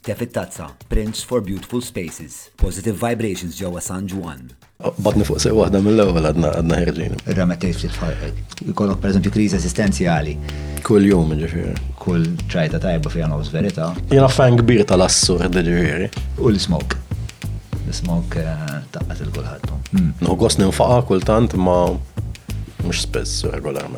Te fit-tazza, prints for beautiful spaces, positive vibrations ġewwa San Ġwann. Batni fuq sejq waħda mill-ewwel għadna ħerġin. Irramettejt ftit f'ħalqek. Ikollok pereżempju kriżi eżistenzjali. Kull jum ġifieri. Kull trajta tajba fiha nofs verità. Jiena fan kbir tal-assurd ġifieri. U l-ismok. L-ismok eh, taqqat il-kulħadd. Nħu gost ninfaqa kultant ma mhux spiss regolarment.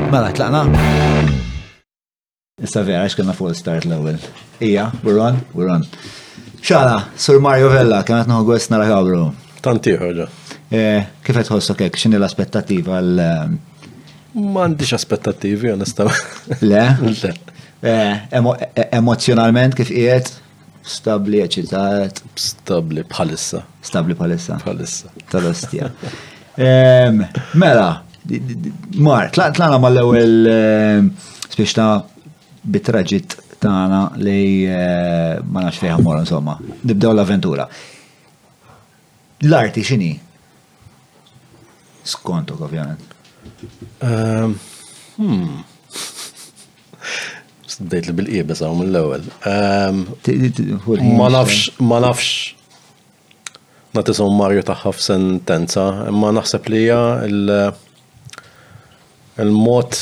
Mela, tlaqna? Issa vera, x'kena full start l-ewwel. Ija, we're on, we're on. Xala, Sur Mario Vella, kienet nħu għos nara għabru. Tanti ħoġa. Eh, kif qed tħossu kek, x'inhi l-aspettativa għal eh, M'għandix aspettativi, onestament. Le? Le. Eh, emozjonalment kif qiegħed? Stabli, eċitat. Stabli bħalissa. Stabli bħalissa. Bħalissa. Tal-ostja. Mela, Mark, tlaqna mal-ewwel spiex ta' bit-traġit tagħna li eh, ma nafx fejn ħammor insomma. Nibdew l-avventura. L-arti x'inhi? Skontok, ovvjament. Ehm, hmm. Bdejt li bil-qiebes għaw mill-ewel. Ehm, ma nafx, ma nafx. Nati sommarju taħħa f'sentenza, imma naħseb li hija il-mod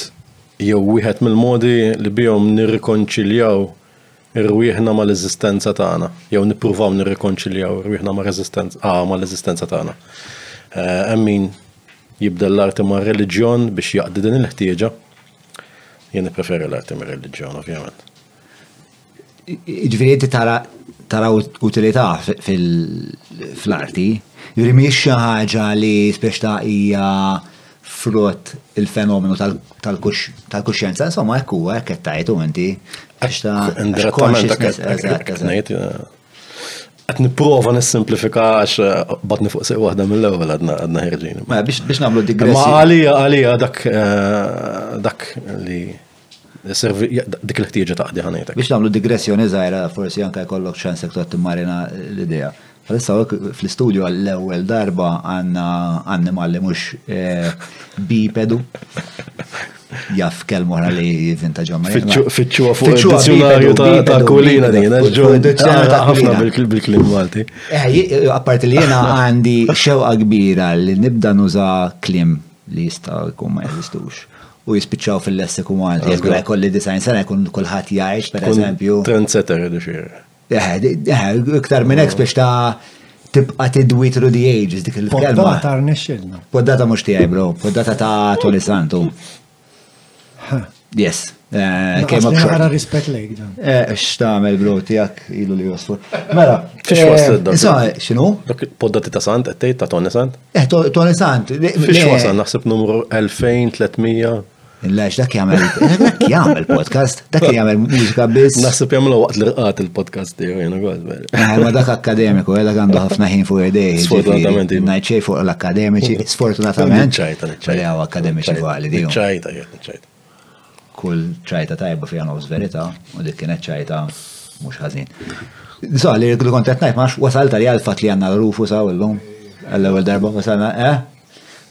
jew wieħed mill-modi li bihom nirrikonċiljaw irwieħna mal-eżistenza tagħna, jew nippruvaw nirrikonċiljaw irwieħna ah, mal-eżistenza tagħna. Eh, hemm min jibda l-arti ma' reliġjon biex jaqdi din il-ħtieġa. Jien preferi l-arti ma' reliġjon, ovvjament. Ġviri inti tara tara utilità fil-arti, ġviri miex xi ħaġa li speċta hija frott il-fenomenu tal-kuxjenza, insomma, hekk huwa hekk qed tajtu inti. Għax ta' consciousness, eżatt, eżatt. Għat niprofa nissimplifika għax eh, batni fuq sew waħda mill-ewwel għadna għadna ħirġin. Mela, biex nagħmlu digressi. Ma għalija għalija dak eh, dak li Dik il-ħtieġa ta' qdi ħanejtek. Biex nagħmlu digressjoni żgħira, forsi anke jkollok ċans jekk tgħod timmarina l-idea. Bħalissa hawnhekk fl-istudju għall-ewwel darba għandna annimal li mhux bipedu. Jaf kelma oħra li jivvinta ġomma. Fittxuha fuq il-dizzjonarju ta' kulina din, ħafna bil-klim Malti. Apparti li jiena għandi xewqa kbira li nibda nuża klim li jista' jkun ma jeżistux. u jispiċċaw fil-lessiku Malti. Jekk la jkolli design sena jkun kulħadd jgħix, per eżempju. Trendsetter li xi. Eh, eh, iktar minn hekk biex ta' tibqa' tidwi through the ages dik il-kelma. Poddata rnexxilna. Poddata mhux tiegħi bro, poddata ta' Tony Santu. Yes. Eh, kemm aktar. rispett lejk dan. Eh, x'tagħmel bro tiegħek ilu li josfu. Mela. X'wasled eh, dan? X'inhu? Dak poddati ta' sant qed ta' Tony Sant? Eh, Tony Sant. Fiex wasan naħseb numru 2300. Lex, dak jgħamil, dak jgħamil podcast, dak jgħamil mużika biss. Naħseb jgħamil waqt li rqat il-podcast tiegħu jena għod. Eh, ma dak akademiku, eh, dak għandu ħafna ħin fuq idej. Sfortunatament. Najċej fuq l-akademiċi, sfortunatament. Ċajta, ċajta. Għaw akademiċi għali. Ċajta, ċajta. Kull ċajta tajba fiha nofs verità u dik kienet ċajta mhux ħażin. So, li kont qed ngħid max wasal tal għal fatt li għandna Rufus hawn illum. Għall-ewwel darba wasalna, eh?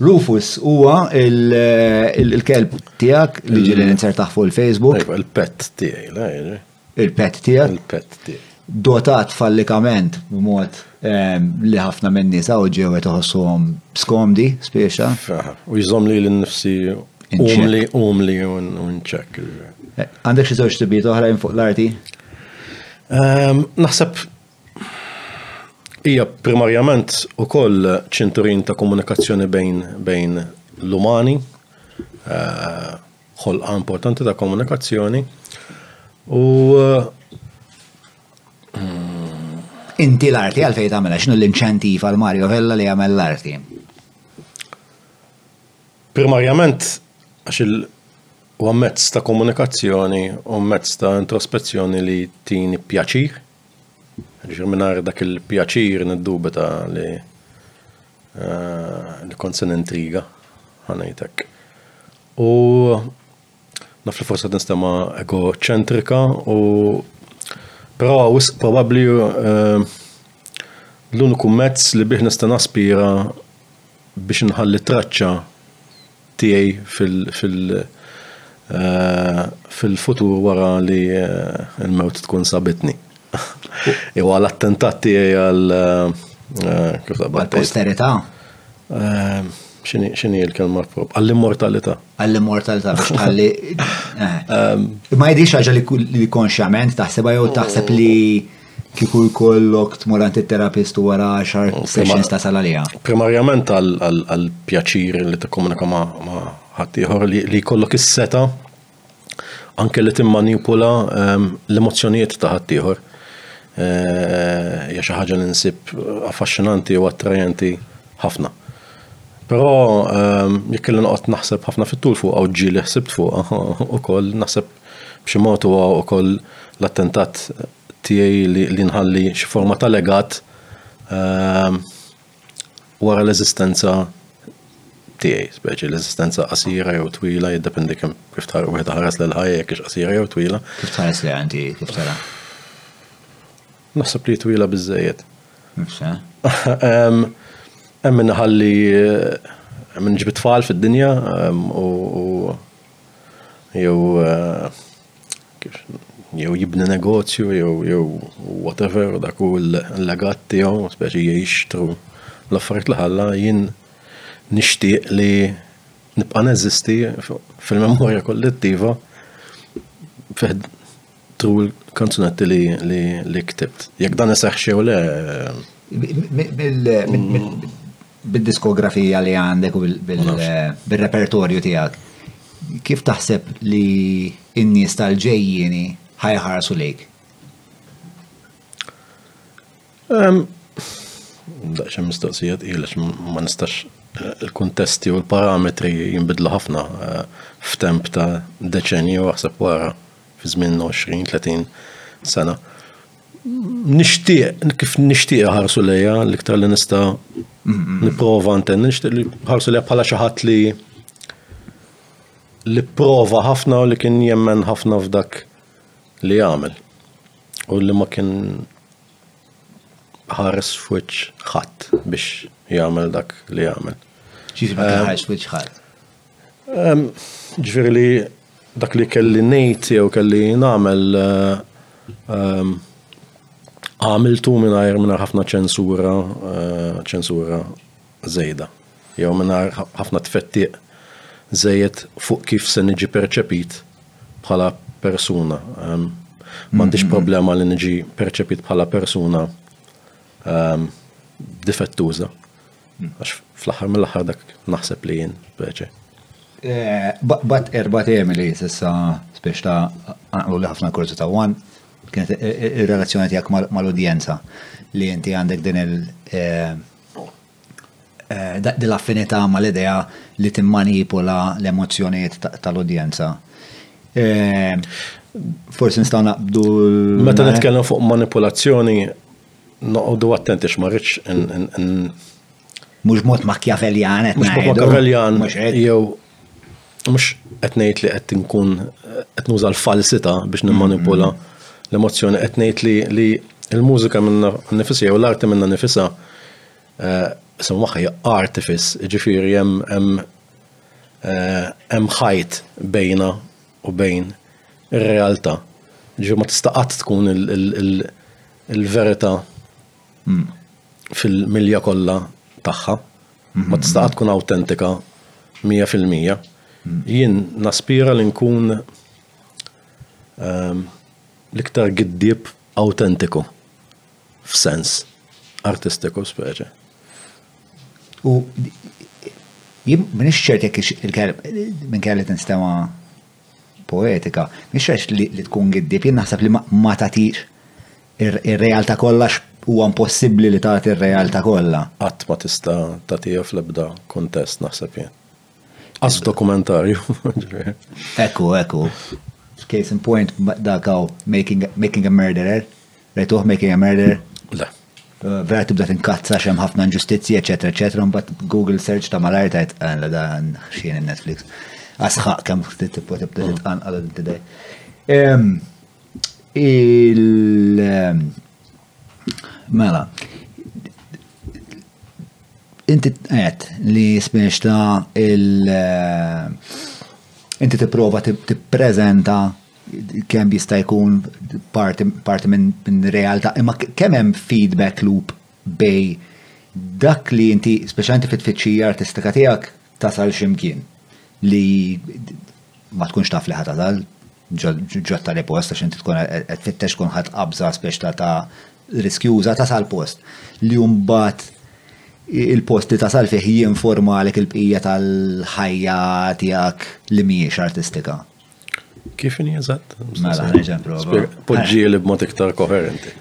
Rufus huwa il-kelb tiegħek li ġieli ninsertaħ fuq il-Facebook. Il-pet tiegħi, il-pet tiegħek. Il-pet tiegħek. Dotat fallikament b'mod ehm, li ħafna minn nies hawn ġew qed iħossuhom skomdi spiexa. U jżomm li l-nifsi umli umli u nċek. Eh, għandek xi żewġ tibiet oħrajn fuq l-arti? Ehm, naħseb hija primarjament ukoll ċinturin ta' komunikazzjoni bejn bejn l-umani. Eh, ħolqa importanti ta' komunikazzjoni u Inti l-arti għalfejn tagħmilha x'nu l-inċentiv għal Mario Vella li jagħmel l-arti? Primarjament għax il huwa mezz ta' komunikazzjoni u mezz ta' introspezzjoni li tini pjaċir. Ġifieri mingħajr dak il-pjaċir niddubita li Eh, li kont se nintriga, ħanajtek. U naf li forse nistema egoċentrika u però wis probabbli eh, l-uniku mezz li bih nista' naspira biex nħalli traċċa tiegħi fil-futur wara li l-mewt tkun sabitni. Jew għal attentat tiegħi għal kif taqbad. Għal posterità. X'inhi l-kelma prop? Għall-immortalità. Għall-immortalità biex tħalli. Ma jidhirx ħaġa li konxjament taħsebha jew taħseb li Kiku jkollok tmur għand it-terapist u wara 10 sessions ta' salalija. Primarjament għal pjaċir li tikkomunika ma' ħaddieħor li jkollok is-seta anke li timmanipula ehm, l-emozzjonijiet ta' ħaddieħor. Eh, hija xi ħaġa li nsib affaxxinanti u attrajenti ħafna. Però ehm, jekk li noqgħod naħseb ħafna fit-tul fuq u ġieli ħsibt fuq ukoll naħseb B'xi mod huwa wkoll l-attentat tiegħi li nħalli xi forma ta' legat wara l-eżistenza tiegħi, speċi l-eżistenza qasira jew twila, jiddependi kemm kif tara wieħed ħares lil ħajja jekk qasira jew twila. Kif tħares li għandi kif tara? Naħseb li twila biżejjed. Nifsa. Hemm minnaħalli minn ġbit tfal fid-dinja u jew jew jibni negozju jew jew whatever dak hu l-legat tiegħu speċi jgħix tru l-affarijiet li ħalla jien nixtieq li nibqa' neżisti fil-memorja kollettiva tru l-kanzunetti li ktibt. Jekk dan iseħħx jew le... Bid-diskografija li għandek u bil-repertorju tiegħek, kif taħseb li n-nies tal-ġejjieni ħajħarsu lejk? Daqsxejn mistoqsija tqila ma nistax il-kuntesti u l-parametri jinbidlu ħafna eh, f'temp ta' deċenju aħseb wara fi żmien 20-30 sena. Nixtieq, kif nixtieq ħarsu lejha, l-iktar li nista' nipprova ntenni, nixtieq li ħarsu lejha bħala xi ħadd li li prova ħafna u li kien jemmen ħafna f'dak li jagħmel. U li ma kien ħares f'wiċċ ħadd biex jagħmel dak li jagħmel. Ġifieri ma kien eh, ħares f'wiċċ ħadd. Ġifieri li dak li kelli ngħid jew kelli nagħmel għamiltu mingħajr mingħajr ħafna ċensura, ċensura żejda. Jew mingħajr ħafna tfettiq żejjed fuq kif se niġi perċepit bħala persuna. M'għandix problema li niġi perċepit bħala persuna difettuża. Għax fl-aħħar mill-aħħar dak naħseb li jien speċi. Eh, bat erba temi li sissa spiex ta' għanqlu li ħafna kurzu ta' wan, kienet eh, eh, il-relazzjoni tijak mal-udjenza li inti għandek din il- din l-affinità mal-idea li timmanipula l-emozjoniet tal-udjenza. Forsi nistaw naqbdu. Meta nitkellem fuq manipulazzjoni, Noqogħdu attenti x'ma rridx Mhux mod Machiavellian qed Mhux mod Machiavellian jew mhux qed ngħid li qed inkun qed nuża l-falsità biex nimmanipula mm-hmm. l-emozzjoni qed ngħid li li l-mużika minna nifisha jew l-arti minna nifisha eh, isem magħha hija artifis, ġifieri hemm hemm eh, hemm ħajt bejna u bejn ir-realtà. Ġifieri ma tista' qatt tkun il- Il-verità hmm. fil-milja kollha tagħha ma hmm. tista' tkun awtentika 100%. Hmm. Jien naspira li nkun ehm, l-iktar giddib awtentiku f'sens artistiku speċi. U jien minix ċert jekk il-kelb minn kelli tinstema' poetika, mhix għax li, li tkun giddieb, jien naħseb li ma tagħtix ir-realtà kollha huwa impossibbli li tagħti ir-realtà kollha. Qatt ma tista' tagħtiha fl-ebda kuntest naħseb jien. Qas dokumentarju. Ekku, ekku. Case in point dak making, making a murderer. Rejtuh making a murderer? Le. vera tibda tinkazza għax hemm ħafna inġustizzji, eċetera, eċetera, mbagħad Google search ta' malajr tajt għandha ah, dan xien Netflix. Asħaq kemm tibda tibda titqan għal tidej. Il Mela, inti qed li smiex ta' il- eh, inti tipprova tippreżenta kemm jista' jkun parti, parti minn min realtà, imma kemm hemm feedback loop bej dak li inti, speċjalment fit-tfittxija artistika tiegħek, tasal ximkien li ma tkunx taf li ħatasal ġot tali post għax inti tkun qed tfittex tkun ħadd qabża speċta ta' riskjuża tasal post li mbagħad il-post li tasal fih jinforma għalek il-bqija tal-ħajja tiegħek li mhijiex artistika. Kif inhi eżatt? Mela, nerġa' prova. Poġġi li b'mod iktar koherenti.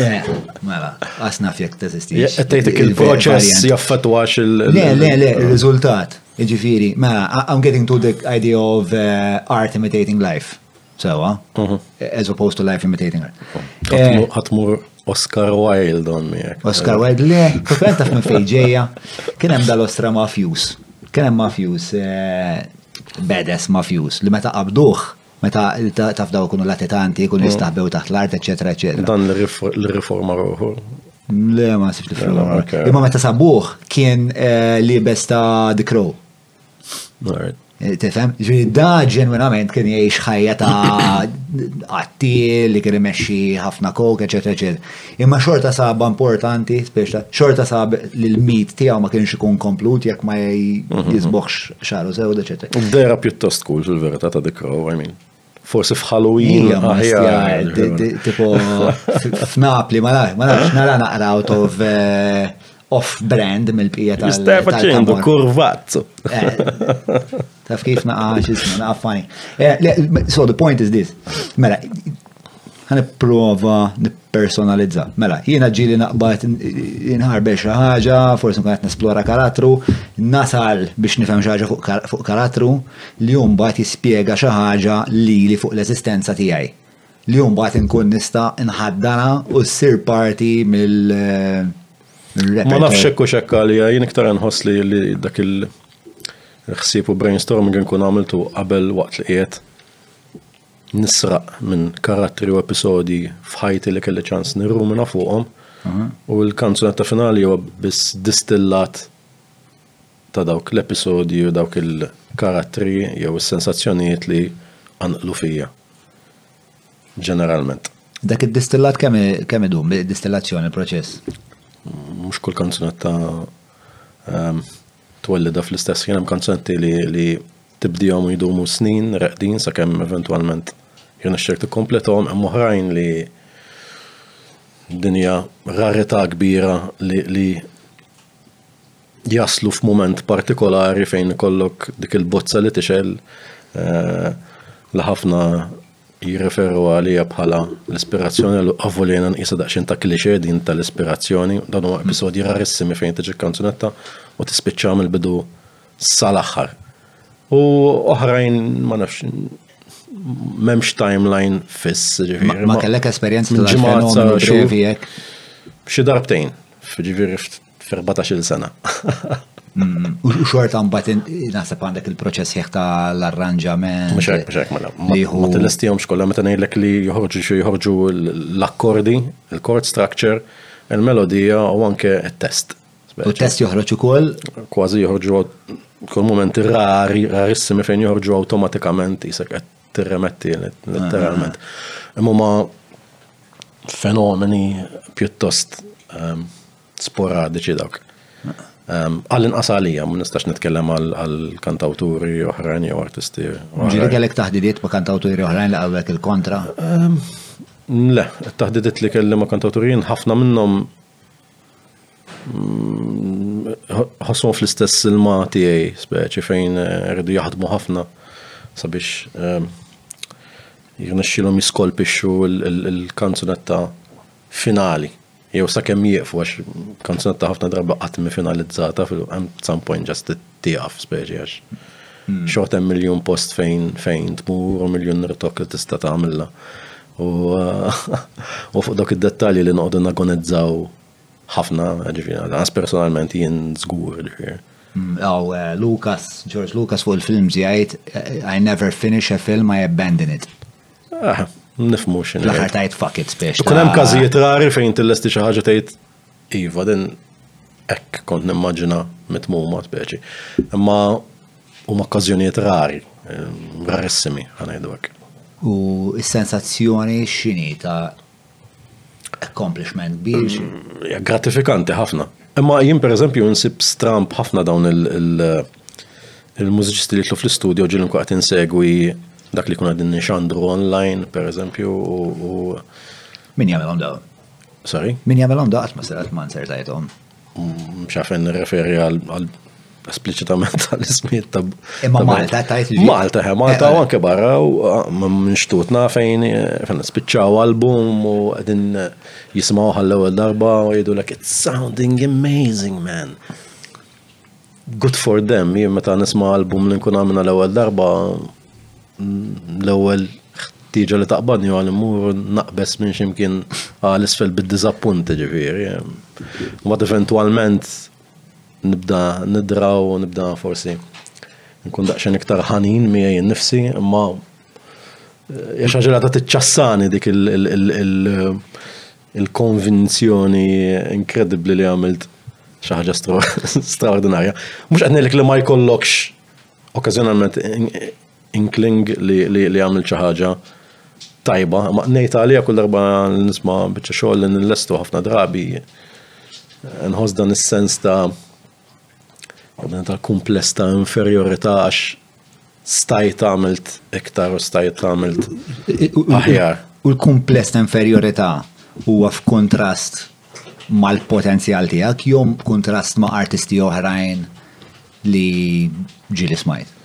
Eh, mela, għas naf jekk teżisti. Tgħidek il-proċess jaffettwax il- Le, le, le, il-riżultat. Ġifieri, mela, I'm getting to the idea of eh, art imitating life. Sewa, mhm. as opposed to life imitating art. Ħatmur eh, Oscar Wilde on me. Oscar Wilde, le, kull taf minn fejn ġejja. Kien hemm dal-ostra mafjus. Kien hemm mafjus, eh, bedes mafjus, li meta qabduh, meta taf daw kunu latitanti, kun mm. jistaħbew taħt l-art, eccetera, eccetera. Dan l-riforma ruħu. Le, ma sibx l-riforma. Imma meta sabuħ kien eh, libes ta' dikrow. Eh, tifhem, ġifieri da ġenwinament kien jgħix ħajja ta' qattil li kien imexxi ħafna kok, eċetera, eċetera. Imma xorta sabba importanti, speċta, xorta sab li l-mit tiegħu ma kienx ikun komplut jekk ma mhm. jisboħx xaru sew, eċetera. Dera pjuttost kull fil-verità ta' dik I mean. Forsi f'Halloween aħjar. Tipo f'Napli, ma nafx, ma nafx, nara naqra out of eh, off-brand mill-bqija tal- Stai facendo tal-kamor. kurvazzo. Eh, Taf kif naqa xismu, naqa funny. Eh, le, So the point is this. Mela, Ħaniprova nippersonalizza. Mela, jiena ġieli naqbad inħarbex xi ħaġa, forsi nkun qed nesplora karattru, nasal biex nifhem xi ħaġa fuq karattru li mbagħad jispjega xi ħaġa lili fuq l-eżistenza tiegħi. Li mbagħad inkun nista' nħaddana u ssir parti mill- Ma nafx hekk u xekk għalija, jien iktar nħoss li dak il- ħsieb u brainstorming nkun għamiltu qabel waqt li qiegħed. nisraq minn karattri u episodji f'ħajti li kelli ċans nirrumina fuqhom u l-kanzunetta finali huwa biss distillat ta' dawk l-episodji u dawk il-karattri jew is-sensazzjonijiet li anqlu fija. Ġeneralment. Dak id-distillat kemm kemm idum distillazzjoni proċess? Mhux kull kanzunetta ehm, twellidha fl-istess ħin hemm kanzunetti li li tibdihom u jdumu snin reqdin sakemm eventwalment jirnexxir tikkompletahom hemm oħrajn li dinja rarità kbira li, li jaslu f'mument partikolari fejn ikollok dik il-bozza li tixel eh, li ħafna jirreferu għalija bħala l-ispirazzjoni l għavulina nqisa daqxin ta' klixe din tal-ispirazzjoni, dan huwa episodji rarissimi fejn tiġi kanzunetta u tispiċċa mill-bidu sal-aħħar. U oħrajn ma nafx memx timeline fiss, ġifiri. Ma kellek esperienza ta' ġimgħat sa' xevi Xi darbtejn, ġifiri Fi 14-il sena. Mm, u xorta mbagħad naħseb għandek il-proċess ħieħ ta' l-arranġament. Mhux hekk, mhux hekk mela. Ma tilestihomx kollha meta ngħidlek li joħorġu xi joħorġu l-akkordi, il-chord structure, il-melodija u anke t-test. U test joħroġ ukoll? Kważi joħorġu kull moment rari, rarissimi fejn joħorġu awtomatikament jisek tirremetti letteralment. Ah. Imma ma fenomeni pjuttost ehm, sporadiċi dak. Ehm, għal inqas għalija, ma nistax nitkellem għal kantawturi oħrajn jew artisti. Ġiri kellek taħdidiet ma' kantawturi oħrajn li għawek il-kontra? Ehm, le, taħdidiet li kelli ma' kantawturin, ħafna minnhom ħassom fl-istess ilma tiegħi speċi fejn eh, rridu jaħdmu ħafna sabiex eh, jirnexxilhom jiskolpixxu l-kanzunetta finali. Jew sakemm jieqfu għax kanzunetta ħafna darba qatt finalizzata fil-hemm some point just tieqaf speċi għax. Hmm. Xort hemm miljun post fejn fejn tmur u miljun nirtok li tista' tagħmilha. U u fuq dok id-dettalji li noqogħdu nagonizzaw ħafna, ġifieri, għas personalment jien żgur, ġifieri. Hmm, aw, eh, Lucas, George Lucas fuq il-films jgħid, eh, I never finish a film, I abandon it. Ah, nifmu xin. L-ħar tajt fuck it, spiex. Kun hemm każijiet rari fejn tillesti xi ħaġa tgħid Iva, din hekk kont nimmaġina mitmuma speċi. Imma huma okkażjonijiet rari, rarissimi, ħanajdu hekk. U s-sensazzjoni x'inhi ta' accomplishment biex? Mm, gratifikanti ħafna. Imma jien pereżempju nsib stramp ħafna dawn il-mużiċisti li jitlu fl-istudio ġil nkun qed insegwi dak li kuna din nixandru online, pereżempju, u. Min jagħmel dawn? Sorry? Min jagħmelhom daqt ma serat ma nsertajthom. Mm, Xafen nirreferi għal esplicitament tal-ismiet ta' Imma Malta tajt li. Malta, he, Malta u eh, eh. anke barra u ah, nxtutna fejn eh, fejn spiċċaw album u għedin jismaw għall-ewwel darba u jgħidu l it sounding amazing man. Good for them, jien meta nisma' album li nkun għamilna l-ewwel darba, l-ewwel ħtieġa li taqbadni għal immur naqbes minn ximkien għal isfel bid-diżappunt ġifieri. Mbagħad eventwalment nibda nidraw, nibda forsi nkun daqsxejn iktar ħanin miegħi nnifsi, imma eh, jaxa ġelata tiċċassani dik il- il-konvinzjoni inkredibbli li għamilt xi ħaġa straordinarja. Mhux qed ngħidlek li ma jkollokx okkażjonalment inkling li għamilt xi ħaġa tajba, ma ngħid għalija kull darba nisma' biċċa xogħol li nillestu ħafna drabi nħoss dan is-sens ta' Għadna ta' kumpless ta' inferiorità għax stajt għamilt iktar u stajt għamilt aħjar. U l-kumpless ta' inferiorità huwa f'kuntrast mal-potenzjal tiegħek jew b'kuntrast ma' artisti oħrajn li ġieli smajt?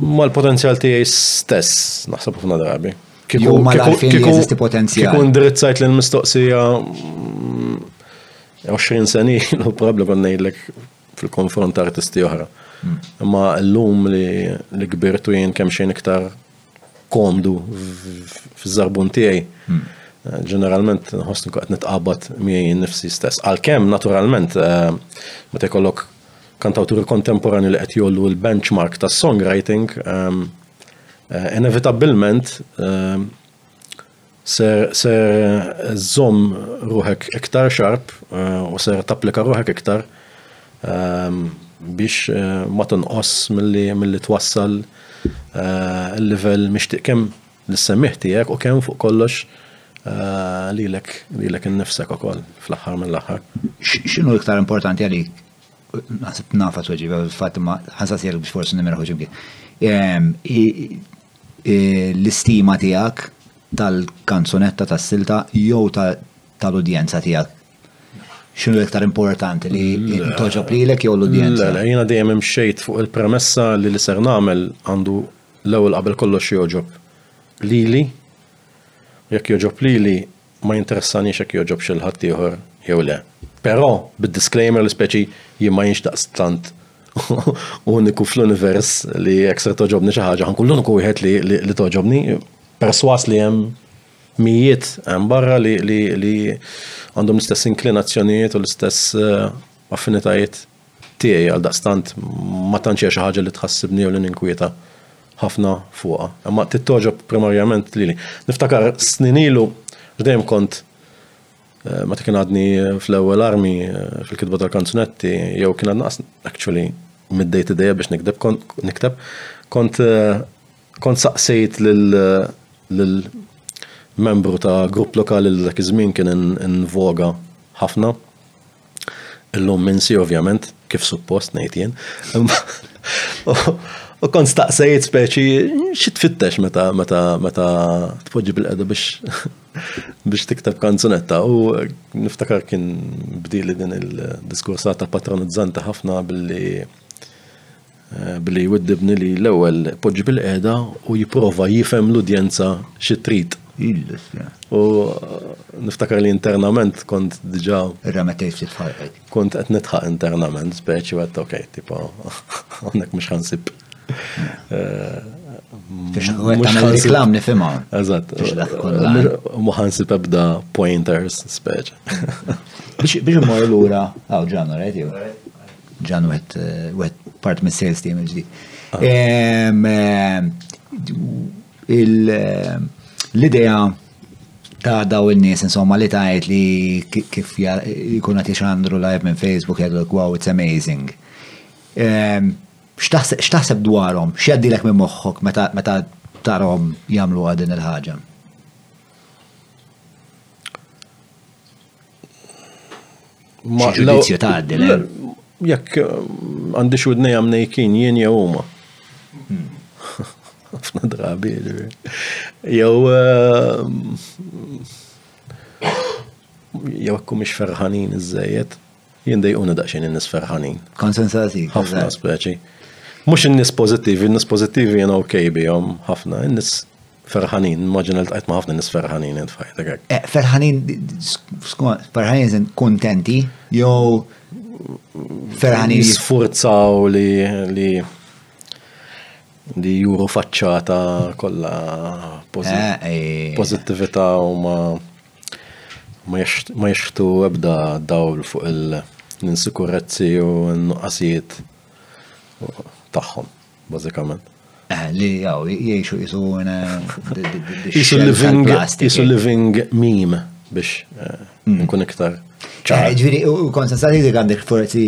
Mal-potenzjal tiegħi stess, naħseb ħafna drabi. Kieku mal-arfin li jeżisti potenzjal. Kieku ndrizzajt l-mistoqsija mm, 20 sen ilu probabli kon ngħidlek fil-konfront artisti oħra. Hmm. Imma llum li li kbirtu jien kemm xejn iktar komdu fiż-żarbun tiegħi. Hmm. Eh, ġeneralment nħossni qed nitqabad miegħi nifsi stess. Għalkemm naturalment eh, meta jkollok kantawturi kontemporani li qed jollu l-benchmark tas songwriting, ehm, eh, inevitabilment ehm, Ser, ser żżomm ruħek iktar xarb u ser tapplika ruħek iktar biex ma tonqosx milli, milli twassal il-livell mixtieq kemm lis-semmiegħ tiegħek u kemm fuq kollox lilek, lilek innifsek ukoll fl-aħħar mill-aħħar. X'inhu l-iktar importanti għalik? Naħseb nafha tweġiba fil-fatt imma ħansaqsiha biex forsi nimmirħux imkien. l-istima tiegħek tal-kanzunetta tas-silta jew tal-udjenza tiegħek? X'inhu l-iktar importanti li mm. toġob lilek jew l-udjenza? Le, jiena dejjem imxejt fuq il-premessa li li ser nagħmel għandu l-ewwel qabel kollox joġob lili. Jekk joġob lili Ma jinteressanix jekk jogħġobx lil ħaddieħor jew le. Però, bid-disclaimer li speċi jien ma jienx daqstant uniku fl-univers li jekk ser toġobni xi ħaġa ħankun l-uniku wieħed li toġobni, perswas li hemm mijiet hemm barra li għandhom l-istess inklinazzjonijiet u l-istess eh, affinitajiet Tiegħi, għaldaqstant, ma tantx hija xi ħaġa li tħassibni jew li ninkwieta ħafna fuqha. Imma trid togħġob primarjament lili. Niftakar snin ilu dejjem kont eh, meta kien għadni eh, fl-ewwel armi eh, fil-kitba tal-kanzunetti jew kien għadna actually mid-day to day biex nikdeb nikteb kont kont saqsejt lil membru ta' grupp lokali li dak iż-żmien kien invoga ħafna Illum minsi ovvjament, kif suppost ngħid jien. U kont staqsejt speċi xi tfittex meta meta meta tpoġġi bil-qeda biex biex tikteb kanzunetta u niftakar kien bdili din il-diskursata patronizzanti ħafna billi Billi jwiddibni li l-ewwel poġġi bil-qiegħda u jipprova jifhem l-udjenza xi trid. U niftakar li internament kont diġà. Irremettejt ftit f'ħajtek. Kont qed nidħaq internament, speċi u għedt okej, tipo hawnhekk mhux ħansib. Mhux ħansib klam nifhimha. Eżatt. Mhux ħansib ebda pointers, speċi. Biex imorru lura, għaw ġanna, rajt jew. Ġan wet part mis sales team il-ġdid. L-idea ta' daw il-nies insomma li tajt li kif jkun għati xandru live minn Facebook jgħidu wow it's amazing. X'taħseb dwarhom? X'jaddilek minn moħħok meta tarhom jagħmlu din il-ħaġa? Ma ġudizzju ta' għaddil. Eh? Jekk eh, għandi xudnej għamnejkin jien jew huma. Hmm. Ħafna drabi. Jew jew ekku mhix ferħanin iżejjed, jien dejquna daqsxejn in-nies ferħanin. Konsensati. Ħafna speċi. Mhux in-nies pożittivi, in-nies pożittivi jien ok bihom ħafna, in-nies Ferħanin, immaġina li tqajt ma' ħafna nis ferħanin int f'ħajtek hekk. Eh, ferħanin, ferħanin sen kontenti, jew ferħanin. Jisfurzaw li li li juru faċċata kollha eh, eh. pożittività u ma ma jixtu ebda dawl fuq il-insikurezzi u n-nuqqasijiet tagħhom. bażikament. Eh, li jaw, jiexu jisu jisu living, jisu living meme biex eh, mm. nkun iktar. Eh, ġviri, u konsensati dik għandek forzi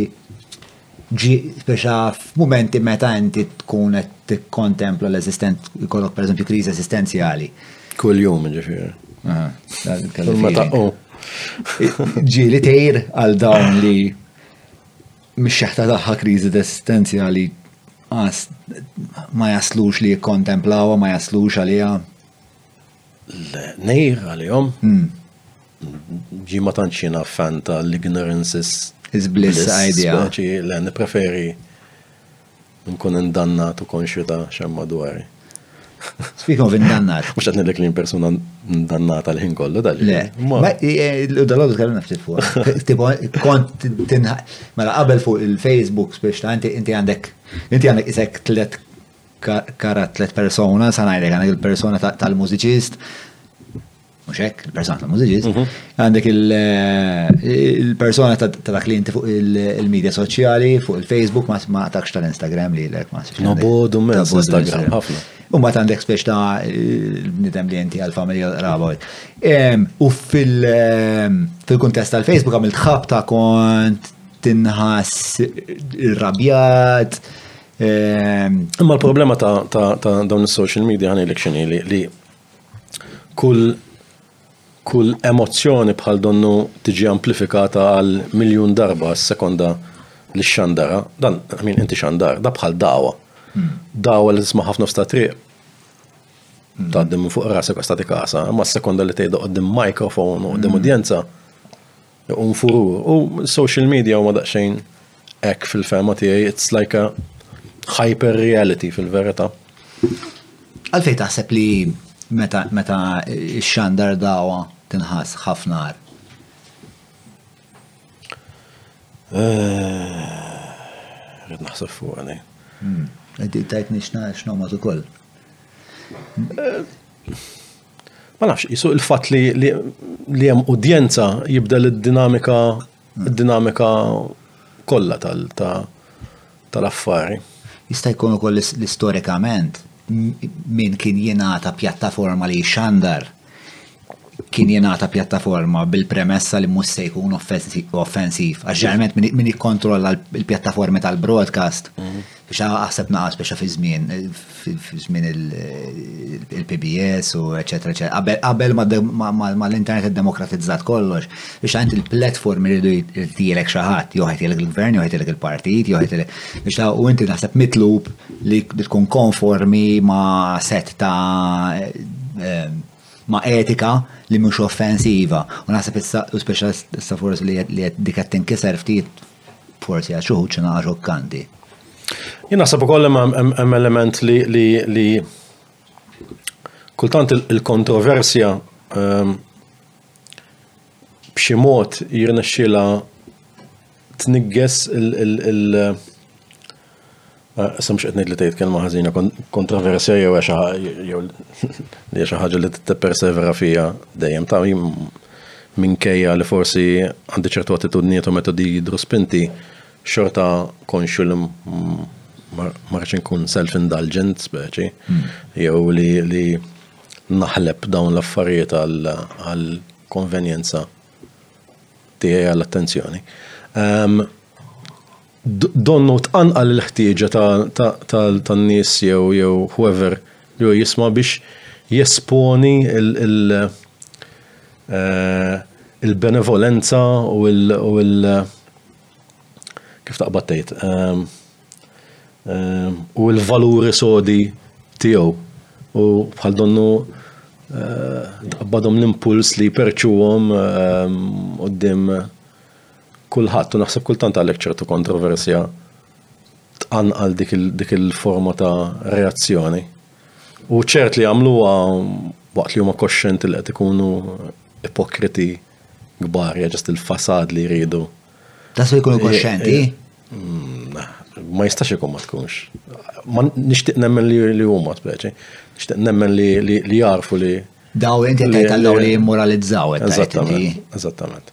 ġi speċa f'mumenti meta inti tkun qed tikkontempla l-eżistent, jkollok per eżempju kriżi eżistenzjali. Kull jum ġifieri. Kull meta Ġieli tgħir għal dawn li mix-xeħ ta' tagħha kriżi esistenzjali ma jaslux li jikkontemplawha, ma jaslux għaliha. Nejr għalihom. Hmm. Ġi ma tantxina fan tal-ignorance is bliss idea. Le, nipreferi Nkun indannat u konxju ta' xem madwari. Speak of indannat. Mux għatni li klin persuna indannata l-ħin kollu dal Le, eh, dal-għodu kellu naftit fuq. Tipo, kont tinħa, mela qabel fuq il-Facebook biex ta' inti għandek, inti għandek isek tlet karat tlet persona, sanajlek għandek il-persona tal-mużiċist, mhux hekk, il-persuna ta' mużiċiż, mhm. għandek eh, il-persuna ta' dak li inti fuq il-medja soċjali, fuq il-Facebook, ma takx tal-Instagram li l-ek ma No bodu mezz Instagram, ħafna. U ma għandek spiex ta' nidem li inti għal-familja raba. U fil-kontest tal-Facebook għamilt ħab ta' kont tinħas il-rabjat. Imma l-problema ta' dawn is-social media għan election li Kull kull emozzjoni bħal donnu tiġi amplifikata għal miljun darba s-sekonda li xandara, dan, min inti xandar, da bħal dawa. Hmm. Dawa li tisma ħafna f'sta triq, hmm. tgħaddi minn fuq rasek għasta tikasa, imma s-sekonda li tgħidha qoddim mikrofon u qoddim hmm. udjenza, Iqum furur. U social media huma daqsxejn hekk fil-fema tiegħi, it's like a hyper reality fil-verità. Għalfej taħseb li meta meta xandar dawa tinħas ħafna għar? Eh, Rrid naħseb fuq għani. Hmm. Tajt nixna xnomat u koll. Eh, Ma nafx, jisu il-fat li li hemm udjenza jibdel id-dinamika id-dinamika kollha tal-affari. Jista' jkun ukoll li storikament min kien jingħata pjattaforma li jxandar kien jingħata pjattaforma bil-premessa li mhux se jkun offensiv. Għax ġeneralment min jikkontrolla l-pjattaformi tal-broadcast mhm. Speċa aħseb naqas speċa fi żmien fi żmien il-PBS u eċetera eċetera. Qabel ma l-internet id-demokratizzat kollox, biex għand il-platform iridu jtirek xi ħadd, jew ħajtilek il-gvern, jew ħajtilek il-partit, jew ħajtilek biex u inti naħseb mitlub li tkun konformi ma' set ta' ehm, ma' etika li mhux offensiva. U naħseb issa speċa issa forsi li dik qed tinkiser ftit Forsi għax uħud xi naqgħa xokkanti. Jien naħseb ukoll hemm element li kultant il-kontroversja ehm, b'xi mod jirnexxila tnigges il- Issa mhux qed ngħid li tgħid kelma ħażina kontroversja jew għax jew li hija xi ħaġa li tippersevera fiha dejjem ta' minkejja li forsi għandi ċertu attitudnijiet u metodi jidhru spinti, xorta konxju li ma rridx inkun self-indulgent speċi, hmm. jew li li naħleb dawn l-affarijiet għal konvenjenza tiegħi għall-attenzjoni. Ehm, Donnu tqanqal il-ħtieġa tan-nies jew jew whoever li hu jisma' biex jesponi eh, il-benevolenza u il- kif taqbad tgħid? Ehm, ehm, u l-valuri sodi tiegħu. U bħal donnu eh, tqabbadhom l-impuls li jperċuhom ehm, quddiem kulħadd u naħseb kultant għalhekk ċertu kontroversja tqanqal dik il-forma ta' reazzjoni. U ċert li għamluha waqt li huma koxxenti li qed ikunu ipokriti kbar, ġast il-fasad li jridu. Ta' se jkunu koxxenti? Eh, eh, mm, ma jistax ikun ma tkunx. Ma nixtieq nemmen li huma speċi. Nixtieq nemmen li jarfu li. Daw inti tajt għallaw li jimmoralizzaw. Eżattament. Eżattament.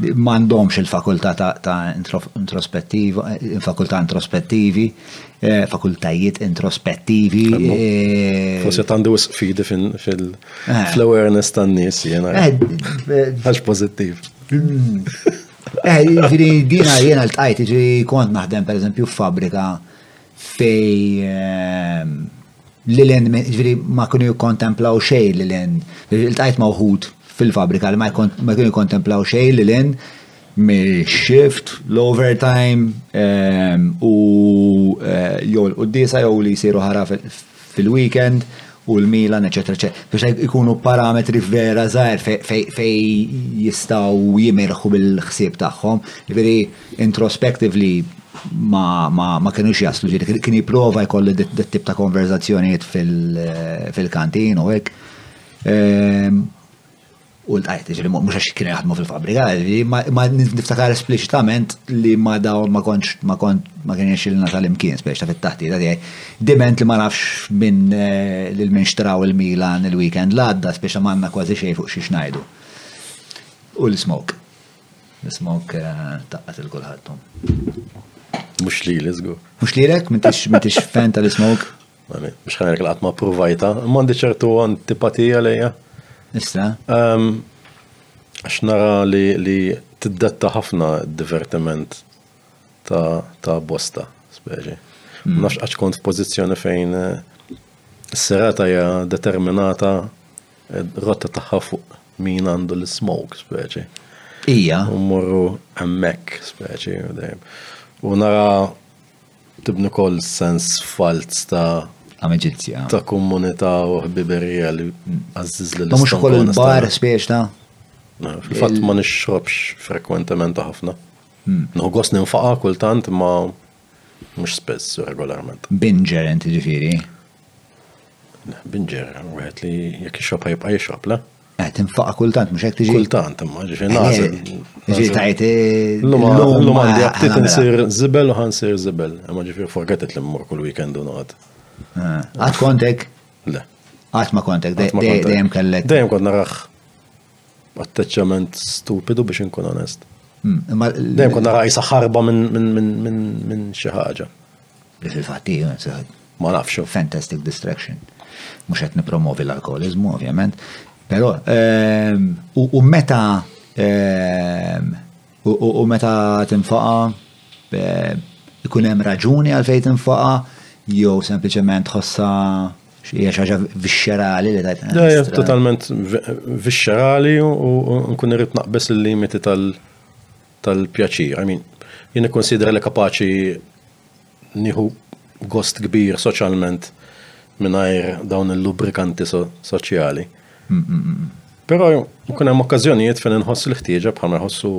m'għandhomx il-fakultà ta' introspettiva, fakultà introspettivi, eh, fakultajiet introspettivi. Eh, Forse tandu sfidi fil-awareness eh. tan-nies jena. Għax pozittiv. Mm. Eh, ġiri, dina jena l-tqajt, ġiri kont naħdem per eżempju f'fabrika fejn li l ġviri ma kienu jikkontemplaw xej li l-en, il-tajt ma uħut fil-fabrika li ma kienu jikkontemplaw xej li l-en mill-shift, l-overtime ehm, u eh, jew l-qoddisa jew li jisiru ħara fil-weekend u l-Milan, eċetera, eċetera. Biex ikunu parametri vera zaħir fej jistaw jimirħu bil-ħsieb tagħhom. Ġifieri introspectively ma kienux jaslu ġiri, kien jipprova jkolli dit-tip ta' konverzazzjonijiet fil-kantin u hekk. Ehm, u l-tajt, ġili mux għax kienu jaħdmu fil-fabrika, ma niftakar esplicitament li ma daw ma konċ ma konċ ma kien xilna tal-imkien, speċta fit-taħti ta' tiegħi. Diment li ma nafx minn eh, li minn xtraw il-Milan il-weekend l-għadda, speċta ma għanna kważi xej fuq xiex najdu. U l-smok. L-smok eh, taqqat il-kulħattum. Mux li l-izgu. Mux li l-ek, mintix fan tal-smok. Mux ħanek l-għat ma provajta, mandi ċertu antipatija lejja. Issa? Għax nara li li tiddetta ħafna divertiment ta' bosta, speċi. Hmm. Nax għax kont f'pozizjoni fejn eh, s-serata hija determinata eh, rotta taħħa fuq min għandu l-smoke, speċi. Ija. U morru għammek, speċi. U nara Tibni wkoll sens falz ta' amicizia. Ta' komunità u ħbiberija li mm. għazziz li l Ma mhux ukoll il-bar spiex ta' Fil-fatt ma nixrobx frekwentement ta' ħafna. Mm. Nħu gost ninfaqa kultant ma mhux spess regolarment. Binger inti ġifieri? Binger, wieħed li jekk jixrob ħajbqa' jixrob, le? Eh, tinfaqa kultant, mux hekk tiġi. Kultant, imma ġifi eh, nażel. Ġifi tajt. Eh, l-lum għandi għattit nsir zibel u ħansir zibel. Imma ġifi forgetet li mmur kull weekend u noqgħod. Ah, għat kontek? Le. Għat ma kontek, dejjem kellek. Dejjem kont narax atteċċament stupidu biex nkun onest. Hmm, dejjem kont narax ħarba minn xi ħaġa. Li fil-fatt hi, ma nafx, fantastic distraction. Mhux qed nippromovi l-alkoholiżmu, ovvjament. Però ehm, u meta ehm, u meta tinfaqa ehm, ikun hemm raġuni għal fejn tinfaqa jew sempliċement ħossa hija xi ħaġa vixxerali li tajt. Eh, totalment vixxerali u nkun irrid naqbes il-limiti tal- tal-pjaċir. I mean, jien nikkunsidra li kapaċi nieħu gost kbir soċjalment mingħajr dawn il-lubrikanti soċjali. Però jkun hemm okkażjonijiet fejn inħoss l-ħtieġa bħal ma jħossu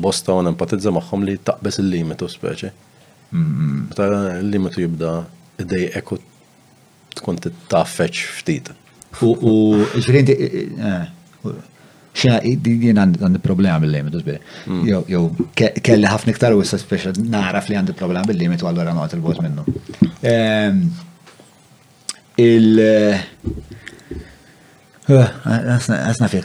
bosta u nempatizza magħhom li taqbeż il-limitu speċi. Meta il-limitu jibda id-dej ekut tkun titgħaffeġ ftit. U ġifieri inti eh, Xena, jien għandi problema bil-limitu, zbir. Mm. Jow, kelli ħafna iktar u issa speċa naraf li għandi problema bil-limitu għallura noqgħod il-bot minnu. Ehm, il- eh, Għasna fiek,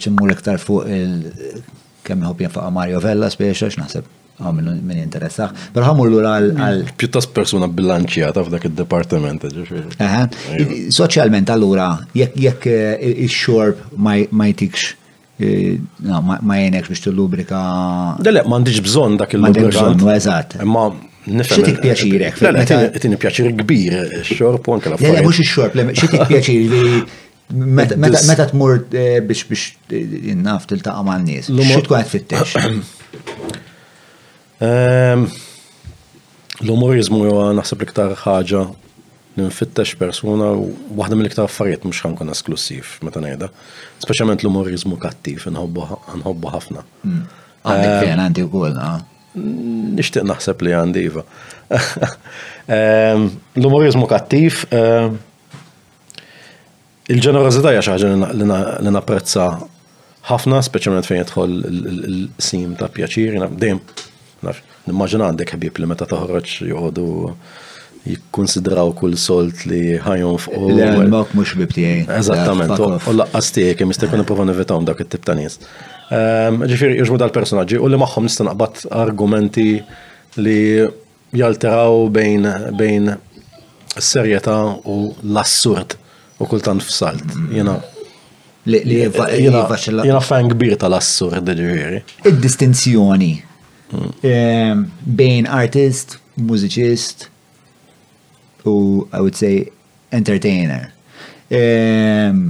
ċimmur iktar fuq il- Kemm iħobb jinfaqa' Mario Vella speċa x'naħseb hawn minnu min jinteressah. Però ħamur lura għal. Pjuttost persuna bilanċjata f'dak id-dipartiment, ġifieri. Soċjalment allura jekk eh, ix-xorb ma jtikx eh, ma jenekx biex tillubrika. Dele, ma għandix bżonn dak il-lubrikant. Ma eżatt. Imma nifhem. Xitik pjaċirek. Tini pjaċir kbir, xorb u anke la. Le, mhux ix-xorb, xitik pjaċir li Meta tmur eh, biex biex eh, naf tiltaqa' ma' nies, xi tkun qed fittex? Ehm, l-umorizmu huwa naħseb l-iktar ħaġa li nfittex persuna u waħda mill-iktar affarijiet mhux ħankun esklusiv meta ngħidha. Speċjalment l-umorizmu kattiv nħobbu ħafna. Hmm. Għandi ehm, kien għandi wkoll, ah. Nixtieq naħseb li għandi iva. Ehm, l-umorizmu kattiv Il-ġenerożità hija xi ħaġa li napprezza ħafna, speċjalment fejn jidħol il-sim ta' pjaċir, dejjem naf, nimmaġina għandek ħbieb li meta toħroġ joqogħdu jikkunsidraw kull solt li ħajhom fuq. Le, għalmak mhux ħbieb tiegħi. Eżattament, u laqqas tiegħek kemm jista' jkun ipprova nevitaw dak it-tip ta' nies. Ehm, ġifieri jiġu dal-personaġġi u li magħhom nista' naqbad argumenti li jalteraw bejn bejn serjetà u l-assurd u kultant f'salt. Jena Jena fan kbir tal-assurd ġifieri. Id-distinzjoni hmm. eh, bejn artist, mużiċist u I would say Entertainer. Ehm,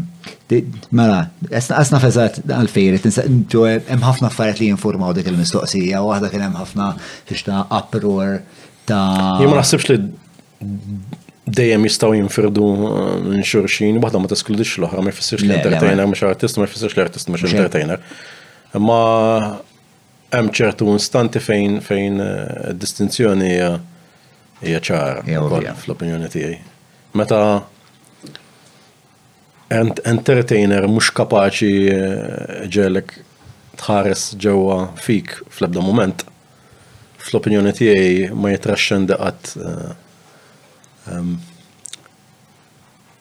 mela, asna fezzat għal-fejri, hemm ħafna affarijiet li jinformaw dik il-mistoqsija, u għadha kien hemm ħafna biex ta' uproar ta'. Jien ma naħsibx li dejjem jistaw jinfirdu eh, xurxin, waħda ma teskludix l-oħra, ma jfissirx l-entertainer mux artist, ma jfissirx l-artist mux entertainer. Ma Hemm ċertu instanti fejn fejn id-distinzjoni hija hija ċara Hija ovvja. ukoll fl-opinjoni tiegħi. Meta ent- entertainer mhux kapaċi eh, ġelek tħares ġewwa fik fl-ebda mument, fl-opinjoni tiegħi ma jitraxxendi qatt eh, em,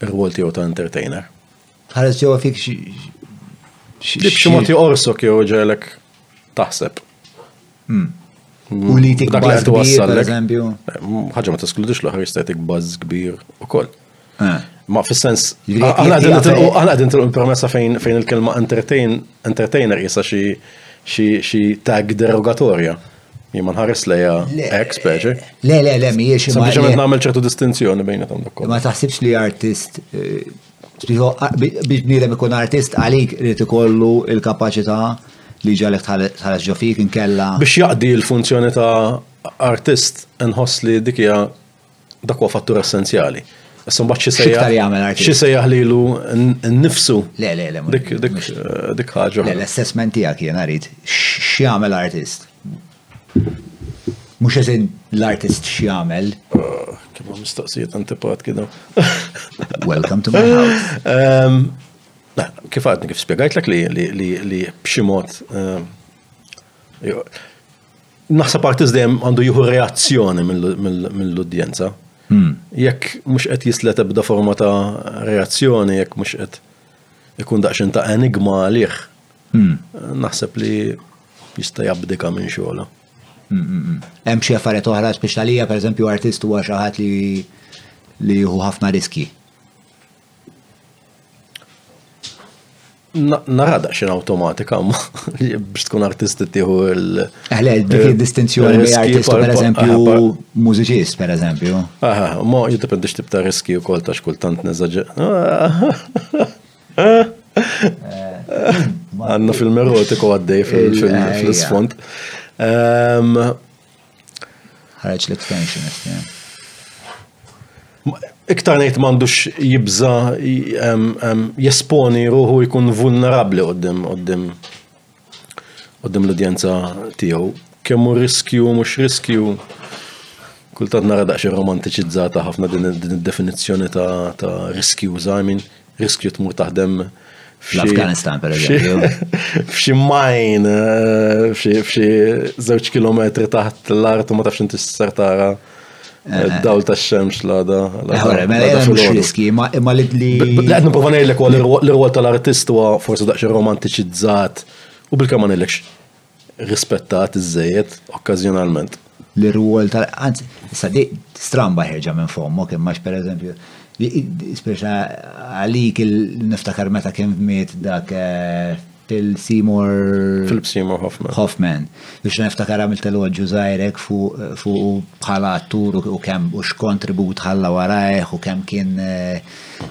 ir-rwol tiegħu ta' entertainer. Ħares ġewwa fik xi. Xi mod joqorsok jew ġelek taħseb. Hmm. U li tik dak li qed wassalek. Eh, ħaġa ma teskludix l-oħra jista' jtik baż kbir ukoll. Eh. Ma fis-sens aħna qegħdin tilqu promessa fejn fejn il-kelma entertainer jisa xi xi tag derogatorja. Jien ma nħares lejha ex speċi. Le, le, le, mhijiex. Sempliċement nagħmel ċertu distinzjoni bejn qed Ma taħsibx li artist eh, Biex bniedem ikun artist għalik irid ikollu l-kapaċità li ġalek tħares ġo fik inkella. Biex jaqdi l-funzjoni ta' artist inħoss li dik hija dak huwa fattur essenzjali. Issa mbagħad xi sejjaħ. X'iktar jagħmel artist? Xi sejjaħ lilu nnifsu. Le, le, le. Dik ħaġa. Le, l-assessment tiegħek jiena rrid x'jagħmel artist. Mhux eżin l-artist x'jagħmel. Ah, kif ma mistoqsijiet antipat kienu. Welcome to my house. Ehm, kif għadni kif spjegajtlek li li b'xi mod ehm, naħseb artist dejjem għandu jieħu reazzjoni mill-udjenza. Hmm. Jekk mhux qed jislet ebda forma ta' reazzjoni, jekk mhux qed ikun daqsxejn ta' enigma għalih. Hmm. Naħseb li Jista' jabdika minn xogħla. Mm, mm, mm. Hemm xi affarijiet oħra speċjalija, pereżempju artist huwa xi ħadd li li jieħu ħafna riski. Nara daqxin automatika, ma biex tkun artisti tiħu il- Eħle, eh, dik il-distinzjoni bej artistu per eżempju, mużiċist per eżempju. Aha, ma jitependix tip ta' riski u kol ta' xkultant neżagġer. Għanna film erotiku għaddej fil-sfond. Ehm, Ħareġ l-extension, iktar ngħid m'għandux jibża jesponi ruħu jkun vulnerabbli qudiem qudiem qudiem l-udjenza tiegħu. Kemm hu riskju u mhux riskju kultant nara daqsxejn romantiċizzata ħafna din id-definizzjoni ta' riskjuża, I mean, riskju tmur taħdem L-Afganistan, per eżempju. F'xi majn, eh, f'xi żewġ kilometri taħt l-art u ma tafx inti s-sartara. Dawl ta' xemx l-għada. Għara, mela jena mux riski, imma li li. Għed niprofa nejlek għal l-rwol tal-artist huwa forse daqxie romantiċizzat u bil-kam għanilekx rispettat iż-żejet okkazjonalment. L-rwol tal anzi issa di stramba ħerġa minn fommok, imma per eżempju, speċa għalik il-niftakar meta kien miet dak eh, il-Seymour. Philip Seymour Hoffman. Hoffman. Biex niftakar għamil tal-oġġu zaħirek fuq bħala attur u kem u x'kontribut ħalla warajħ u kem kien eh,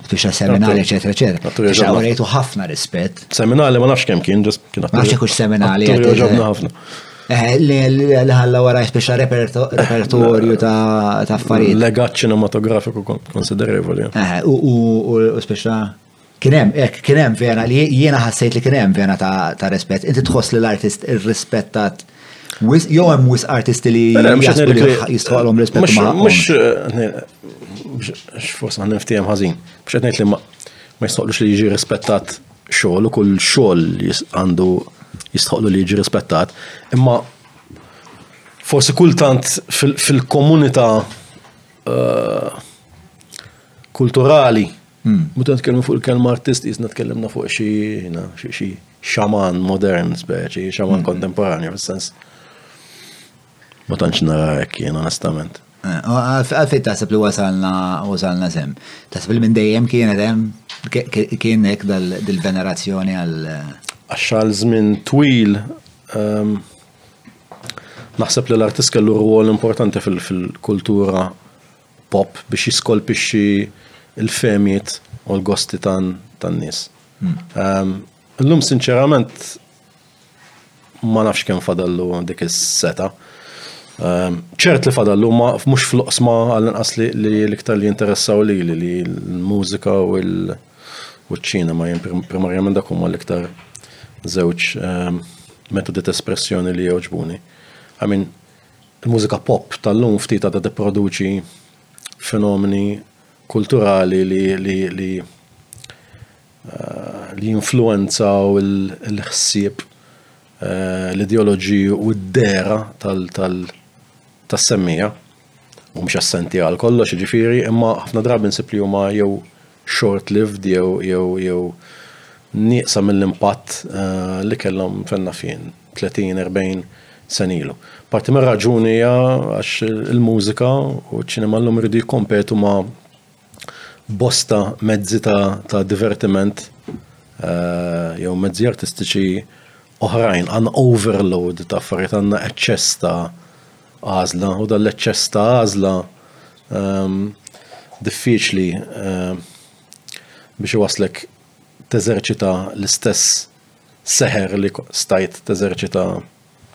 biex seminali, eccetera, eccetera. Biex għawrejtu ħafna rispet. Seminali ma nafx kem kien, ġas kien attur. Nafx kux seminali. Għagħabna eh, ħafna. Eh, li ħalla wara speċa repertorju ta' affarijiet. Legat ċinematografiku konsiderevoli. Eh, u speċa Kien hemm, hekk, kien hemm vena li jiena ħassejt li kien hemm vena ta' rispett. Inti tħoss li l-artist irrispettat jew hemm wis artisti li jistħolhom rispett ma' mhux x'fos ma niftihem ħażin. Mhux qed ngħid li ma jistħoqlux li jiġi rispettat xogħol u kull xogħol għandu jistħoqlu li jiġi rispettat, imma forsi kultant fil-komunità eh, kulturali Hmm. Meta nitkellmu fuq il-kelma artist jisna tkellimna fuq xi xi xaman modern speċi, xaman hmm. kontemporanju fis-sens. Ma tantx nara hekk jien onestament. Eh, Għalfej taħseb li wasalna wasalna sem. Taħseb li minn dejjem kienet hemm kien hekk dil-venerazzjoni għal. Għax għal żmien twil ehm, naħseb li l-artist kellu rwol importanti fil-kultura pop biex jiskolpixxi l-fehmiet u l-gosti tan-nies. Hmm. Illum sinċerament ma nafx kemm fadallu dik is-seta. ċert li fadallu ma mhux fl-oqsma għall-inqas li l-iktar li jinteressaw li li l-mużika u l-ċinema jien primarjament dak huma l-iktar żewġ metodi ta' espressjoni li joġbuni. I mean, Il-mużika pop tal-lum ftit għadha tipproduċi fenomeni kulturali li li li eh, li jinfluenzaw il-ħsieb, eh, l-ideoloġiji u d-dera tal-semmija. Mhumx assenti għal kollox, ġifiri, imma ħafna drabi nsib li huma jew short-lived jew nieqsa mill-impatt li kellhom f'Enna Fienn 30, 40 sena ilu. Parti mir-raġuni hija għax il-mużika u ċ-ċinema llum iridu jikkompetu ma' bosta mezzi ta' divertiment jew mezzi artistiċi oħrajn. Għandna overload ta' affarijiet, għandna eċċess ta' għażla u dan l-eċċess ta' għażla ehm, diffiċli ehm, biex iwaslek teżerċita l-istess seħer li stajt teżerċita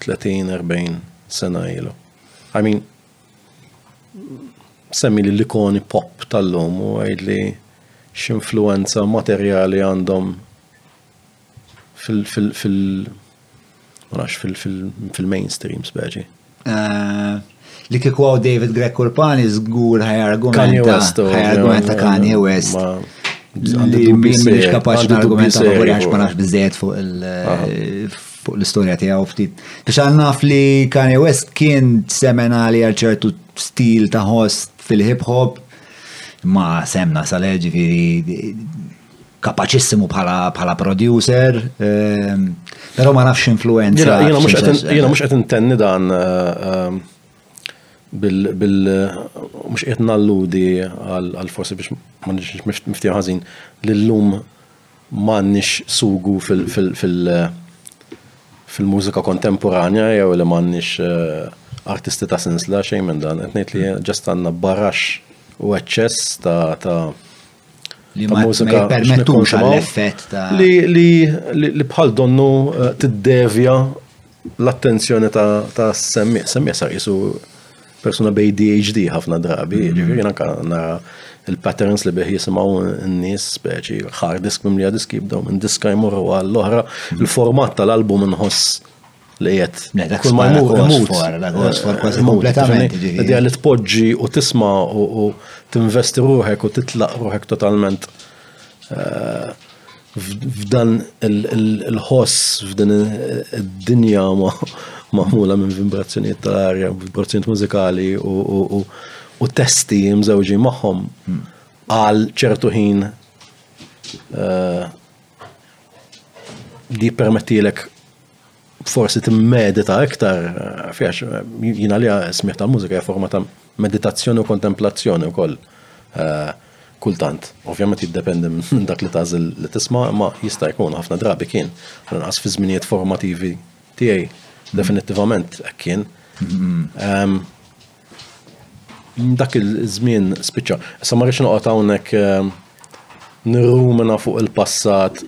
30-40 sena ilu. I mean, semmi li l-ikoni pop tal-lum u għajd li x'influenza materjali għandhom fil fil fil nafx fil fil fil-mainstream speċi. Eh, li kiku għaw David Greg Kurpani zgur ħaj argumenta ħaj argumenta Kanye West li mhix kapaċi argumenta favori għax ma nafx biżejjed fuq il ah. eh, fuq l-istorja tiegħu ftit. Biex għal naf li Kanye West kien semenali għal ċertu stil ta' host fil-hip hop ma semna sal-ġifiri kapaċissimu bħala producer, ehm, pero ma nafx influenza. Jena mux qed intenni dan ehm, bil mux qed nalludi għal forsi biex ma nix miftiħ ħażin l-lum ma nix sugu fil- fil-mużika kontemporanja jew li m'għandniex eh, artisti ta' sinsla xejn minn dan. Qed ngħid li ġast għandna barax u eċċess ta' li ma jippermettux għall-effett ta' li bħal donnu eh, tiddevja l-attenzjoni ta' semmi. Semmi sa' jisu persuna bej DHD ħafna drabi, mm-hmm. ġifiri naka na il-patterns li bih jisimaw n-nis speċi, hard disk mimlija disk jibdaw minn diska jmurru għall-oħra, mm-hmm. il-format tal-album nħoss li jett kull ma jmur imut kompletament. Idea li tpoġġi u tisma u tinvesti ruħek u titlaq ruħek totalment eh, f'dan il-ħoss f'din id-dinja maħmula minn vibrazzjonijiet tal-arja, vibrazzjonijiet mużikali u testi mżewġi magħhom hmm. għal ċertu ħin eh, li permettilek forsi timmedita iktar, fiex jina li smieħ tal-mużika forma ta' meditazzjoni u kontemplazzjoni wkoll eh, kultant. Ovvjament jiddependi minn dak li tażel li tisma' ma jista' jkun ħafna drabi kien. Għanqas fi żminijiet formativi tiegħi definittivament kien. Mm-hmm. Dak iż-żmien spiċċa. Issa ma rridx noqgħod hawnhekk ehm, nirrumina fuq il-passat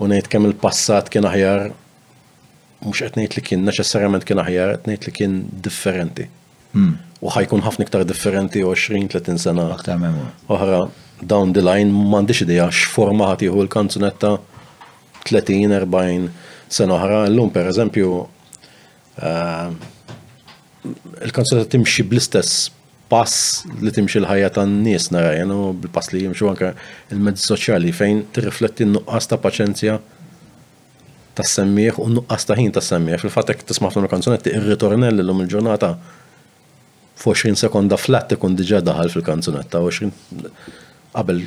u ngħid kemm il-passat kien aħjar mhux qed ngħid li kien neċessarjament kien aħjar, qed ngħid li kien differenti. Hmm. U ħajkun ħafna iktar differenti 20-30 sena. Aktar memor. Oħra, down the line m'għandix idea x'forma ħatiħu l-kanzunetta 30-40 sena oħra. Llum pereżempju Ehm, il-kanzuna timxi bl-istess pass li timxi l-ħajja tan-nies nara jenu bil-pass li jimxu anke il-mezzi soċjali fejn tirrifletti n-nuqqas ta' paċenzja ta' semmiħ u nuqqas ta' ħin ta' semmiħ. Fil-fatt hekk tisma' f'dan il-kanzunetti ir-ritornell illum il-ġurnata f'20 sekonda flat ikun diġà daħal fil-kanzunetta 20 qabel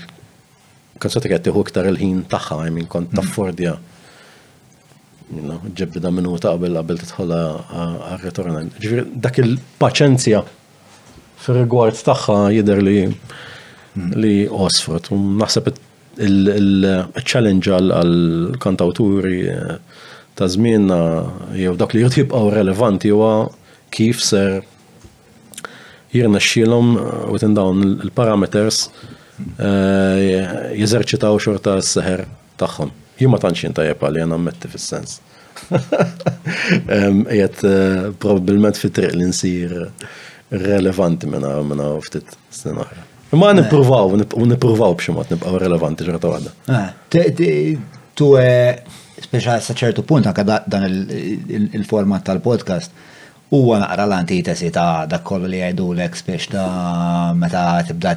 kanzunetta qed tieħu iktar il-ħin tagħha, I mean kont taffordja. Mm. Ġib da minuta qabel qabel tidħol għal-retorna. Ġifiri, dak il-paċenzja fil-rigward tagħha jider li li osfrut. Naħseb il-challenge għal-kantawturi eh, ta' zmienna jew dak li jibqgħu relevanti huwa kif ser jirnexxielhom u eh, dawn il-parameters eh, jeżerċitaw xorta s-seħer Tagħhom. Jien ma tantx jien tajjeb għalija nammetti fis-sens. Qiegħed eh, probabbilment fi triq li nsir relevanti minna minna ftit snin oħra. Ma nippruvaw, nippruvaw b'xi mod nibqgħu relevanti ġorta waħda. Eh, tu eh, speċa sa ċertu punt anke dan il-format tal-podcast Huwa naqra l-antitesi ta' dak kollu li jgħidulek spiss ta' meta tibda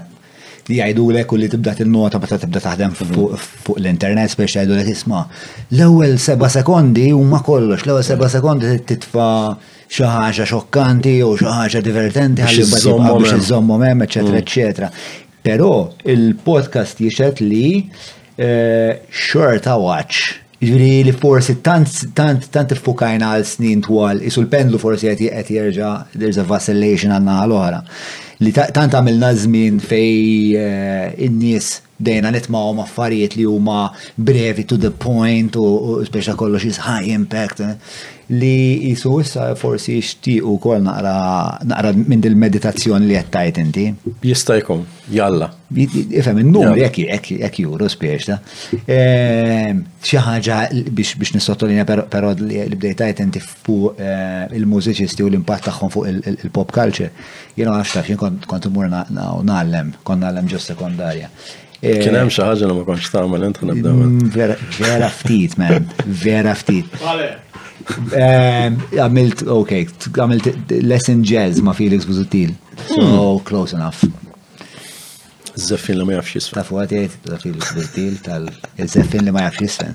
li jgħidulek u li tibda tinnota meta tibda taħdem fuq l-internet spiss jgħidulek isma' l-ewwel seba' sekondi huma kollox, l-ewwel seba' sekondi titfa' xi ħaġa xokkanti jew xi ħaġa divertenti ħalli biex iżommhom hemm, eċetera, eċetera. Però il-podcast jixed li eh, xorta waċ. Ġviri li forsi tant tant tant fukajna għal snin twal, isu l-pendlu forsi qed qed jerġa' there's a vacillation għandna għal oħra. Li tant għamilna żmien fej eh, in-nies bdejna nitmawhom affarijiet li huma brevi to the point u speċa kollox is high impact. Eh. Li qisu issa forsi jixtiequ wkoll naqra naqra minn dil-meditazzjoni li qed tgħid inti. Jista' jkun, jalla. Ifhem in-numri hekk hekk hekk juru spiex ta. Ehm, xi ħaġa biex biex nissottolinja però li bdejt tgħid inti fuq eh, il-mużiċisti u l-impatt tagħhom fuq il-pop culture. Jiena ma nafx kont imur nagħlem, kont nagħlem ġo sekondarja. Eh, Kien hemm xi ħaġa li ma kontx tagħmel int nibda. Mm, vera ftit, man, vera ftit. Eh, għamilt, ok, għamilt lesson jazz ma Felix Buzutil. So hmm. close enough. Zeffin li ma jafx jisfen. Ta' fuqat jgħid, ta' Felix Buzutil tal-zeffin li ma jafx jisfen.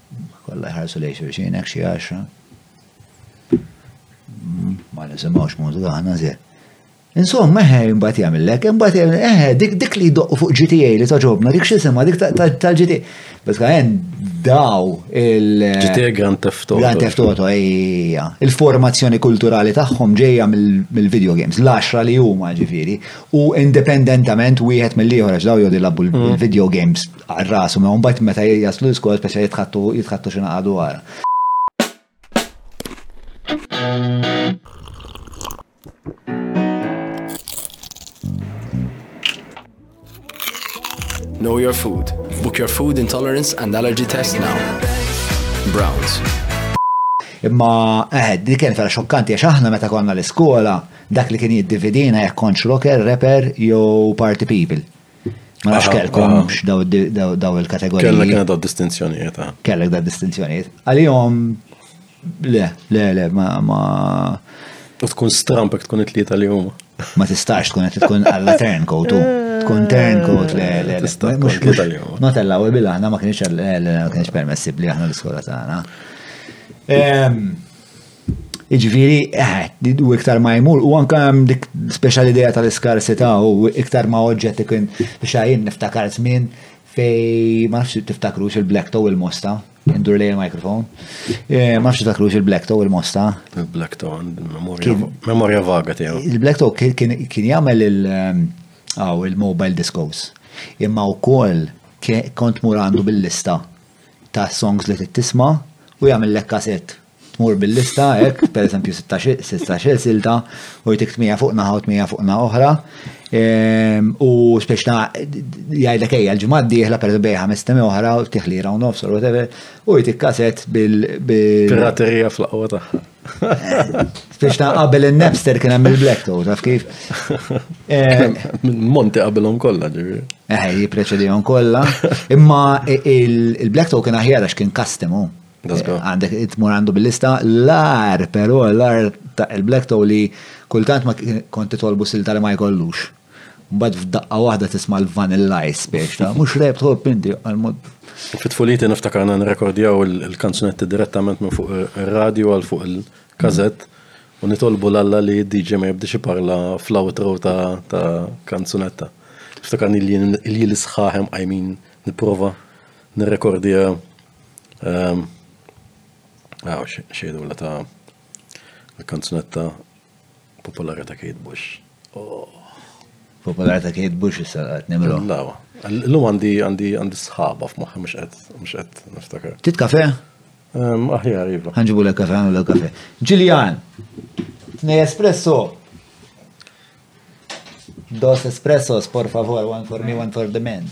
Kolla jħarsu lej xurxin, ek xie għaxa. Mm, ma nisimawx mużika għana zir. Insomma, eħe, imbat jamillek, imbat jamillek, eħe, dik dik li doqqu fuq GTA li taġobna, dik xisima, dik tal-GTA. Bas għen daw il- GTA Grand Theft Auto. Grand Theft Auto, ejja. Il-formazzjoni kulturali tagħhom ġejja mill-video games, l-10 li huma ġifiri, u independentament wieħed mill-ieħor għax daw jodi labbu l-video mm. games għal rasu, ma mbagħad meta jaslu l-iskola speċa jitħattu jitħattu xi naqgħadu wara. Know your food. Book your food intolerance and allergy test now. Browns. Imma eh, di kien vera xokkanti għax aħna meta konna l-iskola dak li kien jiddividina jekk konċ rocker, rapper jew party people. Ma nafx kellkomx daw il-kategoriji. Kellek kena daw distinzjonijiet. Ah. Kellek daw distinzjonijiet. Għalihom, le, le, le, ma, ma. U tkun strampek tkun it-tlieta li huma. Ma tistax tkun qed tkun għalla turncoat u. Tkun turncoat le, le, le. Mhux ma tellaw bil aħna ma kienx ma kienx permessibli aħna l-iskola tagħna. Ehm, Iġviri, eh, u iktar ma jmur, u anka dik special idea tal-iskarsita u iktar ma oġġet ikun biex għajin niftakar zmin fej ma nafx tiftakru il-black toe il-mosta, indur lejn il-mikrofon, eh, ma nafx tiftakru il-black toe il-mosta. Il-black toe, memoria vaga tiegħu. Il-black toe kien jagħmel il-mobile eh, discos, imma wkoll kont mur għandu bil-lista ta' songs li t-tisma u jagħmel lek kasett Tmur bil-lista hekk, pereżempju 16-il silta, u jtik tmija fuq naħa u tmija fuq naħa oħra. Ehm, u spiex ta' jgħidlek ejja l-ġimgħa d-dieħla per bej ħames temi oħra u tieħ lira u nofs u whatever, u jtik kaset bil. Piraterija fl-qwa tagħha. Spiex ta' qabel il-Napster kien hemm il-Black Toe, taf kif? Ehm, Monti qabelhom kollha ġifieri. Eh, jippreċedihom kollha. Imma il-Black Toe kien aħjar għax kien custom Għandek tmur għandu bil-lista l-ar, pero l-ar ta' il-black toe li kultant ma konti tolbu silta li ma jkollux. Mbagħad f'daqqa waħda tisma' l-vanilla ice biex ta' mhux rep tħobb inti għal-mod. Fit-tfuliti niftakarna nrekordjaw il-kanzunetti direttament minn fuq ir-radju għal fuq il-kazett u nitolbu l-alla li d-DJ ma jibdix parla fl-outro ta' kanzunetta. Niftakarni li l-jil isħaħem għajmin niprofa Nirrekordja ehm, għaw xejdu la ta' l-kanzunetta popolari ta' Kate Bush. Oh. Popolari ta' Kate Bush issa għat nimlu. Lawa. L-lum għandi għandi għandi sħaba f'maħħa mux għed, mux għed niftakar. Tit kafe? Ehm, aħjar, jiva. Għanġibu l kafe, għanġibu l kafe. Ġiljan, tnej espresso. Dos espressos, por favor, one for me, one for the men.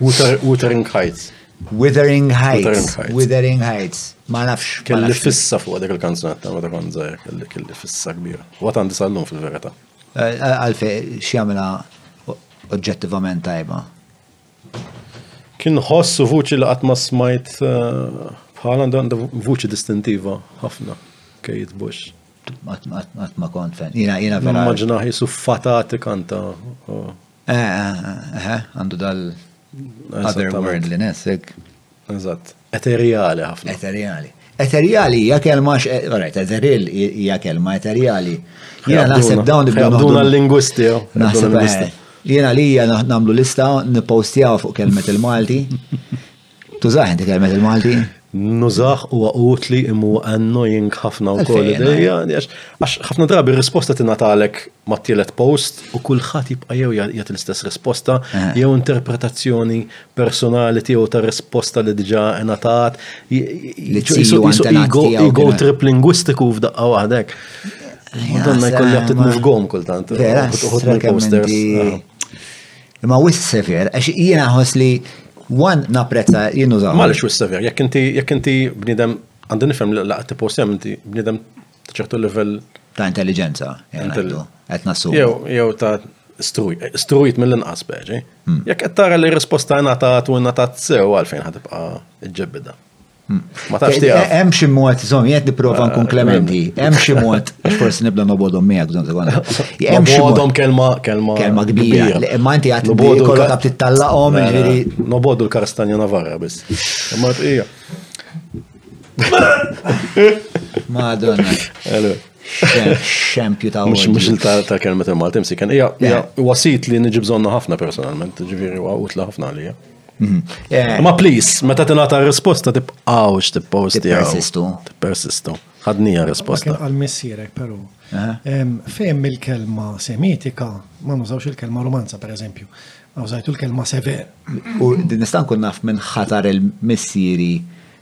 Wuthering Heights. Withering Heights. Withering Heights. Ma nafx. Kelli fissa fuq dik il-kanzunetta ma ta' konza kelli kelli fissa kbira. Wat għandi sallum fil-verita. Eh, eh, Għalfe, xiamela oġġettivament tajba. Kien ħossu vuċi li għatma smajt eh, bħala għanda vuċi distintiva ħafna kejt bux. Għatma kont fen. Jina, jina vera. Maġna jisu fatati kanta. Eh, eh, eh, eh, għandu dal otherworldly nesek. Eżatt. Eterjali ħafna. Eterjali. Eterjali hija kelma x'qed eteril hija kelma eterjali. Jiena naħseb dawn ibdew naħduna l-lingwisti. Naħseb jiena li hija nagħmlu lista nippostjaw fuq kelmet il-Malti. Tużaħ inti kelmet il-Malti? Nużaħ u għutli imu annoying ħafna u koll ideja, għax ħafna drabi risposta tinatalek ma tielet post u kullħat jibqa jew jgħat l-istess risposta, jew interpretazzjoni personali tiegħu ta' risposta li diġa inatat. Ego trip lingwistiku f'daqqa waħdek. Madonna jkolli għattit move gom kultant. Vera, posters. Imma wis sever, għax jiena ħoss li wan naprezza jienu zaħu. Malix wis sever, jekk inti jekk inti bnidem għandi nifhem li laqgħet tipostja inti bnidem ta' ċertu livell ta' intelligenza, qed nassu. Jew jew ta' struj, strujt mill-inqas beġi. Hmm. Jekk qed tara li risposta ngħatat u ngħatat sew għalfejn ħadibqa' ġġebbida. Ma tafx tiegħu. Hemm xi mod, żomm, jgħid nipprova nkun ah, klementi. Hemm xi mod, forsi nibda nobodhom miegħek bżonn sekonda. Hemm xi mod. kelma kelma kelma kbira. Ma inti għad kollok għab tittallaqhom, ġifieri. Nobodu l-karstanja Navarra biss. Ma tqija. Madonna. Xempju ta' Mux mux ta' ta' kelmet il-Maltim si kan. Ija, wasit li nġibżonna ħafna personalment, ġiviri wa' utla ħafna li Ma please, meta tingħata risposta tibqgħux tipposti. Tippersistu. Tippersistu. Ħadnija risposta. Għal missierek però. Fejn il-kelma semitika, ma nużawx il-kelma romanza per eżempju. Użajtu l-kelma sever. U din nistan kun naf minn ħatar il-missieri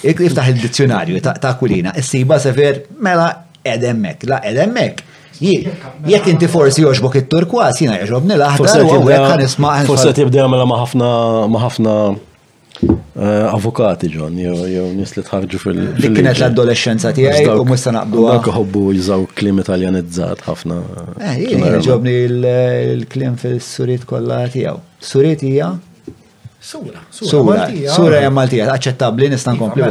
Iftaħ il-dizzjonarju ta' Aquilina, issiba sever mela edemmek, la edemmek. Jekk inti forsi joġbok it-turkwas, jina joġobni l-aħdar u għek kan isma' Forse tibda mela ma' ħafna ma' ħafna eh, avukati ġon, jew nis li tħarġu fil- Dik kienet l-adolescenza tiegħi u mhux se naqbdu. Dak ħobbu jużaw klim italjanizzat ħafna. Eh, ġobni l-klim fis-suriet kollha tiegħu. Suriet hija Sura, sura, sura hija Maltija, aċċettabbli nista' iva, nkompli.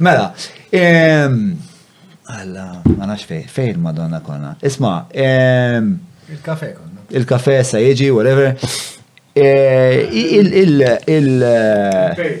Mela, Alla, ma nafx fejn, fejn Madonna konna. Isma, il-kafe konna. Il-kafe sa jiġi, whatever. Eh, il- il- il- eh,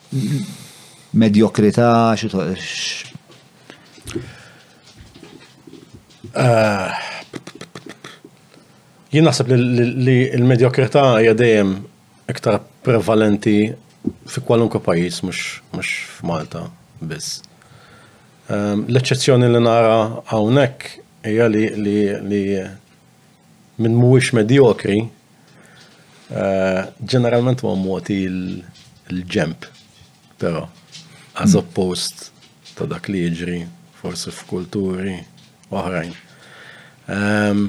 Medjokrità, ah. Jien naħseb li l-medjokrità hija dejjem iktar prevalenti fi kwalunkwe pajjiż mhux f'Malta biss. Ehm, l-eċċezzjoni li nara hawnhekk hija li min mhuwiex medjokri Eh, ġeneralment ma moti l-ġemp, pero as oppost ta' dak li jiġri forsi f'kulturi oħrajn. Ehm,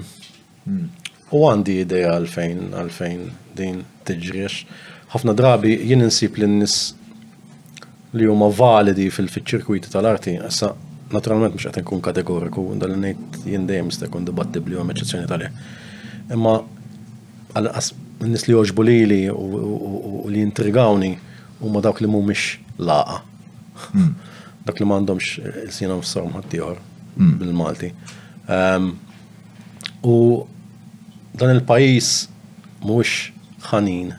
u għandi ideja għalfejn, għalfejn din tiġriex. ħafna drabi jien insib l-nis li huma validi fil-ċirkwiti tal-arti, issa naturalment mhux qed inkun kategoriku, dan li ngħid jien dejjem jista' jkun dibattibbli u eċċezzjoni tal Imma għal nies li jogħġbu lili u li jintrigawni huma dawk li mhumiex laqa. Hmm. Dak li m'għandhomx il-sina f'sawm ħaddieħor hmm. bil-Malti. Ehm, u dan il-pajjiż mhuwiex ħanin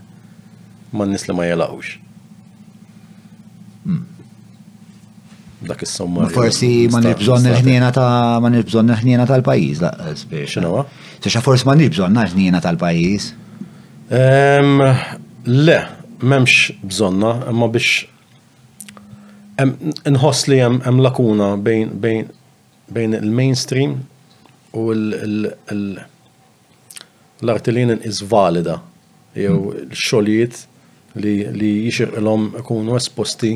man-nies li ma jelaqux. Hmm. Dak is-somma. Forsi ma nibżon il-ħniena ta' ma nibżon il-ħniena tal-pajjiż laqqas biex. X'inhu? Tixa forsi ma nibżon il-ħniena tal-pajjiż. Le, m'hemmx bżonna, imma biex nħoss li hemm lakuna bejn il-mainstream u l- L-arti li jien inqis valida jew xogħlijiet li li jixirqilhom ikunu esposti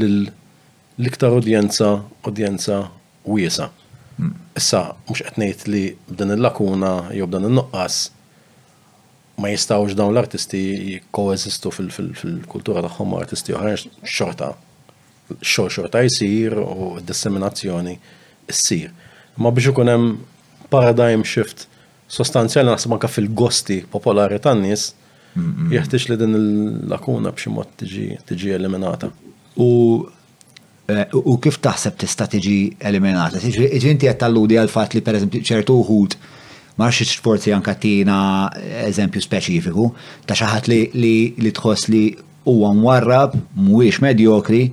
lil l-iktar udjenza udjenza wiesa'. Issa mhux qed ngħid li b'din il-lakuna jew b'dan in-nuqqas ma jistgħux dawn l-artisti jikkoeżistu fil-kultura tagħhom ma' artisti oħrajn xorta. Xogħol xorta jsir u d-disseminazzjoni ssir. Ma biex ikun hemm paradigm shift sostanzjali naħseb anke fil-gosti popolari tan-nies, jeħtieġ li din il-lakuna b'xi mod tiġi eliminata. U Eh, u kif taħseb tista' tiġi eliminata? Ġinti qed talludi għal fatt li pereżempju ċertu uħud ma nafx xporti anka tina eżempju speċifiku ta' xi ħadd li tħoss li Huwa mwarrab, mhuwiex medjokri,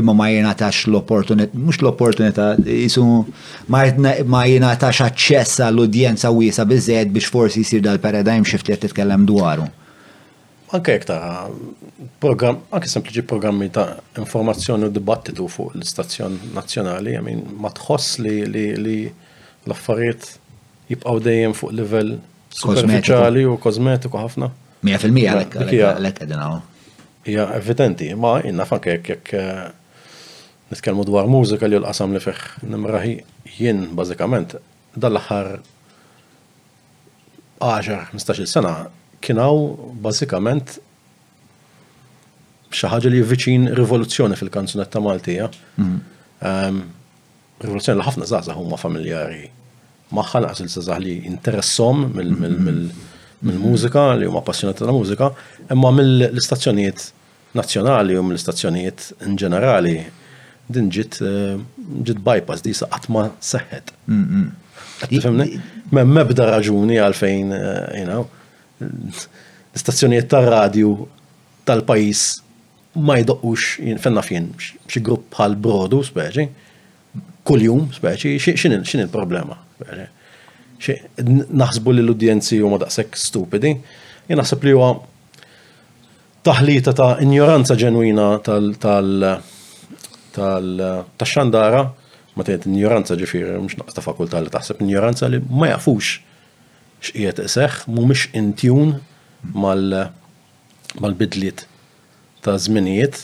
imma ma jingħatax l-opportunità, mhux l-opportunità, jisu ma jingħatax aċċess għall udjenza wiesa biżejjed biex forsi jsir dal-paradigm shift li qed titkellem dwaru. Anke jekk tara programm, anke sempliċi programmi ta' informazzjoni u dibattitu fuq l-istazzjon nazzjonali, min ma tħoss li l-affarijiet jibqgħu dejjem fuq livell superficiali u kosmetiku ħafna. Mija fil-mija għalek għalek għedin għaw. Ija evidenti, ma jina fanke jek eh, nitkelmu dwar mużika li l-qasam li fih nimraħi jien bażikament dal-aħħar 10-15 sena kien hawn bażikament xi ħaġa li viċin rivoluzzjoni fil-kanzunetta Maltija. Mhm. Ehm, Rivelazzjoni li ħafna żgħażagħ huma familjari magħha naqas il-żgħażagħ li interessom mill-mużika li huma appassjonati tal-mużika, imma mill-istazzjonijiet nazzjonali u mill-istazzjonijiet in ġenerali din ġiet ġiet bypass di sa qatt ma seħħet. M'hemm mebda raġuni għalfejn l-istazzjonijiet tar-radju tal-pajjiż ma jdoqqux, fejn naf jien, xi grupp bħal brodu speċi, kuljum speċi, x'in il-problema? Naħsbu li l-udjenzi huma daqshekk stupidi, jien naħseb li huwa taħlita ta' injoranza ġenwina tal-xandara, ma tgħid injoranza ġifieri mhux naqs ta' fakultà li taħseb injoranza li ma jafux x'qiegħed iseħħ, mhumiex in tune mal- mal-bidliet ta' żminijiet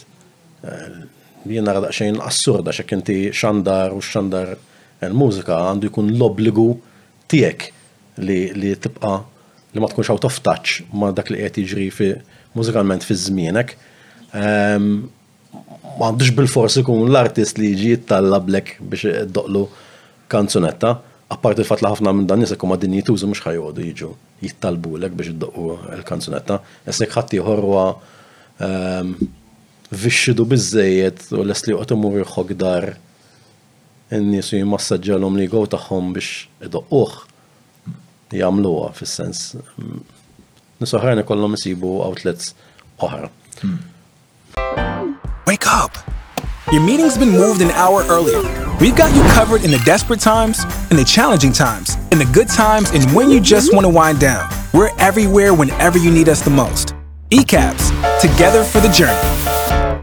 li jien nara daqsxejn assurda x'hekk inti xandar u x-xandar il-mużika għandu jkun l-obbligu tiegħek li li tibqa' li ma tkunx out of touch ma' dak li qed jiġri fi mużikalment fi żmienek. ma għandux bil-fors ikun l-artist li jiġi jittalla blek biex doqlu kanzunetta, apparti il-fat li ħafna minn dan nies ikun ma din jitużu mhux ħajgħodu jiġu jittalbulek biex iddoqqu l-kanzunetta, essek ħadd ieħor huwa ehm, vixxidu biżejjed u lest li joqgħod imur jħok dar in-nies u jimmassaġġalhom l-ego tagħhom biex idoqquh jagħmluha fis-sens Nisoħrajna kollom jisibu outlets oħra. Hmm. Wake up! Your meeting's been moved an hour earlier. We've got you covered in the desperate times, in the challenging times, in the good times, and when you just want to wind down. We're everywhere whenever you need us the most. ECAPS, together for the journey.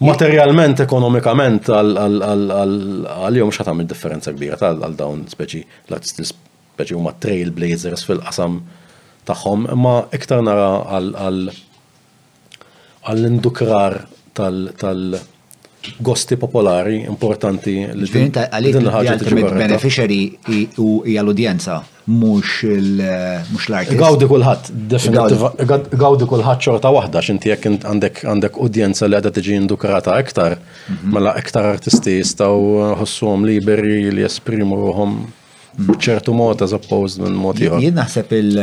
Materjalment, ekonomikament, għal-jom xatam il-differenza kbira għal dawn speċi, speċi huma trailblazers fil-qasam tagħhom, imma iktar nara għall-indukrar tal-gosti popolari importanti li din ħaġa tiġi. Beneficiary hija l-udjenza. mhux mhux l-artist. Gawdi kulħadd, definitivament. Gawdi kulħadd xorta waħda, x'inti jekk għandek għandek udjenza li għadha tiġi indukrata iktar, mhm. mela iktar artisti jistgħu ħossuhom liberi li jesprimu ruhom b'ċertu mod as opposed minn mod ieħor. Jien naħseb il-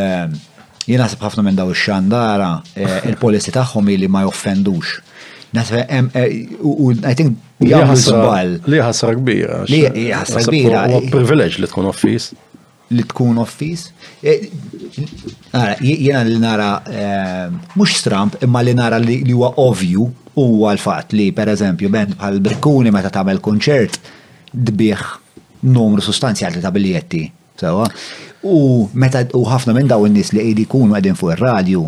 jien naħseb ħafna minn daw ix-xandara eh, il-policy tagħhom li ma joffendux. Naħseb eh, u I think jagħmlu żball. Li ħasra kbira. Li ħasra kbira. Huwa privileġġ li tkun offiż. Li tkun offiż. E, jiena li nara e, mhux stramp imma li nara li huwa ovju huwa l-fatt li pereżempju band bħal Brikkuni meta tagħmel kunċert dbieħ numru sostanzjali ta' biljetti Sewa. U meta u ħafna minn daw in-nies li qegħdi jkunu qegħdin fuq ir-radju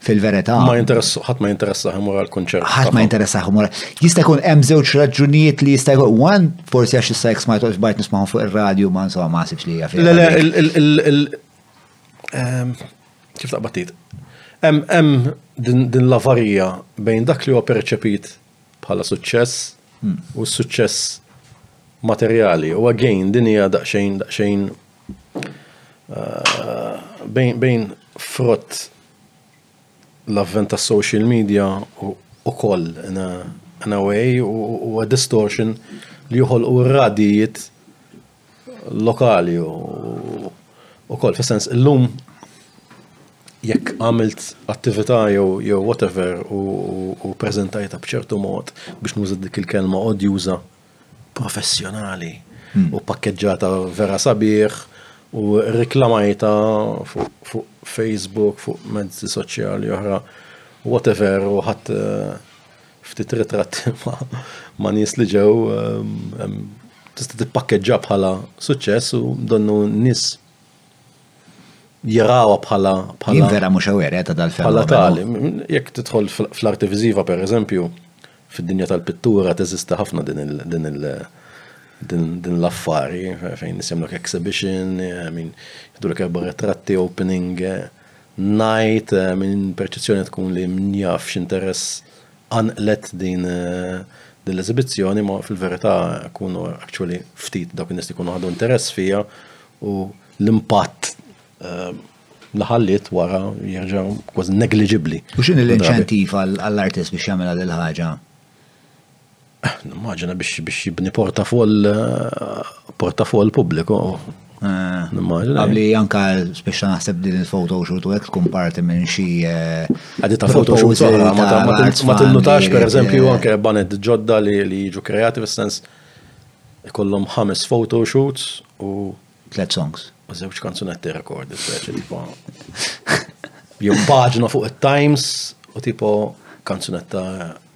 fil-verità. Ma jinteress, ħadd ma jinteressa ħimur għal-kunċert. ħadd ma jinteressa ħimur. Jista' jkun hemm żewġ raġunijiet li jista' jkun one, forsi għax issa jekk smajtu bajt nismahom fuq ir-radju ma insomma ma sibx li hija Le le ehm, kif taqbatit? Hemm din l-avarija bejn dak li huwa perċepit bħala suċċess u s-suċċess materjali u għagħin din hija daqsxejn daqsxejn eh, bejn bejn frott l-avvent tas social media u koll in a way u a distortion li joħolqu r-radijiet lokali u ukoll fis-sens illum jekk għamilt attività jew jew whatever u preżentajta b'ċertu mod biex nuża dik il-kelma odjuża professjonali hmm. u pakkeġġata vera sabiħ u reklamajta fuq Facebook, fuq mezzi soċjali oħra, whatever, u ħadd eh, Ftit ritratti ma' nies li ġew tista' tippakkeġġa bħala suċċess u donnu nies jarawa bħala bħala. Jien vera mhux aware eh, ta' dal-fenomenu. Bħala tali, jekk tidħol fl-arti viżiva pereżempju, fid-dinja tal-pittura teżista ħafna din il- din il- din l-affari fejn nisimlok exhibition, min jidulek erba' retratti opening Ngħid minn perċezzjoni tkun li min jaf x'interess qanqlet din l-eżibizzjoni ma fil-verità jkunu actually ftit dawk in-nies li jkunu ħadu interess fiha u l-impatt li ħalliet wara jerġa' kważi negliġibbli. U x'inhi l-inċentiv għall-artist biex jagħmilha dil-ħaġa? Nimmaġina biex jibni portafoll portafoll pubbliku. Eh, nimmaġina. Għabli anka speċa naħseb din il-foto shoot u għek tkun parti minn xi. Eh, Għaddi ta' foto shoot soħra, ma tinnutax per eżempju anke banet ġodda li jiġu kreati fis-sens ikollhom ħames foto shoots u. Tlet songs. U zewċ kanzunetti rekord, speċi tipo. Jom paġna fuq il-Times u tipo kanzunetta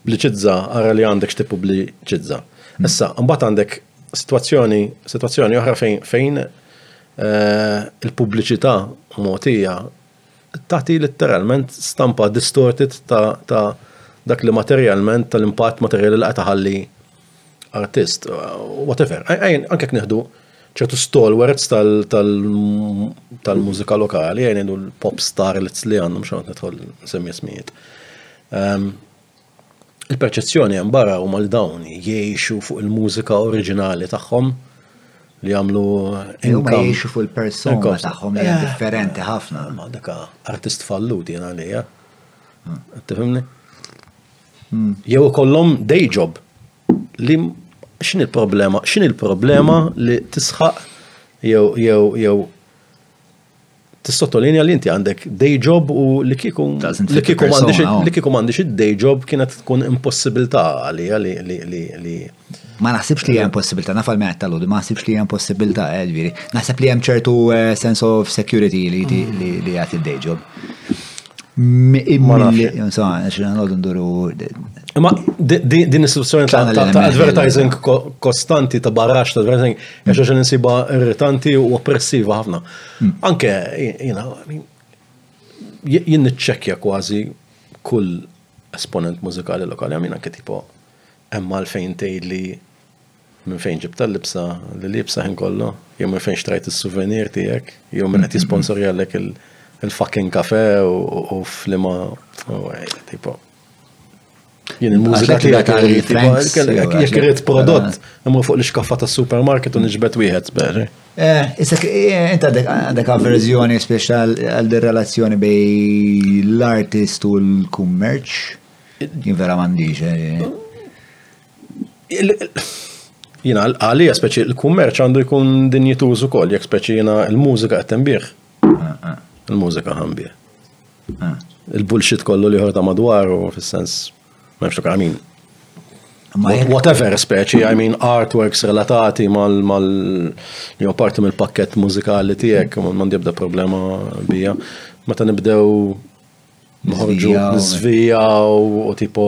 Pubbliċizza, ara li għandek x'tippubbliċizza. Issa, mbagħad għandek sitwazzjoni sitwazzjoni oħra fejn fejn eh, il-pubbliċità mogħtija tagħti letteralment stampa distorted ta', ta dak li materjalment tal-impatt materjali li qed iħalli artist, whatever. Anke neħdu ċertu stalwarts tal-mużika lokali, għajn l-pop star li għandhom xorta tħol semmi smijiet. Ehm, il-perċezzjoni hemm barra huma l dawn jgħixu fuq il-mużika oriġinali tagħhom li jagħmlu huma jgħixu fuq il-persuna tagħhom hija eh. differenti ħafna. Ma daka artist falluti jien għalija. Hmm. Tifhimni? Hmm. Jew ikollhom day job li x'in il-problema? X'in il-problema li tisħaq jew jew jew tissottolinja li inti għandek day job u li kieku li kieku m'għandix li kieku m'għandix id-day job kienet tkun impossibilità għalija li li li Ma naħsibx li hemm possibilità, nafal me għatta l ma naħsibx li hemm possibilità, eh, ġviri. Naħseb li hemm ċertu eh, sense of security li li għat id dejġu Ma din istituzzjoni ta' advertising kostanti ta' barrax ta' advertising, għax għax nsiba irritanti u oppressiva ħafna. Mm. Anke, jina, jinn ċekja kważi kull esponent mużikali lokali, għamina anke tipo Hemm għalfejn tgħidli minn fejn ġibta l-libsa li libsa ħin kollu, jew minn fejn xtrajt is-souvenir tiegħek, jew minn qed jisponsorjalek il-fucking kafe u flima tipo. Jien il-mużika tiegħek irid jekk irid prodott, imma fuq l-iskaffa tas-supermarket u niġbed wieħed beri. Eh, isek, eh, inta għandek avverżjoni speċjal għal relazzjoni bej l-artist u l-kummerċ? Jien vera m'għandix. Eh. Jina għalija speċi l-kummerċ għandu jkun dinjituż ukoll, jekk speċi jina l-mużika qed tinbih. Ah, ah. Il-mużika ħambih. Ah. Il-bullshit kollu li ħorta madwar u fis-sens ma nafx kamin. Whatever speċi, I mean artworks relatati mal mal li parti mill-pakket mużikali tiegħek, m'għandi ebda problema bija. Meta nibdew Nħorġu l-svija u tipo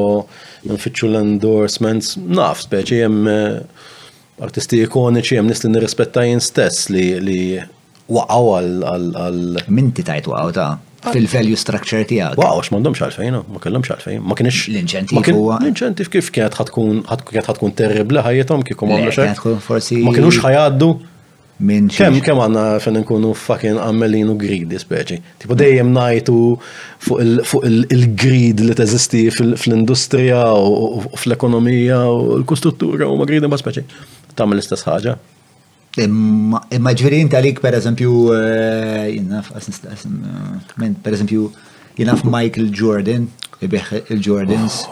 nfittxu l-endorsements, naf, speċi jem eh, artisti ikoniċi jem nis li nirrispetta jien stess li li waqaw għal. Minti tajt waqaw ta' ah. fil-value structure tijak. Waqaw, x'mandom xalfejn, ma kellom xalfejn, ma kienx. L-inċentiv huwa. L-inċentiv kif kienet ħatkun kienet ħatkun terribli ħajjithom kiekom għamlu xejn. Ma kienux ħajaddu. Minn xi. Kemm kemm għandna fejn inkunu fucking għammelin u gridi speċi. Tipo dejjem ngħidu fuq il-grid li teżisti fl-industrija u fl-ekonomija u l-kustruttura u ma gridi ma speċi. Tagħmel l-istess ħaġa. Imma ġveri inta lik per eżempju, eh, jinnaf, eh, per eżempju, jinnaf Michael Jordan, ibiħ il-Jordans.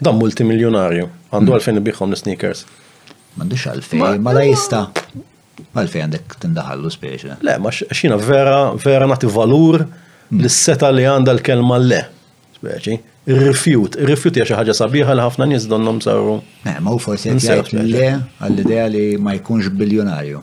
Dan multimiljonarju, għandu għalfejn ibiħom l-sneakers. M'għandux għalfej, ma la jista' għalfej għandek tindaħallu speċi. Le, ma xina vera, vera nagħti valur hmm. l-seta li għandha l-kelma le. Speċi. Rifjut, rifjut hija xi ħaġa sabiħa li ħafna nies donnom saru. Eh, ma hu forsi qed le għall-idea li ma jkunx biljonarju.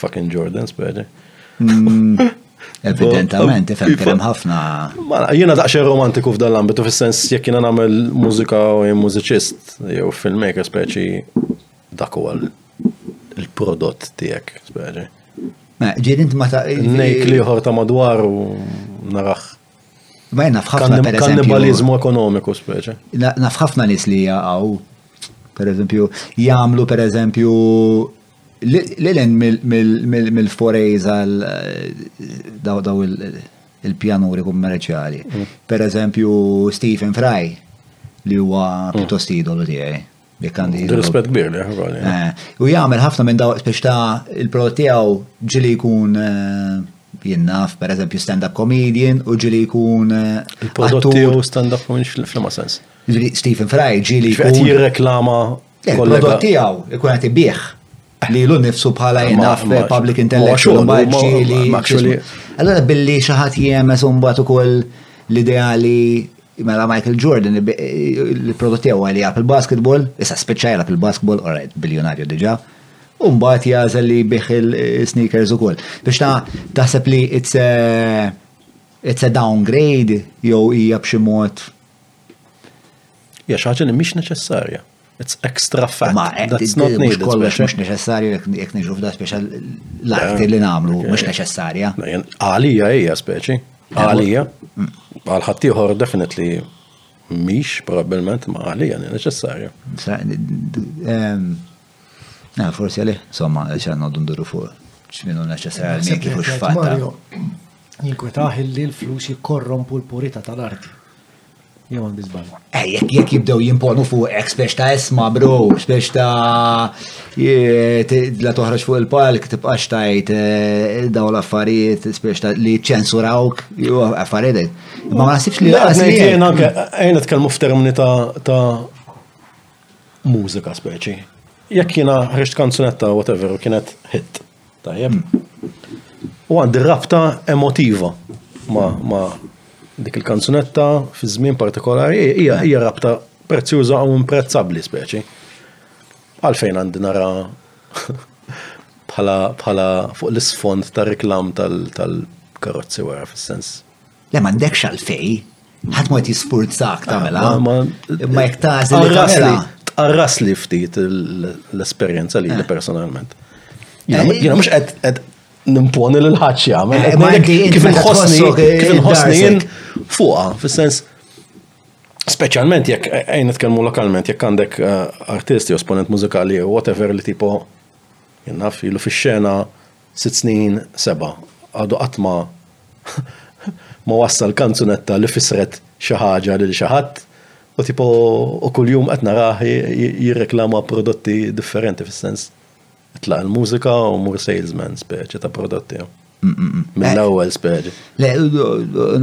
Fucking Jordan, speċi. Mm, evidentament, ifem kellem ħafna. Mela, jiena daqxie romantiku f'dan l-ambitu, fil-sens jek jiena namel mużika u jien mużiċist, jew filmmaker, speċi dak huwa il-prodott tiegħek, speċi. Ma, ġedint ma ta' Nejk li ta' madwar u narax. Ma jenna fħafna per eżempju. Kannibalizmu ekonomiku speċe. Nafħafna nis li jgħaw, per eżempju, jgħamlu per eżempju Lilin mill-forays għal daw il-pjanuri kummerċjali. Mm. Per eżempju, Stephen Fry, li huwa mm. pjuttost idolu tiegħi. Rispet kbir li eh, U jagħmel ħafna minn daw biex ta' il-prod tiegħu ġili jkun eh, jinnaf, per eżempju, stand-up comedian u ġili jkun. Eh, Il-prodott tiegħu stand-up mhux fl-ma sens. Stephen Fry ġili. Qed jirreklama Il-prodott tiegħu ikun qed ibih li l nifsu bħala jenaf public intellectual li. Allora billi xi ħadd jemes imbagħad ukoll l-ideali mela Michael Jordan il-prodott tiegħu għalija fil-basketball, issa spiċċa jara fil-basketball, orajt biljonarju diġà. Umbat jażel li bih il-sneakers ukoll. Biex ta' taħseb li it's a, it's a downgrade jew hija b'xi mod Ja xi ħaġa li mhix neċessarja. It's extra fat. Ma that's not needed. Kollox mhux neċessarju jekk niġu f'da speċa l-art li nagħmlu mhux neċessarja. Għalija hija speċi. Għalija. Mm. Għal ħaddieħor definitely mhix probabbilment ma għalija neċessarja. Ehm, eh, forsi għalih, insomma, xan għoddu nduru fuq x'minu neċessarja li kif x'fatta. Jinkwetaħ li l-flus jikkorrompu l-purita tal-arti. Jew għandi żball. Eh, jekk jekk jibdew jimponu fuq ek spex ta' esma bro, spex ta' la toħroġ fuq il-palk tibqax tajt eh, daw l-affarijiet spex ta' li ċensurawk jew affarijiet. Ma ma nasibx li għasina. Għajna tkellmu f'termini ta' mużika speċi. Jekk jiena ħriġt kanzunetta whatever kienet hit Tajjeb. U għandi rabta emotiva ma, ma dik il-kanzunetta fi żmien partikolari hija hija rabta prezzjuża u imprezzabbli speċi. Għalfejn għandi nara bħala bħala fuq l-isfond ta' reklam tal-karozzi wara fis-sens Le m'għandekx għalfej, ħadd mod jispurtzak tagħmilha. Imma jekk tażel tagħmilha. Tqarras li ftit l-esperjenza li eh. personalment. Jiena eh, mhux qed nimponi lil ħadd jagħmel. Eh, kif inħossni kif inħossni jien fuqha, fis-sens Speċjalment jekk għajn nitkellmu lokalment, jekk għandek artisti, esponent mużikali, whatever li tipo jennaf ilu fi xena Sitt snin, seba', għadu qatt ma ma wassal kanzunetta li fissret xi ħaġa lil xi ħadd u tipo u kuljum qed narah jirreklama prodotti differenti fis-sens tlaq il-mużika u mur salesman speċi ta' prodotti. Mill-ewwel speċi. Le,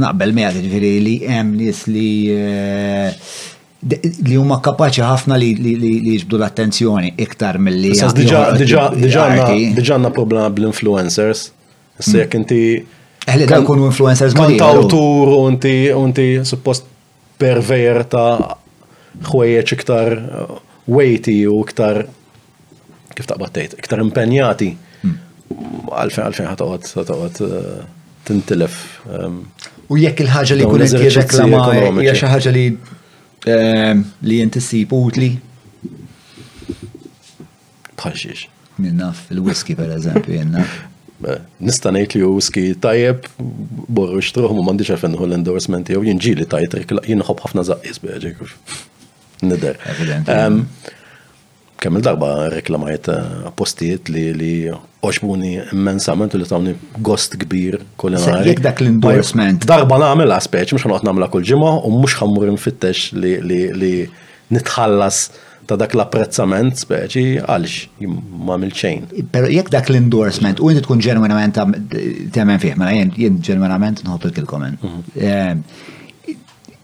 naqbel miegħek ġifieri li hemm nies li eh, li huma kapaċi ħafna li jiġbdu l-attenzjoni iktar mill-li. Diġa għanna problema bl-influencers. Issa jekk inti. Eħli dan kunu influencers ma' Kantawtur u inti inti suppost pervejer ta' ħwejjeġ iktar uh, weighty u iktar kif taqbad tgħid, iktar impenjati għalfejn għalfejn ħatoqgħod ħatoqgħod eh, tintilef. Ehm, u jekk il-ħaġa li kun qed jirreklama hija xi ħaġa li ehm, li inti ssib utli. Bħalxiex. Minna fil-whisky per eżempju jenna. Eh, nista' ngħid li whisky tajjeb borru xtruħ ma m'għandix għalfejn hu l-endorsement jew jinġili tajt jinħobb ħafna zaqqis bieġek. Nider. Evident. Ehm, kemm il-darba reklamajt eh, postijiet li li oġbuni immensament u li tawni gost kbir kulinari. Jek dak l-endorsement. Darba nagħmel speċi mhux ħanqod nagħmilha kull ġimgħa u mhux ħammur infittex li li li nitħallas ta' dak l-apprezzament speċi għalx ma xejn. Pero jekk dak l-endorsement u inti tkun ġenwinament temmen fih, mela jien ġenwinament nħobb il-kilkomen. Mhm. Eh,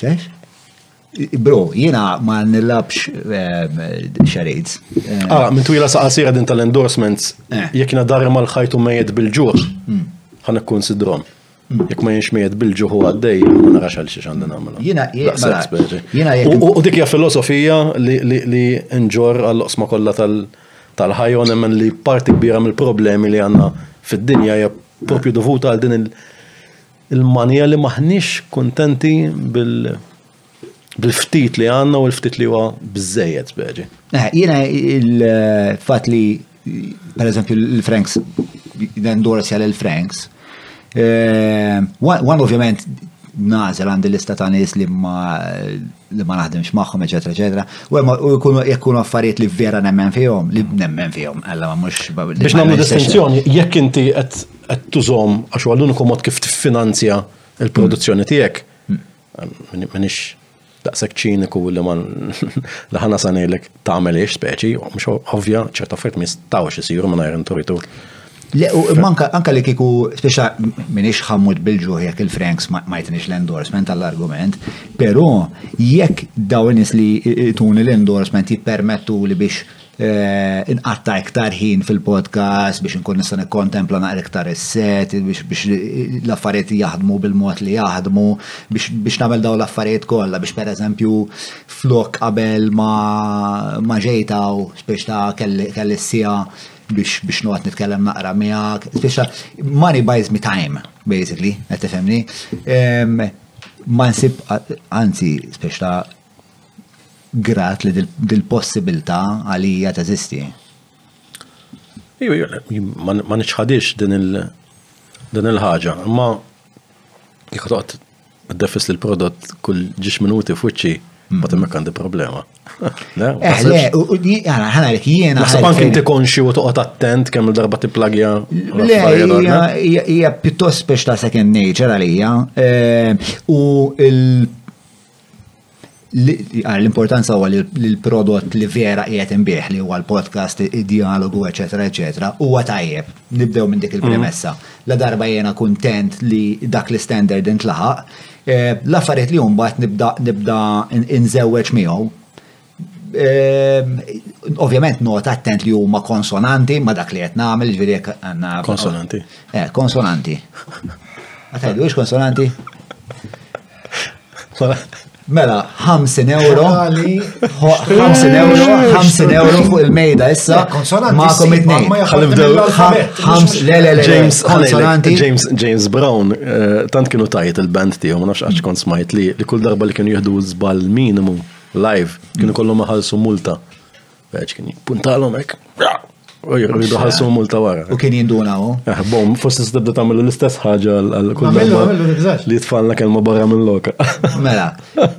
Xex? Bro, jina ma nillabx ehm, xarejds. Ehm, ah, minn twila sa' qasira din tal-endorsements, eh. jek jina darra mal-ħajtu mejet bil-ġuħ, hmm. ħan ikkonsidrom. Hmm. Jek ma jenx mejet bil-ġuħ u għaddej, ma narax għal xiex għandin għamlu. Jina, jina, U dikja filosofija li nġor għall-osma kolla tal-ħajon emmen li parti kbira mill-problemi li għanna fid-dinja hija propju dovuta għal din il- il-manija li m'aħniex kuntenti bil bil-ftit li għandna u l-ftit li huwa biżejjed speċi. Eh, jiena il-fatt li pereżempju l-Franks nendorsi għal il-Franks, eh, one ovvjament nażel għandi lista ta' nies li ma li ma naħdimx magħhom, eċetera, eċetera. U hemm u jkunu jekk ikunu affarijiet li vera nemmen fihom, li nemmen fihom, alla ma mhux Biex nagħmlu distinzjoni, jekk inti qed qed tużhom għax huwa l-uniku mod kif tiffinanzja l-produzzjoni tiegħek. Mm. Minix daqshekk ċiniku li ma li ħana sa ngħidlek tagħmel ix speċi, mhux ovvja ċerta affarijiet ma jistgħux isiru mingħajr inturitu Le, u manka anka li kiku, speċa minix ħammut bil-ġuħ jek il-Franks ma jtinix l-endorsement għall-argument, pero jekk dawinis li tuni l-endorsement jippermettu li biex eh, inqatta iktar ħin fil-podcast biex nkun nista' nikkontempla naqra iktar is-set biex l-affarijiet jaħdmu bil-mod li jaħdmu biex nagħmel dawn l-affarijiet kollha biex pereżempju flok qabel ma ma ġejtaw biex ta' kelli s-sija biex biex noqgħod nitkellem naqra miegħek. Speċa money buys me time, basically, qed tifhemni. Ma nsib anzi speċa grat li dil-possibilità għalija teżisti. Ma nċħadix din il-ħaġa, ma jekk Deffis li l-prodott kull ġiex minuti fuċċi Ma temmek għandi problema. Eħle, eh, għana, ħana li jiena. Naħseb anki inti konxi u toqgħod attent kemm il-darba tiplagja. Le, hija pjuttost speċ ta' second nature għalija. Eh, u il- Ah, l-importanza huwa li l-prodott li vera qiegħed imbieħ li huwa l-podcast, id-dialogu, eċetera, eċetera, huwa tajjeb. Nibdew minn dik il-premessa. Mhm. La darba jiena kuntent li dak l-standard intlaħaq, eh, l-affarijiet li mbagħad nibda nibda inżewweġ miegħu. Eh, ovvjament nota attent li huma konsonanti ma dak li qed nagħmel, ġifieri għandna konsonanti. Eh, konsonanti. Għatajdu, konsonanti? Mela, 50 euro. 50 euro, 50 euro fuq il-mejda issa. Ma'kom it-nej. Le, le, le. James Konsonanti. James, James Brown, eh, tant kienu tajt il-band tiegħu, ma nafx għax kont smajt li kull darba li kienu jieħdu żball minimu live, kienu kollu maħalsu multa. Veċ kien jippuntalhom hekk. U jirridu ħassu multa wara. U kien jinduna u. Eh, bom, forsi s-tibda tamil l-istess ħagġa għal-kull. Li tfalna kelma barra minn loka. Mela,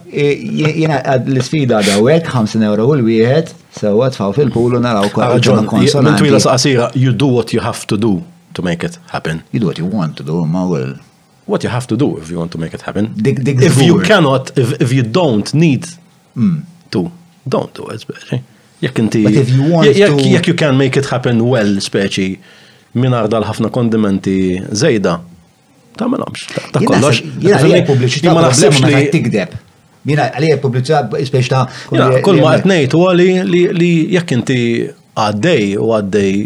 jena l-sfida da u għek 50 euro u l-wieħed, sewa tfaw fil-pulu naraw kwa. Ġon, minn twila saqasira, you do what you have to do to make it happen. You do what you want to do, ma' What you have to do if you want to make it happen. Dik dik If you cannot, if, if you don't need mm. to, don't do it, speċi. Jekk inti. But if you want jek, to. Jekk you can make it happen well, speċi, minn arda l-ħafna kondimenti zejda, ta' melamx. Ta' kollox. Jena li pubbliċità ma naħsibx li tikdeb. Jena li pubbliċità speċi ta' kull ma għatnejt u għali li jekk inti għaddej u għaddej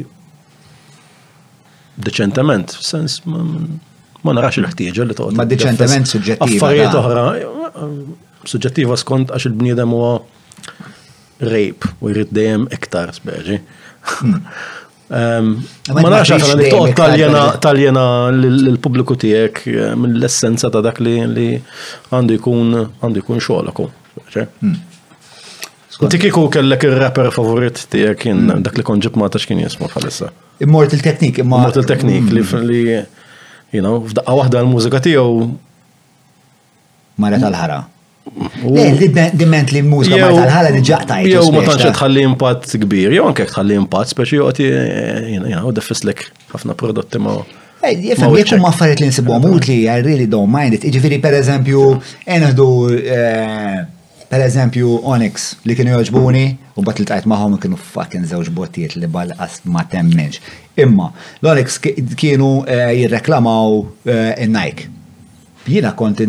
deċentement, sens ma narax il-ħtieġa li toqgħod. Ma deċentement suġġettiva. Affarijiet oħra suġġettiva skont għax il-bniedem huwa rape u jrid dejjem iktar speċi. Ma narax għax li toqgħod taljena l-pubbliku tiegħek eh, mill-essenza ta' dak li għandu jkun għandu jkun xogħolok. Hmm. Inti kieku kellek ir-rapper favorit tiegħek kien hmm. dak li konġib ma ta' x'kien jismu bħalissa. Immortal Technique, imma. Immortal Technique, li, mm. li you know, f'daqqa waħda l-mużika tiegħu. Mara tal-ħara. Le, diment li l-mużika mara tal-ħara li ġaqtajt. Jew ma tantx tħalli impatt kbir, jew anke tħalli impatt, speċi joqgħod you know, defislek ħafna prodotti ma' eh, Jifem, jekk ma affarijiet li nsibhom utli, I really don't mind it. Iġifieri pereżempju, enħdu eh, Per eżempju, Onyx, li kienu jogħġbuni, u bat il-tajt maħom kienu fucking żewġ bottijiet li balqas ma temminx. Imma, l-Onyx kienu eh, jirreklamaw eh, in-Nike. Jina kont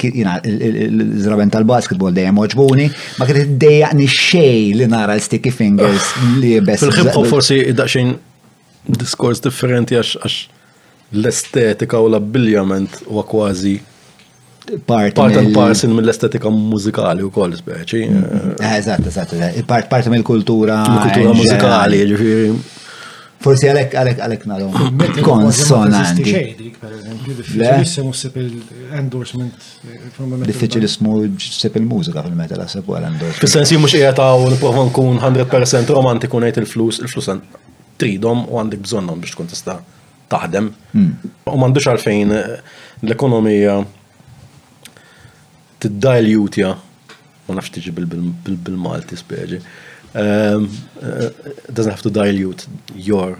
jina l-żraben tal-basketball dejjem oġbuni, ma kien iddejjaqni xej li nara l-sticky fingers li bes. Fil-ħibħu forsi daqxejn diskors differenti għax l-estetika u l-abbiljament huwa kważi part and parcel mill-estetika mużikali wkoll speċi. Mm, mm, mm. Eh, eżatt, eżatt, part parti mill-kultura. Mill-kultura mużikali, ġifieri. Forsi għalek għalek għalek narom. Konsonanti. Diffiċilismu s-sep il-endorsement. Diffiċilismu s-sep il-mużika fil-meta la sep għal endorsement. Fil-sensi mux qiegħed u niprofa nkun 100% romantiku ngħid il-flus, il-flus tridhom u għandek bżonnhom biex tkun tista' taħdem. Hmm. U m'għandux għalfejn eh, l-ekonomija tiddajljutja ma nafx tiġi bil-Malti speċi. Ehm, eh, doesn't have to dilute your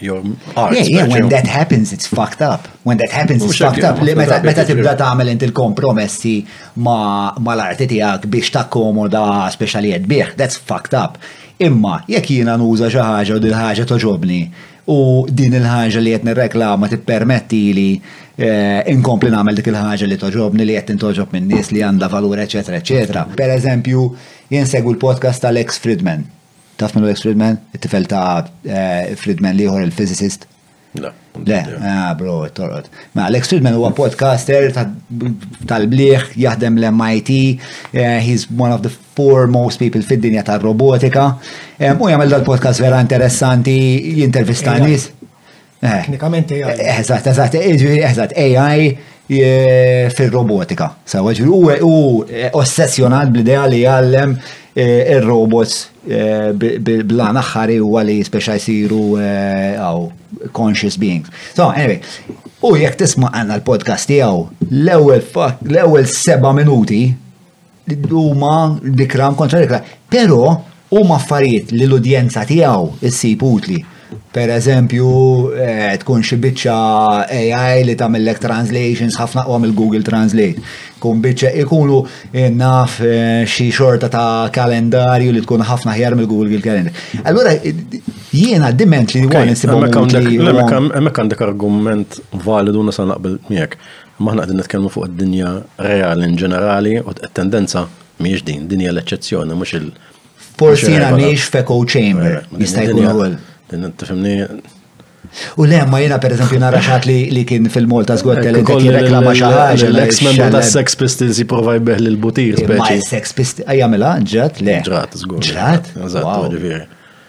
your art. Yeah, yeah, when that happens, it's fucked up. When that happens, it's fucked up. Meta tibda tagħmel inti l-kompromessi ma l-arti tiegħek biex takkomoda speċjalijiet bih, that's fucked up. Imma jekk jiena nuża xi ħaġa u din il-ħaġa togħġobni u din il-ħaġa li qed nirreklama tippermettili eh, inkompli nagħmel dik il-ħaġa li togħġobni li qed tintogħġob min-nies li għandha valur eċetera eċetera. Per eżempju, jien segwi l-podcast tal-ex Friedman. Taf minn ex Friedman? It-tifel ta' eh, Friedman liħor il-physicist. Le, le, ah, bro, torqod. Ma, Alex Friedman huwa podcaster tal-bliħ, jaħdem l-MIT, eh, he's one of the foremost people fid-dinja tal-robotika. Eh, u jagħmel dal-podcast vera interessanti, jintervista nies. Eh. Teknikament AI. Eżatt, eżatt, eżatt, AI fil-robotika. Sawa, ġviri, u ossessjonat bl-idea li jgħallem eh, il-robots eh, bl-għan aħħari u għalli speċa jisiru għaw eh, conscious beings. So, anyway, u jek tisma għanna l-podcast tijaw, l-ewel seba minuti Duma, dikram kontra dikram. Però huma affarijiet li l-udjenza tiegħu issib utli. Per eżempju, eh, tkun xi biċċa AI li tagħmellek translations ħafna qwa mill-Google Translate. Kun biċċa ikunu eh, naf eh, xi xorta ta' kalendarju li tkun ħafna ħjar mill-Google Calendar. Allura jiena diment li għan nsibu. Hemmhekk għandek argument validu nisa naqbel miegħek. Imma aħna qegħdin nitkellmu fuq id-dinja reali in ġenerali u t-tendenza mhijiex din, din hija l-eċċezzjoni mhux il- Forsi jiena mhijiex f'echo chamber, eh, jista' jkun ukoll. Tifhimni U le, ma jena per eżempju nara xat li kien fil-Malta Got Talent qed jirreklama xi ħaġa. L-ex membru ta' Sex Pistols jipprova jbeħ lil butir speċi. Sex Pistols jagħmilha ġrat le. Ġrat żgur. Ġrat. Eżatt, ġifieri.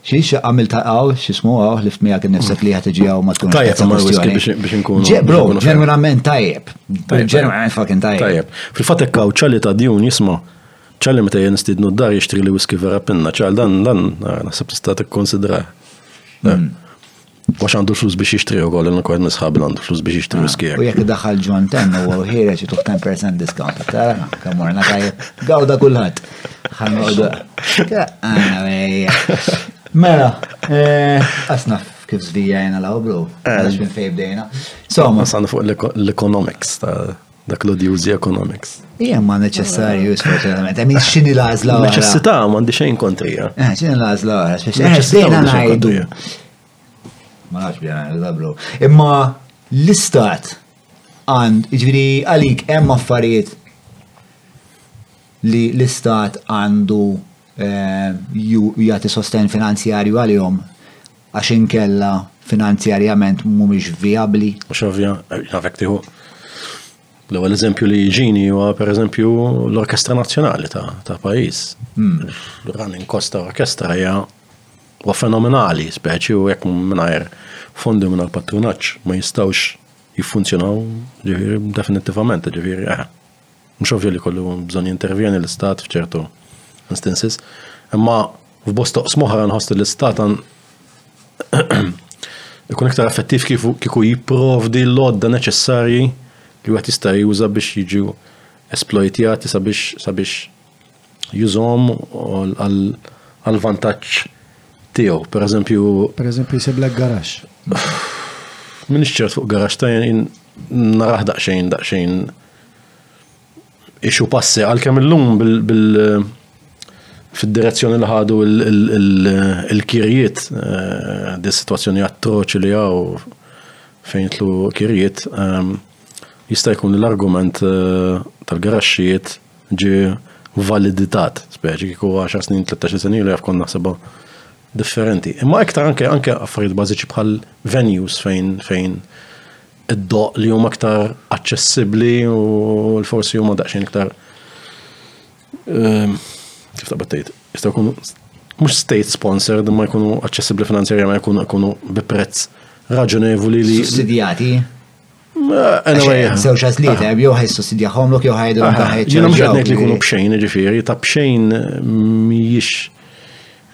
Xi xi għamil ta' għaw, xi smu għaw, lift miegħek innifsek li qed iġi għaw ma tkun. Tajjeb ma whisky biex nkun. Bro, ġenwinament tajjeb. Ġenwinament fucking tajjeb. Tajjeb. Fil-fatt hekk hawn ċali ta' djun jisma' ċali meta jien stidnu d-dar jixtri li whisky vera pinna ċal dan dan naħseb tista' tikkonsidra. Hmm. Għax għandu flus biex jixtri u koll, l-kod nisħab għandu flus biex jixtri ah, skier. U jek daħal ġon ten u għu ħireċ u 10% discount. Tara, kamorna tajib, għawda kullħat. Għannu għodu. Mela, eh, asna kif zvijajna la oblu, eh. għax minn fej bdejna. Somma. Għasan fuq l-economics ta' Dak l-odjużi economics. Ija ma neċessarju, sfortunatament. Għamin xini lażla. Neċessita, ma għandi xejn kontrija. Eh, xini lażla, għax bdejna najdu. Ma nafx bjena, l-dablu. Imma l-istat għand, ġviri għalik, hemm affarijiet li l-istat għandu eh, jgħati sosten finanzjarju għalihom Għax inkella finanzjarjament mhumiex vijabbli. Għax ovvja, nafek tieħu. L-ewwel eżempju li jiġini huwa pereżempju l-Orkestra Nazzjonali ta', ta pajjiż. Hmm. Running cost ta' orkestra hija huwa fenomenali, speċi u jekk mingħajr fondi mingħajr patrunaġġ ma jistgħux jiffunzjonaw ġifieri definitivament, ġifieri eh. Mhux ovvju li kollu bżonn jintervjeni l-istat f'ċertu instances, imma f'bosta oqsmoħra nħoss li l-istat ikun iktar effettiv kieku jipprovdi l-odda neċessarji li wieħed jista' juża biex jiġu esplojtjati sabiex sabiex jużhom għal vantaġġ tiegħu. Per eżempju. Per eżempju jsiblek garax. Minix ċert fuq garax ta' narah daqsxejn daqsxejn ixu passi għalkemm illum bil, bil fid-direzzjoni li ħadu il-kirjiet, eh, di situazzjoni attroċi li għaw fejn tlu kirjiet, ehm, jista' jkun l-argument eh, tal-garaxxijiet ġi validitat, speċi kiku 10 snin, 13 snin ilu jaf kon naħseba differenti. Imma iktar anke anke affarijiet bażiċi bħal venues fejn fejn id-doqq li huma aktar aċċessibbli u l-forsi huma daqsxejn iktar ehm, kif ta' battejt, jistgħu jkunu mhux state sponsored imma jkunu aċċessibbli finanzjarjament jkunu jkunu bi prezz raġunevoli li. Sussidjati? Anyway, sew xas li ah. jew ħaj sussidjaħom lok jew ħajdu l-ħajċa. Jena mxednek li kunu bxejn, ġifiri, ta' bxejn miex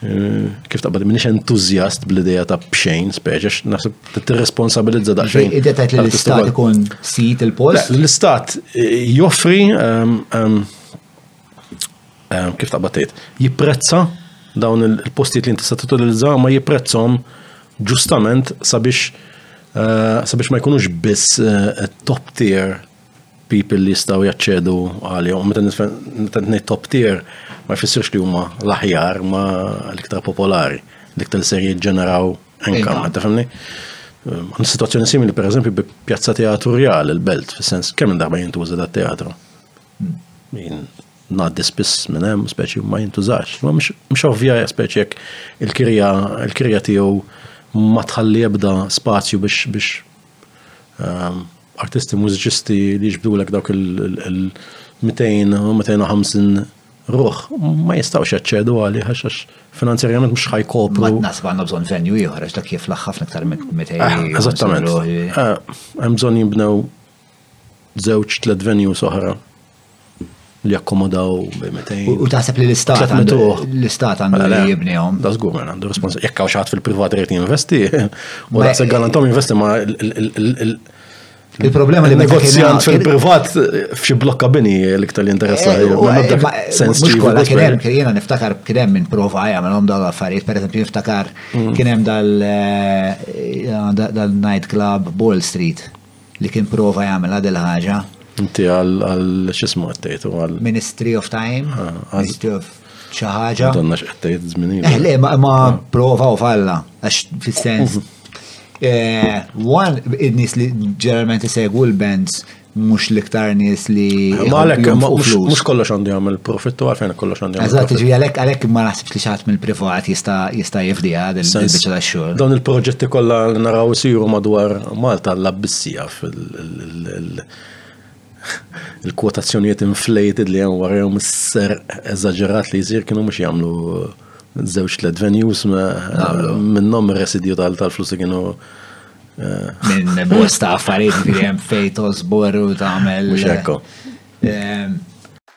Eh, kif taqbad minix entuzjast bl-ideja ta' bxejn speċi, naħseb t-responsabilizza da' xejn. Id-idea ta' l-istat ikun sit il-post? L-istat eh, joffri ehm, ehm, ehm, kif taqbad tgħid, jipprezza dawn il-postijiet li intista titolizza ma jipprezzhom ġustament sabiex eh, sabiex ma jkunux biss top tier people li jistgħu jaċċedu għalihom. Meta ngħid top tier ma jfissirx li huma l-aħjar ma l-iktar popolari, l-iktar li ser jiġġeneraw income, tafhimni? Ehm, għan situazzjoni simili per eżempju bi pjazza teatru real il-belt, fis-sens kemm darba jintuża da teatru. Min ngħaddi spiss minn hemm speċi ma jintużax. Ma mhux ovvja speċi jekk il-kirja il-kirja tiegħu ma tħalli ebda spazju biex artisti mużiċisti li jiġbdulek dawk il-200-250 ruħ ma jistgħux jaċċedu għalih għax finanzjarjament mhux ħajkopru. Ma nasib għandna bżonn venju ieħor għax dak jiflaħ ħafna iktar minn 200. Ah, eżattament. Eh, hemm bżonn jinbnew żewġ tliet venues oħra li jakkomodaw bi 200. U taħseb li l-istat l-istat għandu mela, li jibnihom. Da żgur mela għandu respons jekk hawn xaħat fil-privat irid jinvesti. U da se galantom jinvesti ma Il-problema li negozjant fil-privat f'xi blokka bini l-iktar li interessa. Eh, eh, eh, sens mhux kollha kien hemm jiena niftakar kien hemm minn prova jagħmelhom dawn l-affarijiet, pereżempju niftakar mm. kien hemm dal-night club Ball Street Li kien prova jagħmilha dil ħaġa. Inti għal x'ismu qed tgħidu għal. Ministry of Time, ah, Ministry of xi ħaġa. Donna x'qed tgħid żmien. Eh, le ma ah. prova u falla għax fis-sens. Eh, one, id-nies li ġeneralment isegwu l-bands mux liktar nis li. Ma għalek, mux kollox għandu jgħamil profittu għalfejn kollox għandu jgħamil. Eżat, ġi għalek għalek ma Li xi ħadd mill-privat jista' jista' jifdiha din il-biċċa tax-xogħol. Dawn il-proġetti kollha li naraw isiru madwar Malta l-abbissija fil-kwotazzjonijiet inflated li hemm warahom is-ser eżaġerat li jsir kienu mhux jagħmlu żewġ tliet venues minnhom ir-residju tal-flus li kienu minn bosta affarijiet li hemm fejn tosbor u tagħmel. Mhux hekk.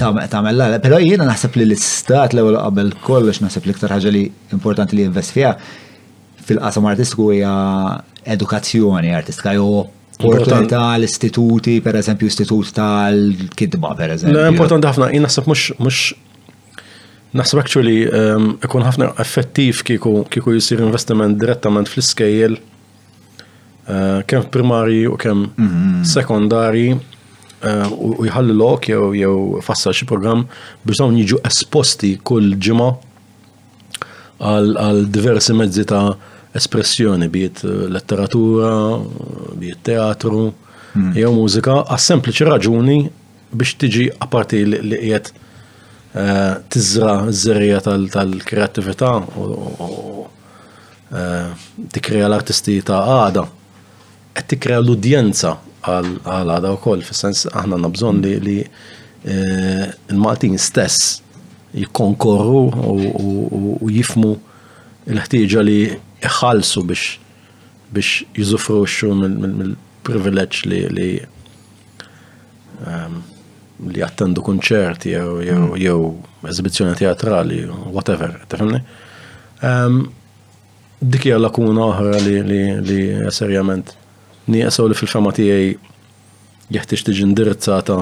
Tamella, pero jiena naħseb li l-istat l ewwel qabel kollox naħseb li iktar ħaġa li importanti li jinvest fiha fil-qasam artistiku hija edukazzjoni artistika jew opportunità l-istituti, per eżempju, istitut tal-kidba, per eżempju. Importanti ħafna, jien naħseb mhux Naħseb actually um, ikun ħafna effettiv kieku kieku jisir investiment direttament fl-iskejjel eh, kemm primari u kemm mhm. sekondari eh, u jħalli lok jew jew fassal xi programm biex dawn jiġu esposti kull ġimgħa għal diversi mezzi ta' espressjoni, biet eh, letteratura, biet teatru, mhm. jew mużika, għas sempliċi raġuni biex tiġi apparti li qiegħed Eh, tiżra ż-żerrija tal-kreattività u Eh, tikkrea l-artisti ta' għada, qed tikkrea l-udjenza għal għada wkoll, fis-sens aħna għandna bżonn li, li eh, il-Maltin stess jikkonkorru u jifmu l-ħtieġa li jħallsu biex biex jizufruxxu mill-privileġġ li li ehm, li jattendu kunċerti jew jew eżibizzjoni teatrali, whatever, tefhimni? Dik hija lakuna oħra li li serjament nieqsa li fil-fema tiegħi jeħtieġ tiġi indirizzata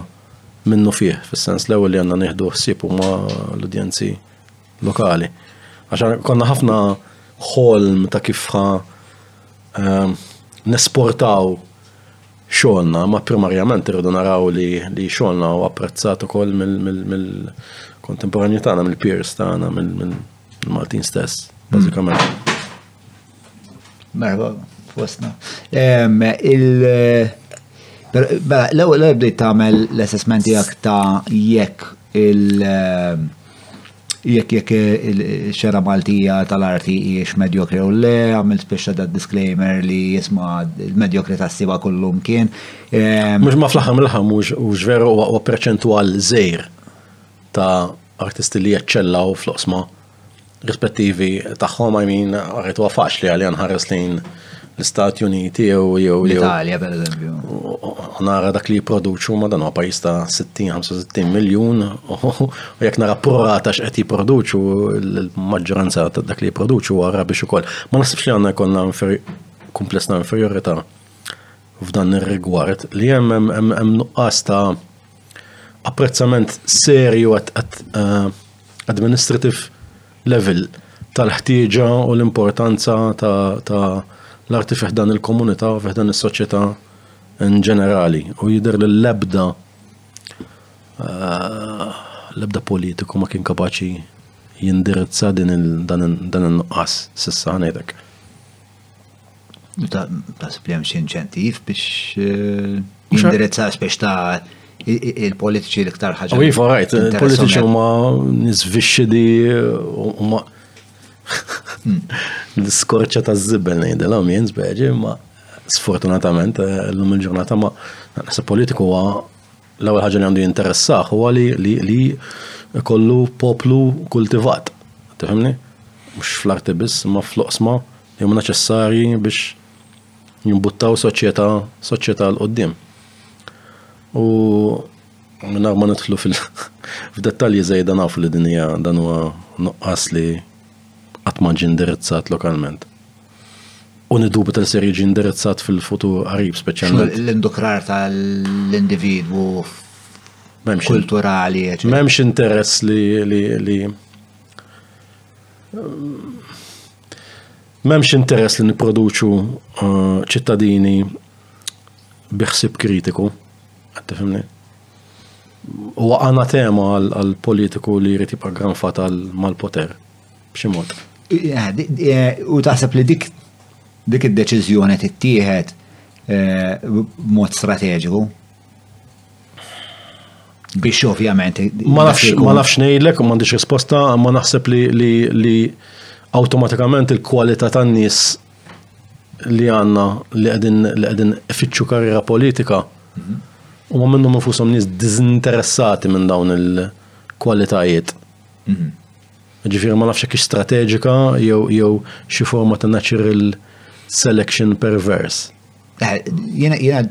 minnu fih, fis-sens l-ewwel li għandna nieħdu ħsieb huma l-udjenzi lokali. Għax konna ħafna ħolm ta' kif ħa ehm, nesportaw xogħolna, ma primarjament irridu naraw li li xogħolna u apprezzat ukoll mill-kontemporanju tagħna, mill-peers tagħna, mill Maltin stess, bażikament. Merħba, fostna. Il- Bella, l-ewwel bdejt tagħmel l-assessment tiegħek ta' jekk il- ehm, jekk jekk il-xera Maltija tal-arti jiex medjokri u le, għamil speċa da' disclaimer li jisma il-medjokri ta' siba kullum kien. Ehm, mux ma fl-ħam l-ħam, mux veru u perċentual zejr ta' Artisti li jeċċellaw fl-oqsma rispettivi tagħhom, I mean, għarret huwa faċli għalli nħares lejn l-Istati Uniti jew jew l-Italja per eżempju. Nara dak li jipproduċu ma dan huwa pajjiż ta' 60-65 miljun u jekk nara prorata x'qed jipproduċu l-maġġoranza ta' dak li jipproduċu wara biex ukoll. Ma nasibx li għandna jkollna kumplessna inferjorità f'dan ir-rigward li hemm hemm nuqqas ta' apprezzament serju at uh, administrative level tal-ħtieġa u l-importanza ta', ta l-arti fiħdan il-komunità u fiħdan is-soċjetà in ġenerali u jidher li l-ebda eh, l-ebda politiku ma kien kapaċi jindirizza din dan il-nuqqas sissa ħanedek. Ta' li hemm xi inċentiv biex eh, jindirizza biex ta' il-politiċi l-iktar ħaġa. Iva, rajt, il-politiċi huma nisvixxidi huma hmm. l-skorċa ta' żibel ngħidilhom jien speċi, ma sfortunatament eh, l-lum il-ġurnata ma naħseb politiku huwa L-ewwel ħaġa li għandu jinteressah huwa li li li kollu poplu kultivat. Tifhimni? Mhux fl-arti biss, imma fl-oqsma li huma neċessarji biex jimbuttaw soċjetà soċjetà l qoddim U minna ma nidħlu fil f'dettalji żejda nafu li din hija dan huwa nuqqas li qatt ma ġie indirizzat lokalment. u niddubita li ser jiġi indirizzat fil-futur qarib speċjalment. L-indukrar tal-individwu kulturali. M'hemmx interess li li M'hemmx interess li nipproduċu uh, ċittadini biħsib kritiku. Għattifimni? U għana tema għal-politiku li jrid jibqa' granfat mal-poter. B'xi mod. U taħseb li dik dik id-deċiżjoni tittieħed b'mod strateġiku? biex ovvjament. Ma nafx ngħidlek u m'għandix risposta, ma naħseb li li li awtomatikament il-kwalità tan-nies li għandna li qegħdin li qegħdin ifittxu karriera politika mhm. u ma minnhom infushom nies diżinteressati minn dawn il-kwalitajiet. Mhm. Ġifieri ma nafx hekk strateġika jew jew xi forma ta' natural selection perverse. Eh, jiena jiena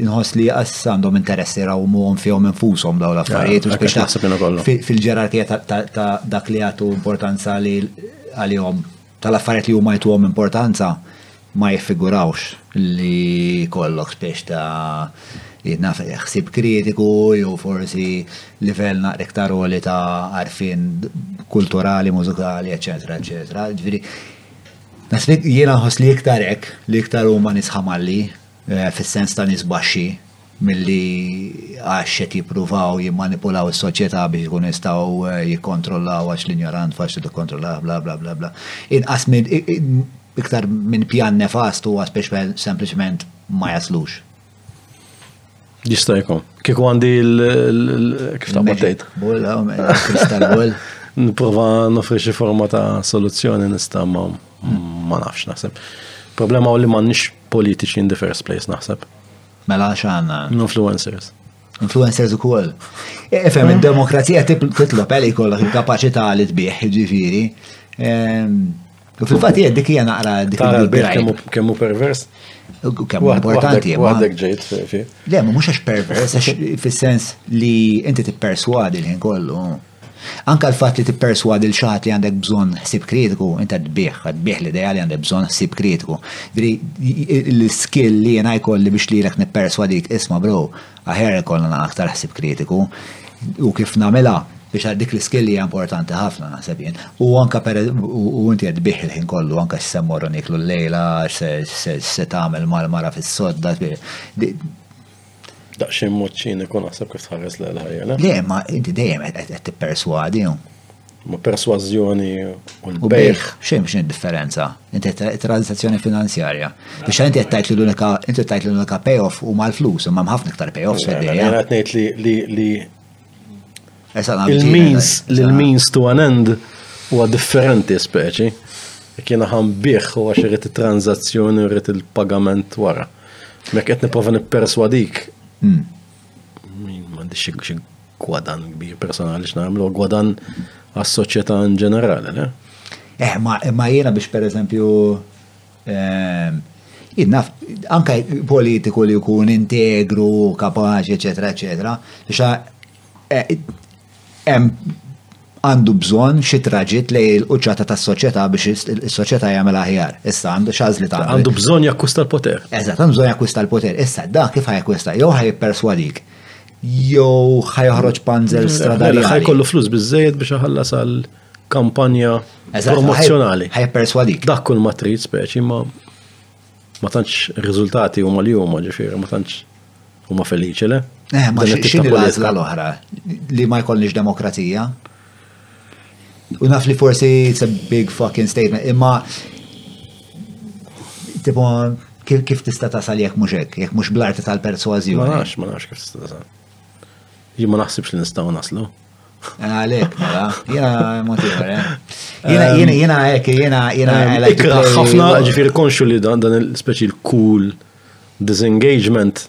nħoss li għas għandhom interess jaraw muhom fihom infushom dawn l-affarijiet u biex fil-ġerarkija ta' dak li jagħtu importanza li għalihom tal-affarijiet li huma jtuhom importanza ma jiffigurawx li kollok spiex ta' jidna ħsib kritiku jew forsi livell naqra iktar għoli ta' għarfien kulturali, mużikali, eċetera, eċetera. Ġifieri, nasbik jiena ħoss li iktar hekk, li iktar huma nisħamalli, eh, fis-sens ta' nies baxxi milli għax qed jippruvaw jimmanipulaw is-soċjetà biex ikunu jistgħu eh, jikkontrollaw għax l-injorant faċli tikkontrollaw bla bla bla bla. Inqas minn iktar minn pjan nefast huwa speċjal sempliċement ma jaslux. Jista' jkun. Kieku għandi kif ta' battejt. Bolla, kristal boll. Nipprova nofri xi forma ta' soluzzjoni nista' ma ma nafx naħseb. Problema u li m'għandniex politiċi in the first place naħseb. Mela x'għandna? Influencers. Influencers u koll. Efem, eh, il-demokrazija titlob għalli eh, kollok il-kapacità li tbieħ, ġifiri. Ehm, Fil-fatt hija dik hija naqra dik il-grajn. Kemmu pervers? Kemmu importanti. Waħdek ġejt fi. Le, ma mhux għax pervers, għax fis-sens li inti tipperswadi l-ħin kollu. Anka l-fatt li tipperswadi l xaħat li għandek bżonn ħsib kritiku, inta tbieħ, tbieħ l-ideja li għandek bżonn ħsib kritiku. Dri l-skill li jena jkolli biex li l-ek nipperswadik isma bro, Aħjar ikollna aktar ħsieb kritiku u kif nagħmilha biex dik l-iskill hija importanti ħafna naħseb jien. U anka per u inti qed bih il-ħin kollu anka x'se morru niklu l-lejla, se tagħmel mal-mara fis-sodda. Daqsxejn mod ċiniku naħseb kif tħares l-ħajja. Le, ma inti dejjem qed tipperswadi. Ma persważjoni u l-bejħ. Xejn biex differenza. Inti transazzjoni finanzjarja. Biex inti qed tgħid li l-unika inti tgħid li l-unika payoff huma l-flus, imma ħafna iktar payoffs fid-dinja. Qed ngħid li li il-means li l-means to an end huwa differenti speċi. Kien ħan bih u għax irid it-transazzjoni u irid il-pagament wara. Mek qed nipprova nipperswadik hmm. Mandi xi gwadan kbir personali x'nagħmlu, gwadan għas-soċjetà in ġenerali, le? Eh, ma, ma jiena biex per eżempju, ehm, jinnaf, anka politiku li jkun integru, kapaċi, eccetera, eccetera, biex eh, hemm għandu bżonn xi traġit lej il-quċċata tas-soċjetà biex is-soċjetà jagħmel aħjar. Issa għandu x'għażli tagħmel. Għandu bżonn jakkwista l-poter. Eżatt, għandu bżonn jakkwista l-poter. Issa dak kif ħajkwista jew ħajipperswadik jew ħajħroġ panzer mela, stradali. Mela, ħajkollu flus biżejjed biex ħallas għal kampanja promozzjonali. Ħajipperswadik. Dak kull matrit speċi ma ma tantx ir-riżultati huma li huma ġifieri, ma tantx huma feliċi le. Eh, ma xini l-għażla l-oħra li ma jkollniex demokrazija. U naf li forsi it's a big fucking statement, imma tipo kif, kif tista' tasal jekk mhux hekk, jekk mhux bl-arti tal-persważjoni. Ma nafx, ma nafx kif tista' tasal. Jien ma naħsibx li nistgħu naslu. Għalek, mela, jena motivar, eh? Jena, ehm, jena, jena, ek, jena, jena, ehm, ikra ħafna, ġifir konxu li dan dan il-speċi l-cool disengagement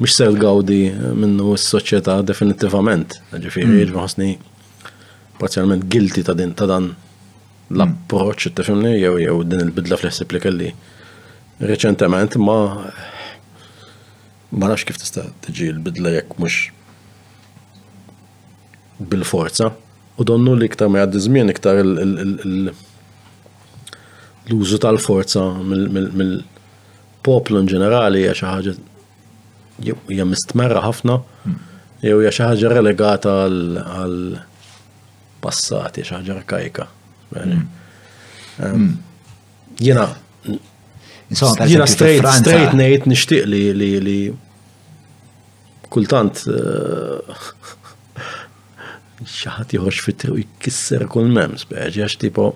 mux ser gawdi minnu s-soċieta definitivament, ġifir, mm. ġifir, ħasni parzialment guilty ta' din ta' dan mm. l-approċ, tifimni, jew jew din il-bidla fl-ħsib li kelli reċentement ma ma nafx kif tista' tiġi l-bidla jekk mhux bil-forza u donnu li iktar ma jgħaddi żmien iktar l-użu tal-forza mill-poplu in ġenerali hija xi ħaġa hija mistmerra ħafna jew hija xi ħaġa relegata għal passat, hija xi ħaġa arkajka. Mm. Mm. Jiena jiena straight straight ngħid nixtieq li li li Kultant xi ħadd joħroġ fit-triq jkisser kull memm speċi għax tipo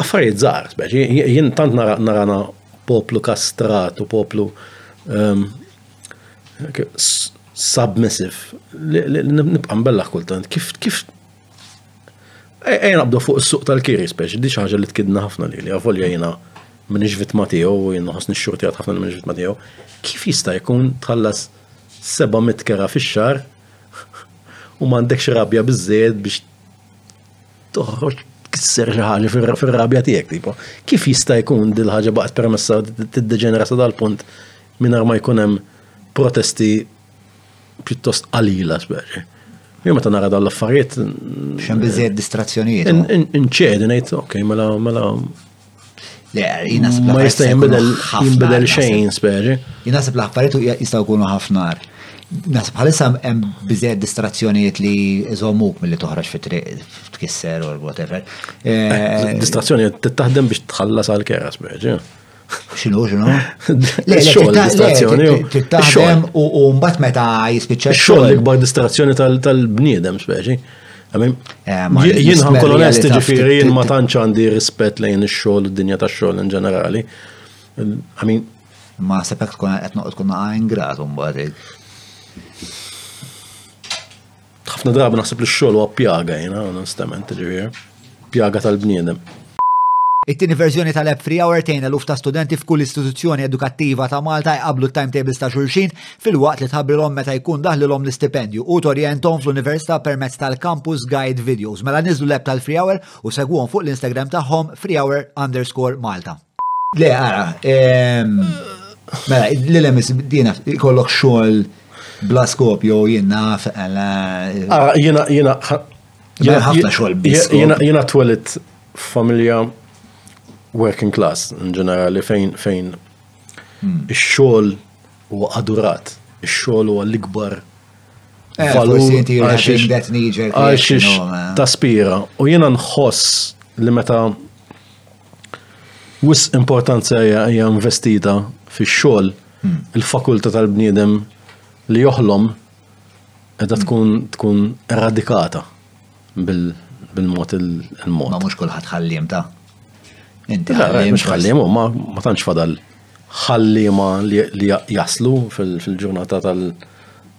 affarijiet żgħar speċi jien tant nara narana poplu kastrat u poplu ehm, submissive li nibqa' mbellaħ kultant kif kif Ejja naqbdu fuq is-suq tal-kiri speċi, di ħaġa li tkidna ħafna li li għavolja jena minix vitma tiegħu, jena ħosni xxurtijat ħafna minix vitma tiegħu. Kif jista' jkun tħallas 700 kera fix-xar u m'għandekx rabja biżejjed biex toħroġ kisser xi ħaġa fir-rabja tiegħek tipo. Kif jista' jkun dil ħaġa baqgħet permessa tiddeġenera sa dal-punt mingħajr ma jkun hemm protesti pjuttost qalila, sberri. Jien meta nara dan l-affarijiet. Xem biżejjed distrazzjonijiet. Inċedi ngħid, ok, mela mela. Le, jina Ma jista' jinbidel jinbidel xejn, speri. Jina sib l-affarijiet jistgħu jkunu ħafnar. Nasib bħalissa hemm biżejjed distrazzjonijiet li jżommuk milli toħroġ fi triq tkisser or whatever. Eh, eh, distrazzjoni taħdem biex tħallas għal kera, speri. Xinu, xinu? Le, xogħol distrazzjoni. Titlaħdem u mbagħad meta jispiċċa. Xogħol l-ikbar distrazzjoni tal-bniedem speċi. Eh, jien ħankun onest ġifiri, jien ma tantx għandi rispett lejn ix-xogħol, id-dinja tax-xogħol in ġenerali. I mean, ma sepek tkun qed noqgħod tkun ingrat mbagħad. Ħafna drabi naħseb li x-xogħol huwa pjaga jiena onestament ġifier. Pjaga tal-bniedem. It-tieni verżjoni tal-app Free Hour tgħin eluf ta' studenti f'kull istituzzjoni edukattiva ta' Malta jqabblu t-timetables ta' xulxin filwaqt li tħabbrilhom meta jkun daħlilhom l-istipendju u torjenthom fl-Università permezz tal-Campus Guide Videos. Mela niżlu l-app tal-Free Hour u segwuhom fuq l-Instagram tagħhom freehour_malta. Le, ara, mela, l-lemis dina kollok xogħol bla skopju jiena feqala. Ara, jiena jiena jiena ħafna xogħol bla skopju. Jiena twelit familja working class in ġenerali fejn fejn hmm. ix-xogħol huwa adurat, ix-xogħol huwa l-ikbar Eh, għaxix taspira. U jena nħoss li meta Wisq importanza hija investita fix-xogħol hmm. il-fakulta tal-bniedem li joħlom edha tkun tkun eradikata bil-mod il-mod. Ma mhux kulħadd ħalliem ta' Inti ħalliem. ħalliem, ma tantx fadal ħalliema li jaslu fil-ġurnata tal-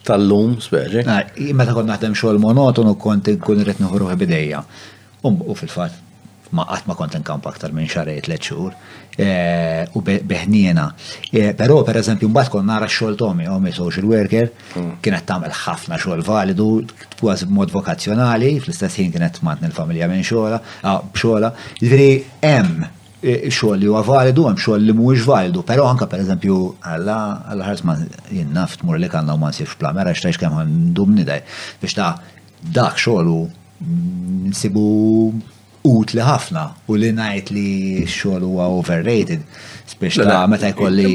tal-lum, speċi. Ah, meta kont naħdem xogħol monotonu kont inkun irid nieħu bidejja. U fil-fatt ma qatt ma kont inkampa aktar minn xarej tliet xhur u beħniena. Però pereżempju mbagħad kont nara x-xogħol Tomi, Omi social worker, hmm. kienet tagħmel ħafna xogħol validu, kważi b'mod vokazzjonali, fl-istess ħin kienet tmantni l-familja minn xogħla, b'xogħla. Jiġri hemm xogħol li huwa validu, hemm xogħol li mhuwiex validu, però anke pereżempju alla alla ħars ma jien naf tmur li kanna u ma nsibx plamera x'tgħix kemm għandum nidaj biex ta' dak xogħol Nsibu utli ħafna u li ngħid li x-xogħol huwa overrated, spiex ta' meta jkolli.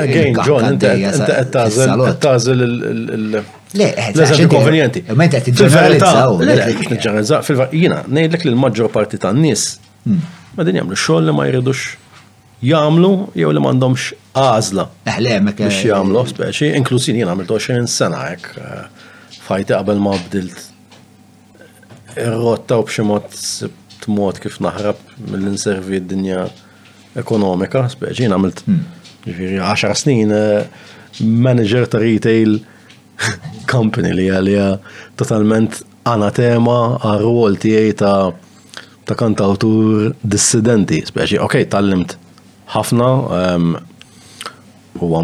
Again, John, inti qed tażel il- Le, eżempju eh, konvenjenti. Meta tiġġeneralizzaw. Le, tiġġeneralizzaw. Fil-fatt, jina, ngħidlek li l-maġġor parti tan-nies hmm. ma din jagħmlu xogħol li ma jridux jagħmlu jew li m'għandhomx għażla biex jagħmlu speċi, inklużin jien għamilt 20 sena hekk eh, fajti qabel ma bdilt ir-rotta u b'xi mod mod kif naħrab mill-inservi d-dinja ekonomika, speċi jien għamilt hmm. ġifieri 10 snin eh, manager ta' retail company li għalija totalment anatema għar-rwol tiegħi ta' ta' kantawtur dissidenti, speċi, ok, tallimt ħafna, ehm, huwa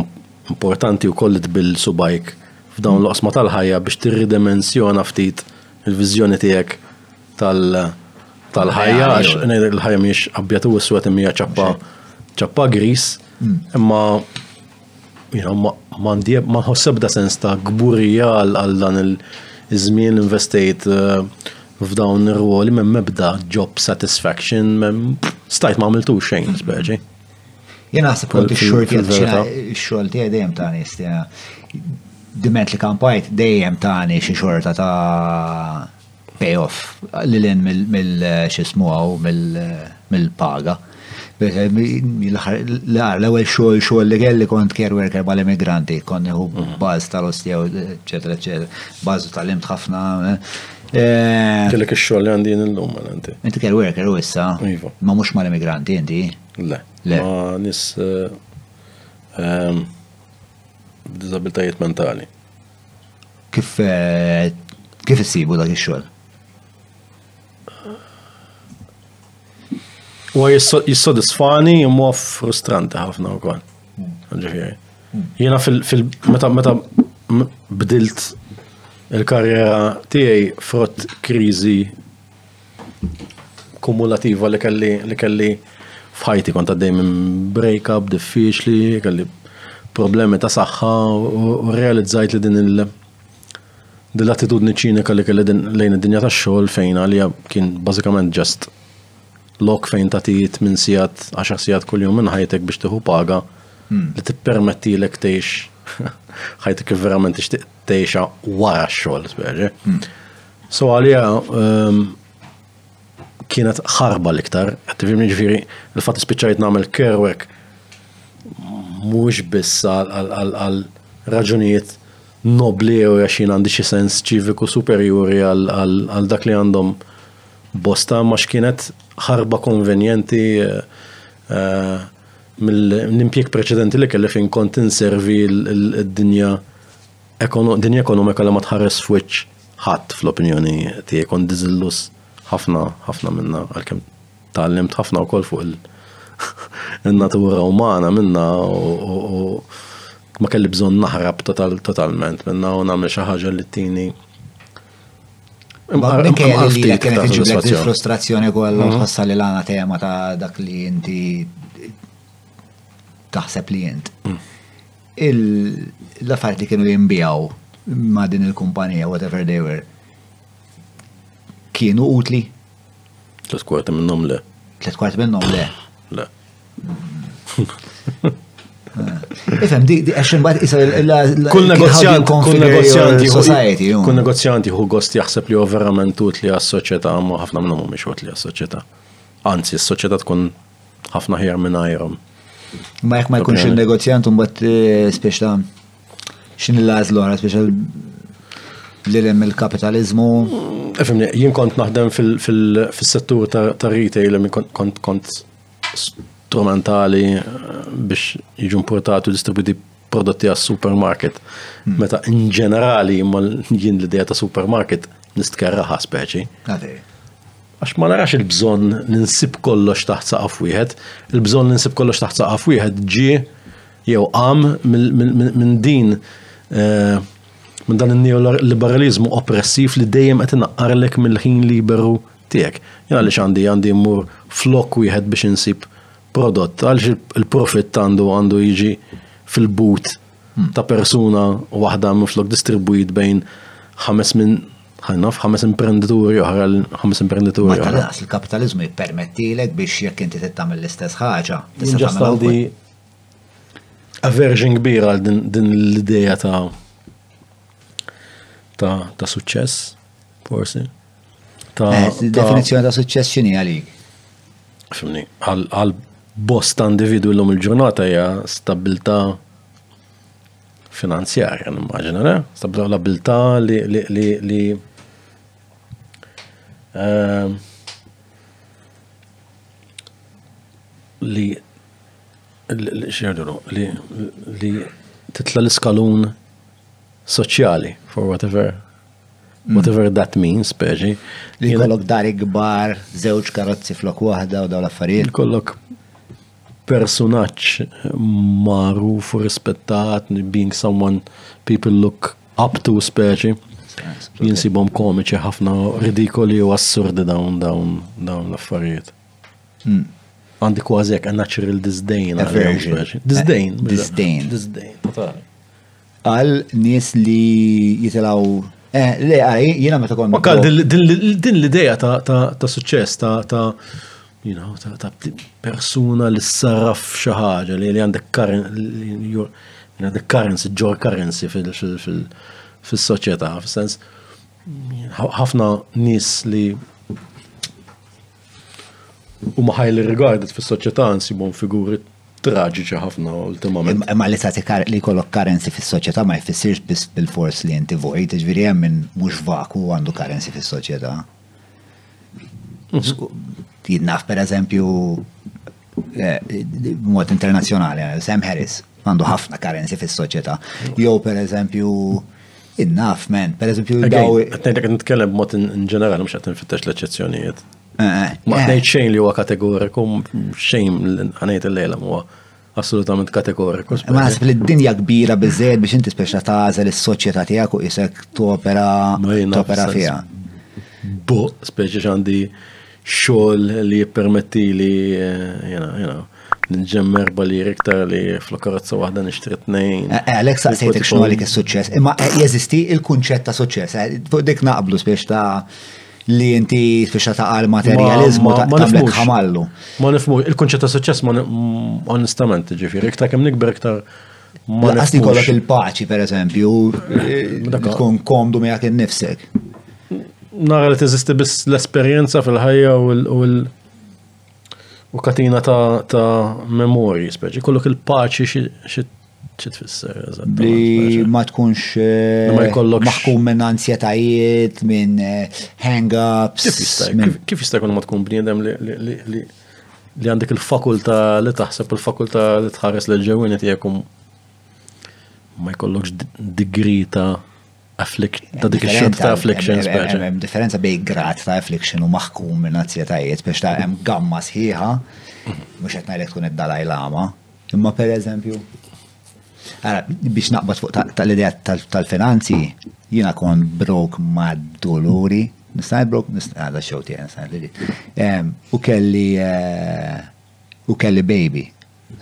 importanti u kollit bil-subajk f'dawn l-osma tal-ħajja biex tirridimensjona ftit il-vizjoni tiegħek tal-ħajja, għax l-ħajja miex abjatu u s-swet imija ċappa ċappa gris, mm. imma Mandi ma nħoss ebda sens ta' gburija għal dan il-żmien investejt eh, f'dawn ir-ruoli m'hemm ebda job satisfaction, stajt ma għamiltu xejn speċi. Jena naħseb kont ix-xorti x-xogħol tiegħi dejjem ta' nies diment li kampajt dejjem tani xi xorta ta' payoff, li l-en mill-xismu għaw, mill-paga. L-ewel xol xol li kelli kont care worker ma l-emigranti, kont neħu mhm. baz tal-ostja, eccetera, eccetera. Baz tal-imt ħafna. Eh. Kellek il-xol li għandin l-lum, mela inti. Inti care worker u issa. Iva. Ma mux ma l-emigranti, inti? Le. Le. Ma nis eh, ehm, disabiltajiet mentali. Kif eh, kif issibu dak ix-xogħol? U jissodisfani imma frustranti ħafna wkoll. Ġifieri. Jiena fil meta meta bdilt il-karriera tiegħi frott kriżi kumulativa li kelli li kelli f'ħajti kont għaddej minn break-up diffiċli, kelli problemi ta' saħħa u realizzajt li din il- din l-attitudni ċinika li kelli lejn id-dinja tax-xogħol fejn għalija kien bażikament ġast lok fejn tatijiet minn sigħat għaxar sigħat kuljum minn ħajtek biex tieħu paga hmm. li tippermettilek tgħix ħajtek kif verament tixtieq tgħixha wara x-xogħol, speċi. Hmm. So għalija ehm, kienet ħarba l-iktar, tifimni ġifiri, il-fat spiċajt namel kerwek, mux biss għal raġunijiet nobli u jaxin għandi xi sens ċiviku superjuri għal dak li għandhom bosta, ma xkienet ħarba konvenjenti eh, eh, mill-impjek preċedenti li kelli fin kont inservi l-dinja dinja ekonomika li ma tħares f'wiċċ ħadd fl-opinjoni tiegħi kont diżillus ħafna ħafna minna għalkemm tgħallimt ħafna wkoll fuq il-natura umana minna u ma kelli bżonn naħrab totalment minna u nagħmel xi ħaġa li tini Il-frustrazzjoni kollha mhm. tħassa li l-għana tema ta' dak li inti taħseb li jent. Mhm. l-affarijiet li kienu jinbijaw ma' din il-kumpanija, whatever they were, kienu utli? Tlet kwarti minnom le. Tlet kwarti minnom le. Le. Ifem, di għaxin bat isa kull negozjant, kull negozjanti, society. Kull negozjanti hu gost jaħseb li hu verament utli għas-soċjetà, ma ħafna minnhom mhumiex utli għas-soċjetà. Anzi, s-soċjetà tkun ħafna ħjar minn għajrom. Ma jek ma jkunx il-negozjant un bat eh, spiex ta' xin il-lazlu għara spiex li l il-kapitalizmu. Efimni, jien kont naħdem fil-settur ta' retail, kont kont strumentali eh, biex jiġu importati u distributi prodotti għas supermarket. Hmm. Meta in ġenerali imma jien l-idea ta' supermarket nistkerraħa speċi. Għax ma narax il-bżonn li nsib kollox taħt saqaf wieħed, il-bżonn li nsib kollox taħt saqaf wieħed ġie jew qam minn din eh, minn dan il-neoliberalizmu oppressiv li dejjem qed inaqqarlek mill-ħin liberu tiegħek. Jien għaliex għandi għandi mmur flok wieħed biex insib prodott, għaliex il-profitt għandu għandu jiġi fil-but ta' persuna waħda minflok distribwit bejn ħames minn ħajnaf ħames imprendituri oħra ħames imprendituri oħra. Ma tal il-kapitalizmu jippermettilek biex jekk inti tagħmel l-istess ħaġa. Ġast għandi aversion kbira għal din l-ideja ta' ta' suċċess, forsi. ta' eh, definizzjoni ta' suċċess x'inhi għalik? Fimni, għal bost ta' individwi l-lum il-ġurnata hija stabilta' finanzjarja, nimmaġina, le? Stabilta' l-abilta' li li li li ehm, li li li titla l-iskalun soċjali, for whatever Mm. whatever that means, speċi. Li kollok dar ikbar, zewċ karozzi flok wahda u daw l-affarijiet. Li kollok personaċ maru fu rispettat, being someone people look up to speċi. Jinsibom komiċi ħafna ridikoli u assurdi dawn dawn dawn l-affarijiet. Mm. Għandi kważi a natural disdain. Disdain. Disdain. Disdain. Disdain. Għal nies li jitilgħu Eh, le, għaj, jina meta kont. Għal din l-ideja ta' suċċess ta' you know, ta' persuna li s-sarraf xaħġa li għandek għandek currency, ġor currency fil-soċieta, fil-sens, ħafna nis li u maħaj li regarded fil-soċieta nsibon figuri traġiċi ħafna ultimament. Imma li tagħti li jkollok karenzi fis-soċjetà ma jfissirx biss bil-fors li inti vojt, ġifieri hemm minn mhux vaku għandu karenzi fis-soċjetà. Mhm. Jidnaf per eżempju eh, mod internazzjonali, eh, Sam Harris għandu ħafna karenzi fis-soċjetà. Jew per eżempju Innaf, men, per eżempju, daw. Għatnejtek nitkellem mod in ġenerali, mux għatnfittex l-eċezzjonijiet. Eh, Ma eh. tgħid xejn li huwa kategoriku, xejn ħanejt il-lejla huwa assolutament kategoriku. Ma nasib li d-dinja kbira biżejjed biex inti speċa tażel is-soċjetà tiegħek u isek topera topera fiha. Bo, speċi għandi xogħol li jippermetti li, eh, you know, Nġemm erba li riktar li fl-karozza waħda nixtri tnejn. Eh, eh, Alex saqsejtek xnu għalik il-suċċess, imma eh, jeżisti il-kunċett ta' suċċess. Fuq dik naqblu spiex ta' li inti spiex ta' għal materjalizmu ta' għamlek ħamallu. Ma nifmu, il-kunċett ta' suċċess ma onestament ġifiri, iktar kem nikber iktar ma nifmu. kollok il-paċi, per eżempju, tkun komdu miegħek innifsek. Nara li teżisti biss l-esperjenza fil-ħajja u l- U katina ta', ta memorji, speċi, kollok il-paċi xi tfisser, eżatt. Li ma tkunx eh, ma jkollok maħkum minn ansjetajiet, minn eh, hang-ups. Kif jista' jkun ma tkun bniedem li li għandek il-fakulta li taħseb il-fakulta li tħares l-ġewwini tiegħekum ma jkollokx digri ta' ta' dik ix-xorta ta' affliction speċi. Hemm differenza bej grad ta' affliction u maħkum minn azzjetajiet biex ta' hemm gamma sħiħa mhux qed ngħidlek tkun id-dalaj lama. Imma pereżempju biex naqbad fuq tal-idea tal-finanzi jiena kon brok ma' doluri Nistaj brok, nistaj għada xewti għan U kelli, eh, u kelli baby.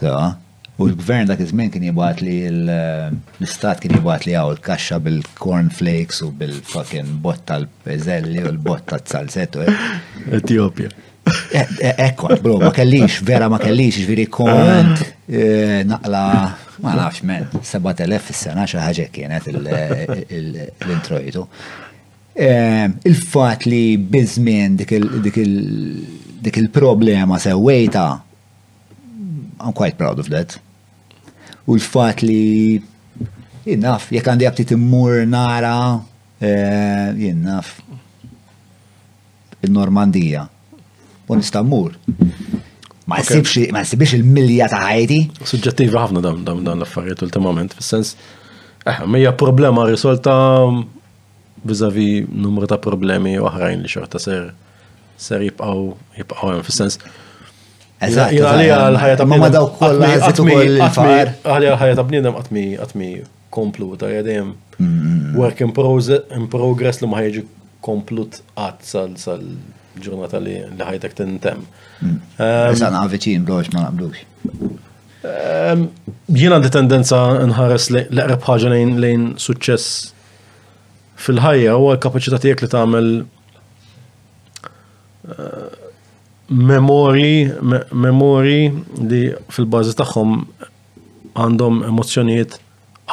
Sewa. U l-gvern dak iż-żmien kien jibgħatli l-istat kien jibgħatli hawn il-kaxxa bil-corn flakes u bil-fucking bott tal-peżelli u l-bott tal-salzet u Etjopja. Ekkor, bro, ma kellix, vera ma kellix, ġviri kont eh, naqla, ma nafx men, 7000 fis-sena xi ħaġa kienet l-introjtu. Eh, il-fat li bizmin dik il-problema sewwejta I'm quite proud of that. U l-fat li jinnaf, jek għandi għabti timmur nara, eh, jinnaf, il-Normandija. U nistammur. Ma nsibx, ma nsibx il-milja ta' ħajti. Suġġettiva ħafna dan dan l-affarijiet ultimament, fis-sens, eh, ma hija problema risolta Vizavi numru ta' problemi oħrajn li xorta ser ser jibqaw jibqaw hemm fis-sens. Eżatt. Għali għal ħajja ta' bniedem. Ma daw kollha Għali għal ħajja ta' bniedem qatt mi qatt mi kompluta dejjem mm. work in progress li ma ħajġi komplut qatt sal sal ġurnata li ħajtek tintem. Mm. Ehm, Issa għaviċin blox ma naqblux. Ehm, jien għandi tendenza nħares l-eqreb ħaġa lejn suċċess fil-ħajja huwa l-kapaċità tiegħek li tagħmel eh, memori, memori li fil-bażi tagħhom għandhom emozzjonijiet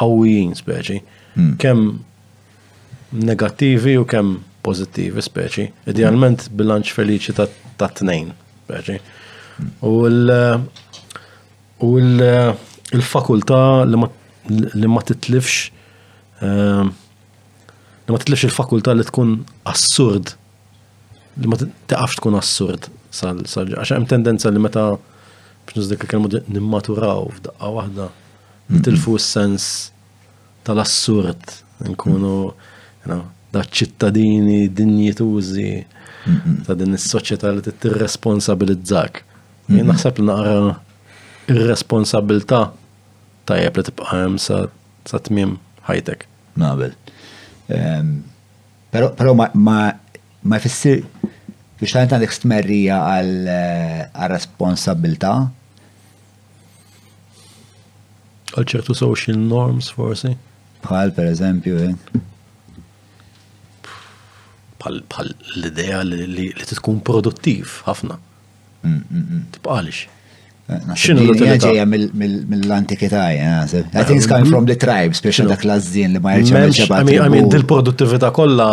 qawwijin speċi. Hmm. Kemm negattivi u kemm pożittivi speċi. Idealment bilanċ feliċi ta' tnejn speċi. Hmm. U l- U l-fakultà li ma li ma titlifx ehm, li ma titlifx il-fakultà li tkun assurd li ma tiqafx tkun assurd sal għax hemm tendenza li meta biex dik il-kelma nimmaturaw f'daqqa waħda nitilfu s-sens tal-assurd nkunu da ċittadini dinjitużi ta' din is-soċjetà li tirresponsabilizzak. Jien naħseb li naqra ir-responsabilità tajjeb li tibqa' hemm sa sa tmiem ħajtek. Nabel. Ehm, pero, pero ma, ma, ma jfissir biex tajnt għandek stmerrija għal eh, responsabilta. Għal ċertu social norms forsi. Bħal per eżempju, eh. Bħal l-idea li, li, li tkun produttiv ħafna. Tbqalx. Xinu l-utilità? Ġeja mill-antikità, jgħazib. I think it's coming from the tribes, biex dak lazzin li ma jirċem ġebat. I mean, dil-produttività kolla,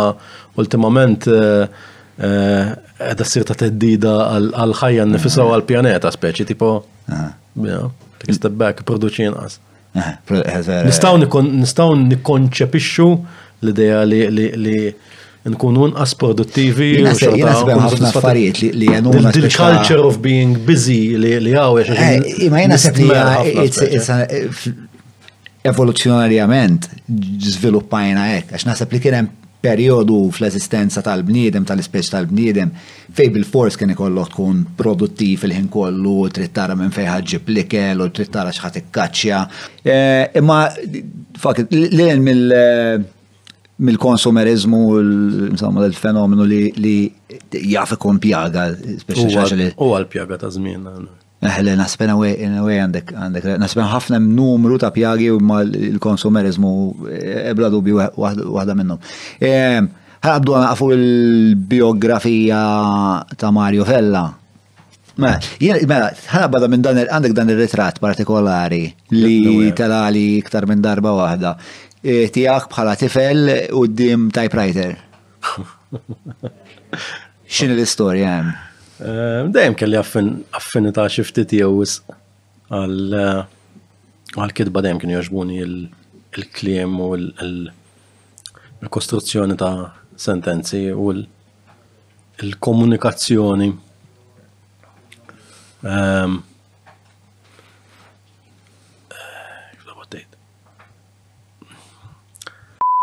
ultimament, għedha eh, s-sir ta' teddida għal-ħajja nifisa għal-pjaneta, speċi, tipo, step back, produċi inqas. Nistaw nikkonċepixxu l-idea li nkunu nqas produttivi. ħafna affarijiet li jenuna. The culture of being busy li għaw. Eh, ma jena sepp li evoluzzjonarjament żviluppajna hekk, għax naħseb li kien hemm Perjodu fl-eżistenza tal-bniedem, tal-ispeċi tal-bniedem, fejn bilfors kien ikollok tkun produttiv il-ħin kollu, trid tara minn fejn ħa ġġib l-ikel u trid tara x'ħa tikkaċċja. Imma fakt lil mill-konsumeriżmu insomma l-fenomenu li jaf ikun pjaga speċi xi ħaġa li. Huwa l-pjaga ta' żmienna. Eħle, naħseb in a way, in a way għandek, għandek, naħseb hemm ħafna hemm numru ta' pjagi ma l-konsumerizmu eh, ebla dubju waħda minnhom. Ehm, ħabdu għafu il-biografija ta' Mario Fella. Mela, mela ħabada minn dan għandek dan ir-ritratt partikolari li telali iktar minn darba waħda. Eh, Tijak bħala tifel u d-dim typewriter. X'inhi l-istorja hemm? Eh, dejjem kelli affinità xi ftit jew għal eh, għal kitba dejjem kienu jogħġbuni il-kliem u l-kostruzzjoni ta' sentenzi u l-komunikazzjoni. Ehm,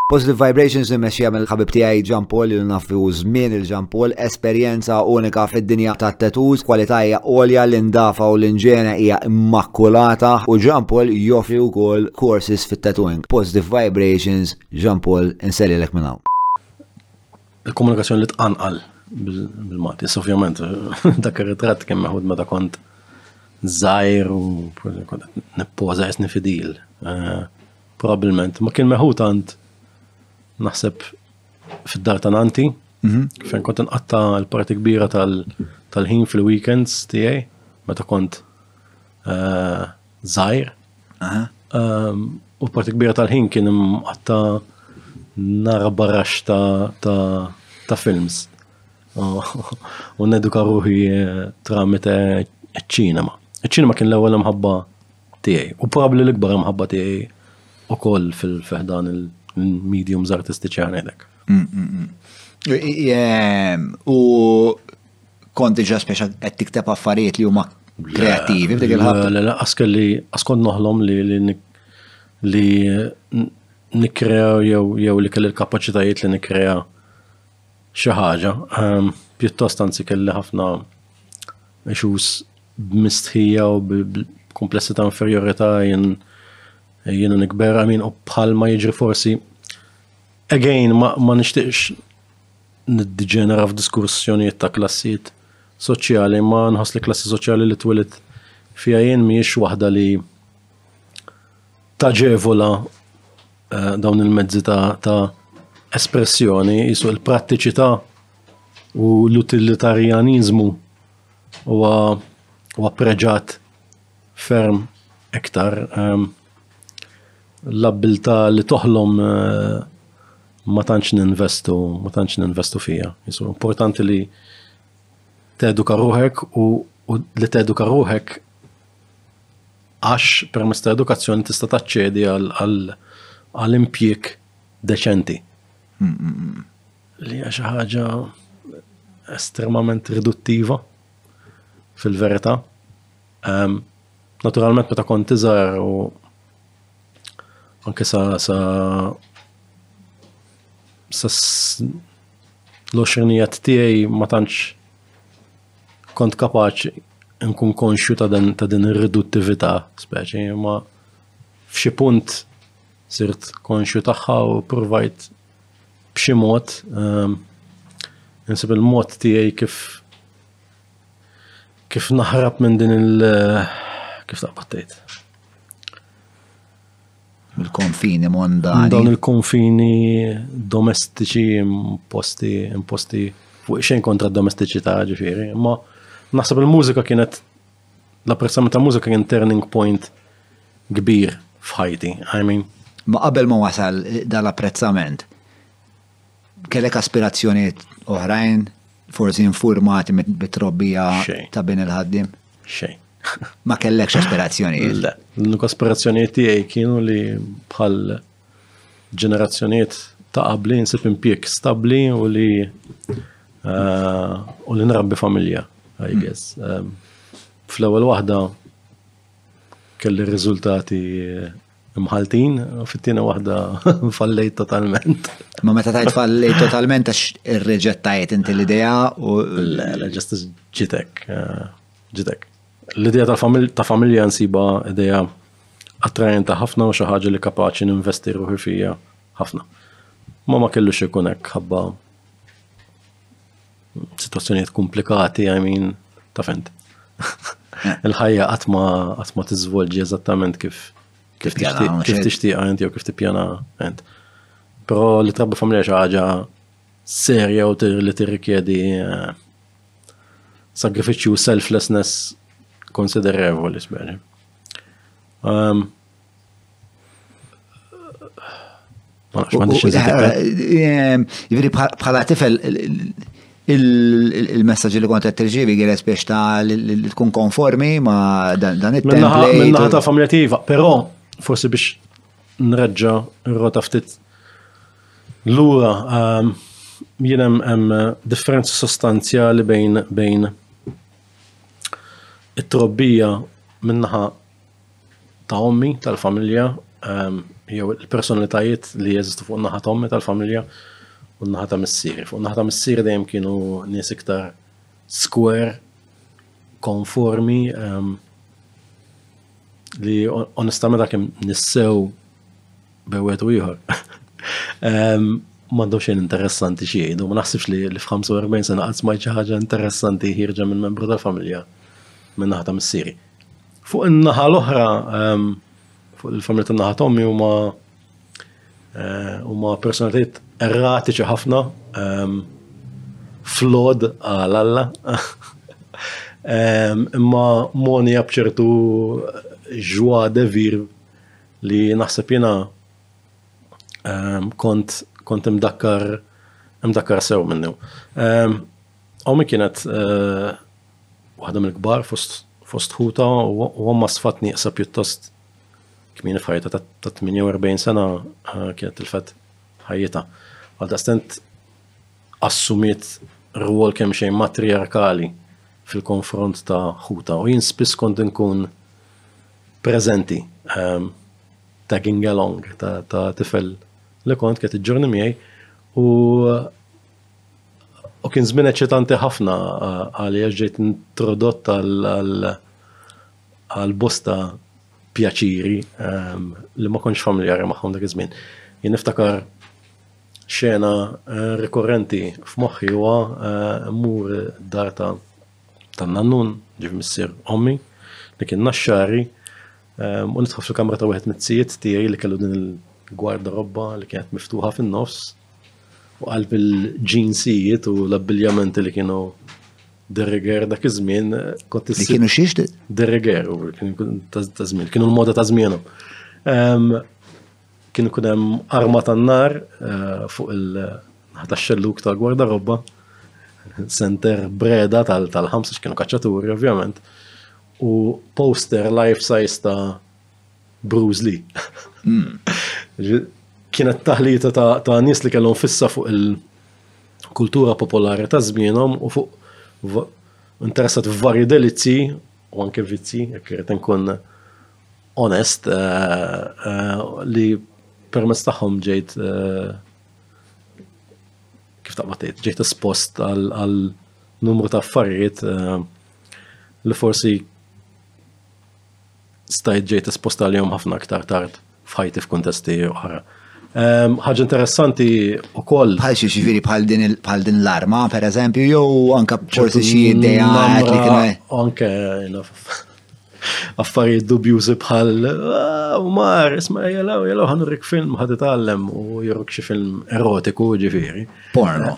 Positive Vibrations immexxija mill-ħabib tiegħi Ġan Paul li nafu żmien il-Ġan Paul, esperjenza unika fid-dinja ta' tattoos, kwalità hija għolja l-indafa u l-inġene hija immakkulata u Ġan Paul joffri wkoll courses fit-tattooing. Positive Vibrations, Ġan Paul, insellilek minn hawn. Il-komunikazzjoni li tqanqal bil-Malti, ovvjament, dak ir-ritratt kemm meħud meta kont żgħir u nippoża qed nifidil. Eh, Probabilment ma kien meħud għand naħseb fid-dar ta' nanti, mhm. fejn kont nqatta l-parti kbira tal-ħin fil-weekends tiegħi, meta kont eh, żgħir. Ehm, u parti kbira tal-ħin kien imqatta nara barrax ta' films. U neduka ruħi eh, tramite ċinema. Ċinema kien l-ewwel mħabba tiegħi u probabbli l-ikbar mħabba tiegħi ukoll fil-fehdan il-mediums artistiċi għanek. Mm, mm, mm. Ehm, u Kont diġa speċa qed tikteb affarijiet li huma kreattivi f'dik il-ħabta. Le, le, askel li askon noħlom li li nikkrea jew jew li kelli l-kapaċitajiet li nikkrea xi ħaġa. Ehm, pjuttost anzi kelli ħafna issues b'mistħija u b'komplessità inferjorità jien jiena nikber, għamin u bħal ma jiġri forsi. Again, ma, ma nishtiqx niddiġenera f'diskursjonijiet ta' klassijiet soċjali, imma nħoss li klassi soċjali li twilit fija jien mhijiex waħda li taġevola eh, dawn il-mezzi ta', ta espressjoni, jisu il-prattiċità u l-utilitarjaniżmu huwa preġat ferm iktar. Um, L-abbiltà li toħlom ma tantx ninvestu, ma tantx ninvestu fiha. Importanti li teduka ruħek u li teduka ruħek għax permezz ta' edukazzjoni tista' taċċedi għal impjieg deċenti. Li hija xi ħaġa estremament riduttiva fil-verità. Naturalment meta kont iżgħar u anke sa sa sa l-oxrinijat tiegħi ma tantx kont kapaċi nkun konxju ta' dan ta' din ir-riduttività speċi ma f'xi punt sirt konxju tagħha u provajt b'xi mod insib il-mod tiegħi kif Kif naħrab minn din il kif taqbad tgħid? Il-konfini mondani. Dawn il-konfini domestiċi imposti imposti fuq xejn kontra d-domestiċità ġifieri, imma naħseb il-mużika kienet l-apprezzament ta' mużika kien turning point kbir f'ħajti. I mean, Ma qabel ma wasal dal-apprezzament, Kellek aspirazzjonijiet oħrajn, forsi informati mit-trobbija ta' bin il-ħaddim? Xejn. Ma kellekx aspirazzjonijiet? Le, l-aspirazzjonijiet tiegħi kienu li bħal ġenerazzjonijiet ta' qabli nsib impjek stabli u li eh, u li nrabbi familja, I hmm. guess. Ehm, fl-ewwel waħda kelli riżultati Mħaltin, fit-tieni waħda fallejt totalment. Ma meta tajt fallejt totalment għax irreġettajt inti l-idea u. Le, ġest ġitek, eh, ġitek. L-idea ta' familja nsiba idea attrajenta ħafna u xi ħaġa li kapaċi ninvesti ruħi fija ħafna. Ma ma kellu xekunek ħabba Situazzjonijiet komplikati, I mean, ta' fent. Il-ħajja għatma għatma tiżvolġi eżattament kif kif tixtieq għent jew kif tippjana għent. Però li trabba familja xi ħaġa serja u li tirrikjedi eh, sagrifiċċju selflessness konsiderevoli speċi. Ehm, Jivri bħala tifel il-messagġi li kont qed tirċievi kienet biex ta' li tkun konformi ma' dan it-template. Minnaħa ta' familja tiegħi, però forsi biex nreġġa r-rota ftit lura ehm, jien hemm differenza sostanzjali bejn bejn it-trobbija minnaħa ta' ommi tal-familja jew il-personalitajiet li jeżistu fuq naħa ta' ommi tal-familja u naħa ta' missieri. Fuq naħa ta' missieri dejjem kienu nies iktar skwer, konformi, ehm, li onestament għakim nissew bewet u ieħor. Ehm, M'għandhom xejn interessanti xi jgħidu, ma naħsibx li f'45 sena qatt smajt xi ħaġa interessanti ħirġa minn membru tal-familja minn naħa ta' missieri. Fuq in-naħa l-oħra, fuq il-familja tan-naħa tommi huma eh, huma personalitajiet erratiċi ħafna flod għal alla. Imma moni bċertu ġwa devir li naħseb jena kont kont imdakkar imdakkar sew minnu. Għomi kienet eh, Waħda mill-kbar fost fost ħuta u għamma sfat nieqsa pjuttost kmini f'ħajta ta' 48 sena eh, kienet il-fat ħajjita. Għal daqstent assumiet rwol kemm xejn matriarkali fil-konfront ta' ħuta u jien spiss kont nkun prezenti ehm, tagging along ta' tifel li kont kienet iġġorni miegħi u U kien żmien eċitanti ħafna għali għax ġejt introdott għal bosta pjaċiri ehm, li ma konx familjari magħhom dak iż-żmien. Jien niftakar xena eh, rikorrenti f'moħħi huwa eh, mur dar ta' tan-nannun, ġif missier ommi, li kien naxxari, ehm, u nidħol fil-kamra ta' wieħed mit-tijiet tiegħi li kellu din il-gwarda robba li kienet miftuħa fin-nofs, u qalb il-ġinsijiet u l-abbiljamenti li kienu derriger dak iż-żmien kont Li kienu xiex? Derriger, ta' żmien, kienu l-moda ta' żmienu. Kien ikun hemm arma tan-nar eh, fuq il-ħata xelluk ta' gwarda robba, center breda tal-ħamsa kienu kaċċaturi ovvjament, u poster life size ta' Bruce Lee. Hmm. Kienet taħlita ta' nies li kellhom fissa fuq il-kultura popolari ta' żmienhom u fuq interessat f'varji delizzi u anke vizzi, jekk irid nkun onest, eh, eh, li permess tagħhom ġejt eh, kif taqbad tgħid, ġejt espost għal numru ta' affarijiet li forsi stajt ġejt esposta li jom ħafna aktar tard f'ħajti f'kuntesti oħra. Ehm, ħaġa interessanti u koll. Bħal xie xiviri bħal din l-arma, per eżempju, jow anka forsi xie ideja li kien. Anke, affarijiet dubjużi bħal ah, Umar, isma jelaw, jelaw ħanurrik film ħad itgħallem u jorok xi film erotiku ġifieri. Porno.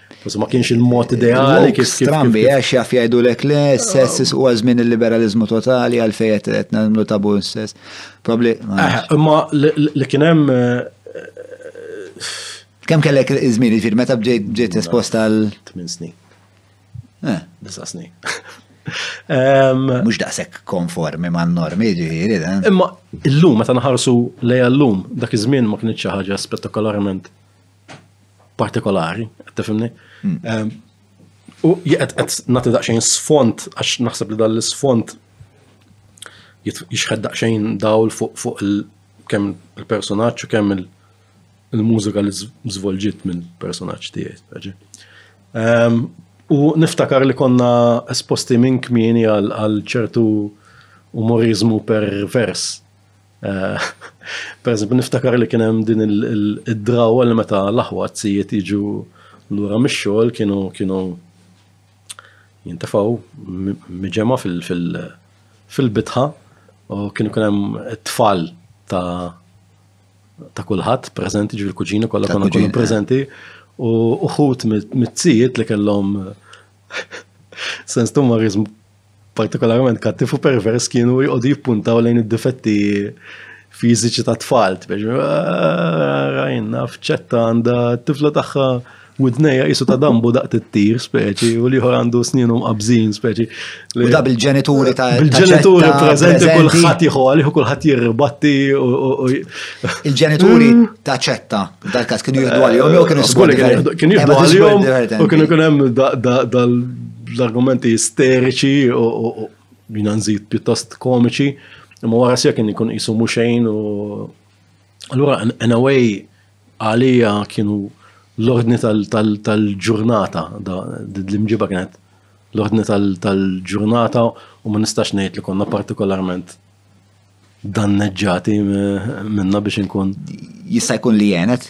Forse ma kienx il-mod ideali kif strambi għax jaf jgħidu lek le sess u għazmin il-liberalizmu totali għal fejet qed nagħmlu tabu sess. Probabli. Eh, imma li kien hemm eh, Kem kellek iż-żmien jiġifieri meta bġejt esposta għal 8 snin. Eh. Disa snin. Mux daqsek konformi ma' normi ġifieri. Imma illum meta naħarsu lejha llum dak iż-żmien ma kienx xi ħaġa spettakolarment partikolari, tifimni? Hmm. U jgħet għet nati daqxajn sfont, għax naħseb li dal-sfont jixħed daqxajn dawl fuq il-kem il-personaċ u kem il-mużika li zvolġit minn personaċ tiegħi. Ehm, u niftakar li konna esposti minn kmieni għal ċertu umorizmu pervers Eh, per eżempju, niftakar li kien hemm din id-drawa li meta l-aħwa tzijiet jiġu lura mix-xogħol kienu kienu jintafaw miġema fil-bitħa u kienu kien hemm tfal ta' ta' kulħadd preżenti ġifieri kuġini kollha konna kienu preżenti u uħut mit-tzijiet li kellhom sens tumoriżmu partikolarment kattiv u pervers kienu jqogħdu jippuntaw lejn id-difetti fiżiċi ta' tfal, biex ah, rajna fċetta għandha t-tifla tagħha widneja jisu ta' dambu daqt it-tir speċi u liħor għandu sninu mqabżin speċi. U da bil-ġenituri ta' bil-ġenituri prezenti kullħat jħu għaliħu kullħat jirribatti u. Il-ġenituri mm. ta' ċetta, dal-kas kienu jihdu għalihom jew kienu eh, s-għalihom. Kienu jihdu għalihom u kienu kunem dal L-argumenti isteriċi u jina nżid pjuttost komiċi, imma wara sija kien ikun qisu mhux xejn u allura in a way għalija kienu l-ordni tal-ġurnata, l-imġiba kienet l-ordni tal-ġurnata u ma nistax ngħid li konna partikolarment danneġġati minna biex inkun. Jista' jkun li jenet?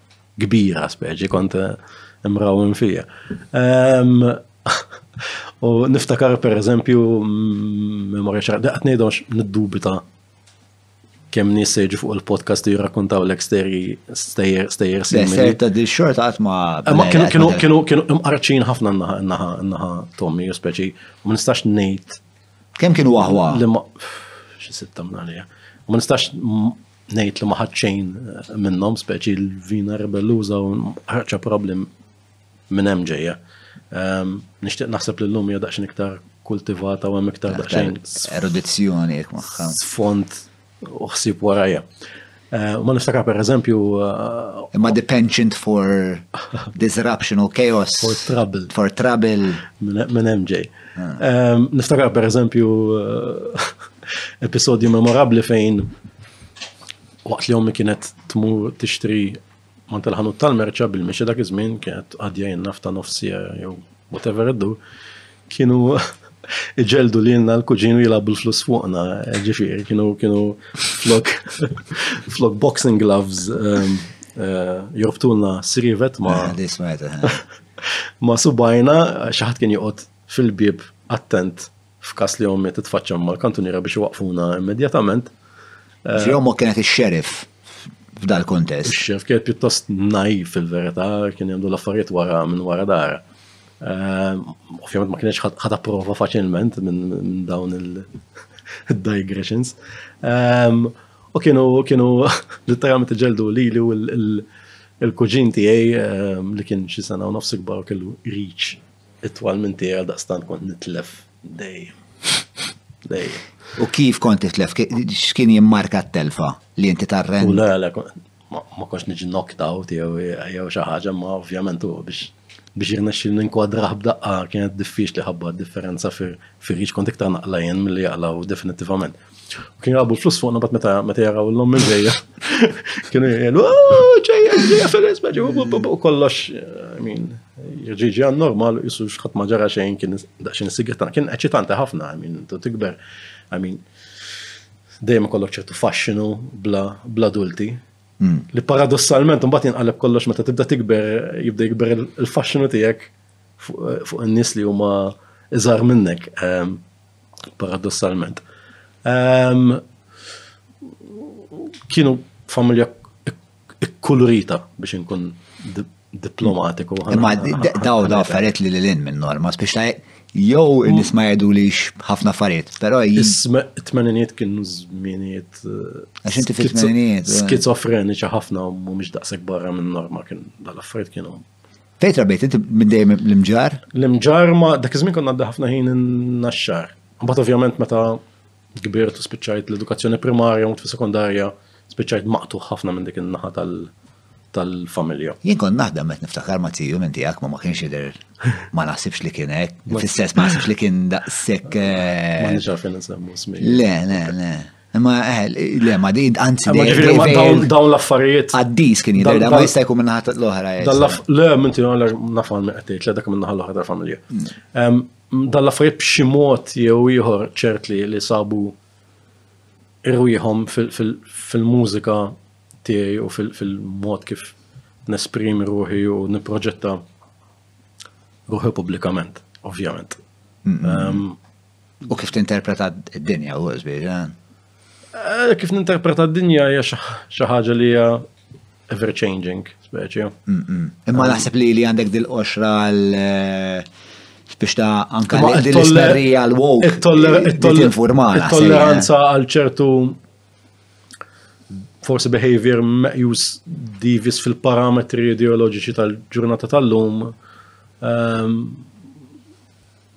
kbira speċi kont imrawin fija. U niftakar per eżempju, memorja xar, daqt nejdom niddubita kem nis seġu fuq il-podcast li jirrakkontaw l-eksteri stejjer stejjer simili. ta' di xort għat ma. Eh, ma kienu kienu kienu kienu imqarċin ħafna naħa naħa naħa Tommy, speċi, u ma nistax nejt. Kem kienu għahwa? Li ma. Xi sitta minn għalija. U ma nistax ngħid li ma ħadd xejn minnhom speċi l-vina rebelluża u ħarġa problem minn hemm ġejja. Ehm, nixtieq naħseb li llum hija daqsxejn iktar kultivata u hemm iktar daqsxejn erudizzjoni jekk magħha. Sfond u ħsieb warajja. Eh, ma niftakar per eżempju. Eh, Imma the penchant for disruption or chaos. For trouble. For trouble. Minn MJ. Niftakar per eżempju episodju memorabli fejn waqt li ommi kienet tmur tixtri man tal-ħanut tal-merċa bil-meċa dak iż-żmien kienet għadja jenna f'ta' nofsija jew whatever iddu kienu iġeldu li jenna l-kuġinu jilabu l-flus fuqna ġifir kienu kienu flok flok boxing gloves jorbtulna srivet ma' ah, Ma' subajna xi ħadd kien joqgħod fil-bieb attent f'każ li ommi titfaċċa mal-kantuniera biex iwaqfuna immedjatament. Ġi ommu kienet ix-xeriff f'dal-kuntest. Ix-xeriff kienet pjuttost najf fil-verità, kien għandu l-affarijiet wara minn wara dar. Ehm, ovvjament ma kienx ħad approva faċilment minn dawn il-digressions. Ehm, u kienu kienu literalment ġeldu li li Il-kuġin tiegħi li kien xi sena u nofs ikbar kellu reach itwal minn tiegħi għal daqstant kont nitlef dejjem. Dejjem. U kif kont titlef? X'kien jimmarka t-telfa li inti tarren? U le, le, ma konx niġi knocked out jew xi ħaġa, ma ovvjament u biex biex jirnexxi ninkwadraħ b'daqqa kienet diffiċli ħabba differenza fir-riċ kont iktar naqlajjen milli jaqlaw definittivament. Kien jgħabu l-flus fuqna bat meta meta jaraw l-lom minn ġejja. Kienu jgħidu, oh, ġejja, ġejja fil-res, u kollox, I mean, ġiġi għan normal, jissu xħat maġara xejn kien daċin s-sigretan, kien eċitanta ħafna, I mean, tu tikber, I mean, dejjem kollok ċertu fasċinu bla dulti. Hmm. Li paradossalment, mbagħad jinqaleb kollox meta tibda tikber, jibda jikber il-fasċinu tiegħek fuq in-nies li huma iżar minnek. Ehm, paradossalment. Um, kienu familja ikkulurita biex inkun diplomatiku. Ma daw daw affarijiet li l-in minn norma, biex ta' jow nis ma jgħidu li ħafna affarijiet, pero jisma t-tmeniniet kienu zminiet. Eh, Għax inti fit-tmeniniet. Eh. Skizofreniċa ħafna u mumiex daqseg barra minn norma kien dal-affarijiet kienu Fejt rabejt, inti minn dejjem l-imġar? L-imġar ma dak iż-żmien konna għadda ħafna ħin naxxar. Mbagħad ovvjament meta kbirt u spiċċajt l-edukazzjoni primarja u sekondarja spiċċajt maqtuħ ħafna minn dik in-naħa tal-familja. Jien kont naħdem qed niftakar ma tiju minn tiegħek ma ma kienx jidher ma naħsibx li kien hekk. Fl-istess ma naħsibx li kien daqshekk. Eh, ma nixaf insemmu smi. Le, le, le. Ma, eh, le, ma di, anzi, Ma ġifiri ma dawn dawn l-affarijiet. Għaddis kien jidher, da ma jista' jkun minna ħat l-oħra. eh, Dan l-aff- Le, minti għalla nafan me għattejt, le dak minna ħall-ħar tal-familja. Mm. Em, Dan l-affarijiet b'xi mod jew ieħor ċert li li sabu irwieħhom fil- fil- fil-mużika tiegħi u fil- fil-mod kif nesprimi ruħi u nipproġetta ruħi pubblikament, ovvjament. Em, U kif tinterpreta d-dinja u żbieġa? Eh, kif ninterpreta d-dinja hija xi ħaġa li hija ever changing, speċi. Imma naħseb li li għandek dil-qoxra għal eh, biex ta' anka din l-ismerrija l-woke. Il-tolleranza għal ċertu forsi behavior meqjus divis fil-parametri ideoloġiċi tal-ġurnata tal-lum ehm,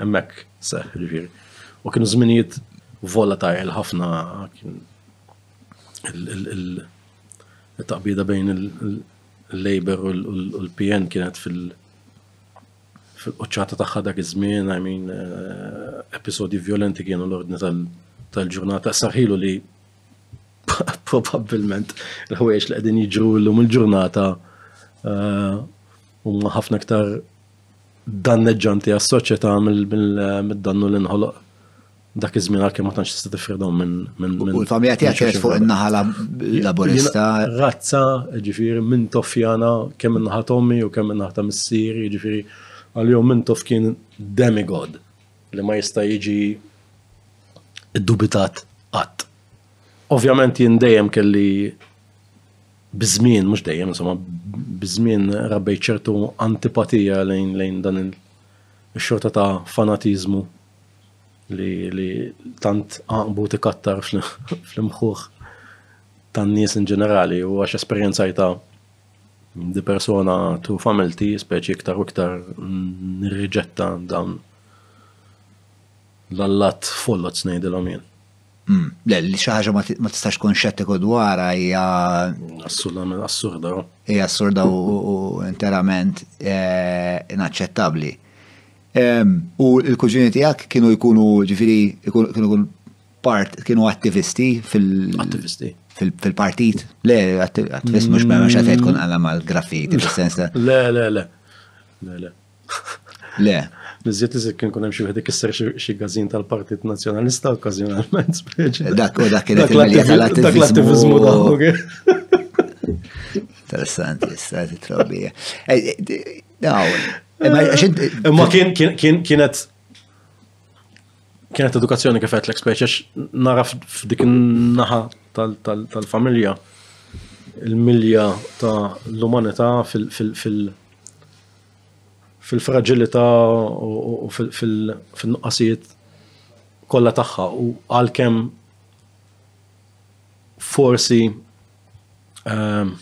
Hemmhekk seħħ, ġifieri. U kienu żminijiet volatile ħafna kien il-taqbida bejn il-Labour u l-PN kienet fil- fil-qoċċata tagħha dak iż-żmien, I mean, eh, episodi violenti kienu l-ordni tal-ġurnata. Saħilu li probabbilment il-ħwejjeġ li qegħdin jiġru llum il-ġurnata eh, huma ħafna iktar danneġġanti għas-soċjetà mill-dannu li nħoloq dak iż-żmien għalkemm ma tantx tista' tifridhom minn minn. U l-familja tiegħek kienet fuq in-naħa laburista. Razza, ġifieri minn tofjana kemm in-naħa tommi u kemm in-naħa ta' missier, ġifieri għalihom minn tof kien demigod li ma jista' jiġi iddubitat qatt. Ovvjament jien dejjem kelli Biż-żmien, mhux dejjem, insomma, biż-żmien rabbejt ċertu antipatija lejn lejn dan il-xorta ta' fanatiżmu li, li tant għaqbu tikattar fl-imħuħ tan-nies in ġenerali u għax esperjenzajta di persona tu familti, speċi iktar u iktar nirriġetta dawn l-allat follot snejdilom jien. Hmm, le, li xi ħaġa ma tistax tkun xettiku dwarha hija. Assolutament assurda. Hija assurda u interament eh, inaċċettabbli. U l-kuġini tiegħek kienu jkunu ġifieri kienu jkun part kienu attivisti fil- attivisti fil-partit. Le, attivist mhux ma mhux qed tkun għala mal-graffiti fis-sens Le, le, le. Le, le. Le. Nizziet nizziet kien kunem xi wieħed ikisser xi gażin tal-Partit Nazzjonalista okkażjonalment. Dak u dak kienet il-milja tal-attivizmu. Interessanti, strati trobija. Ma kien kienet kienet edukazzjoni kif qed l-ekspeċex naraf f'dik naħa tal-familja il-milja ta' l-umanità fil- fil-fraġilità u fil-nuqqasijiet kollha tagħha u għalkemm forsi ehm,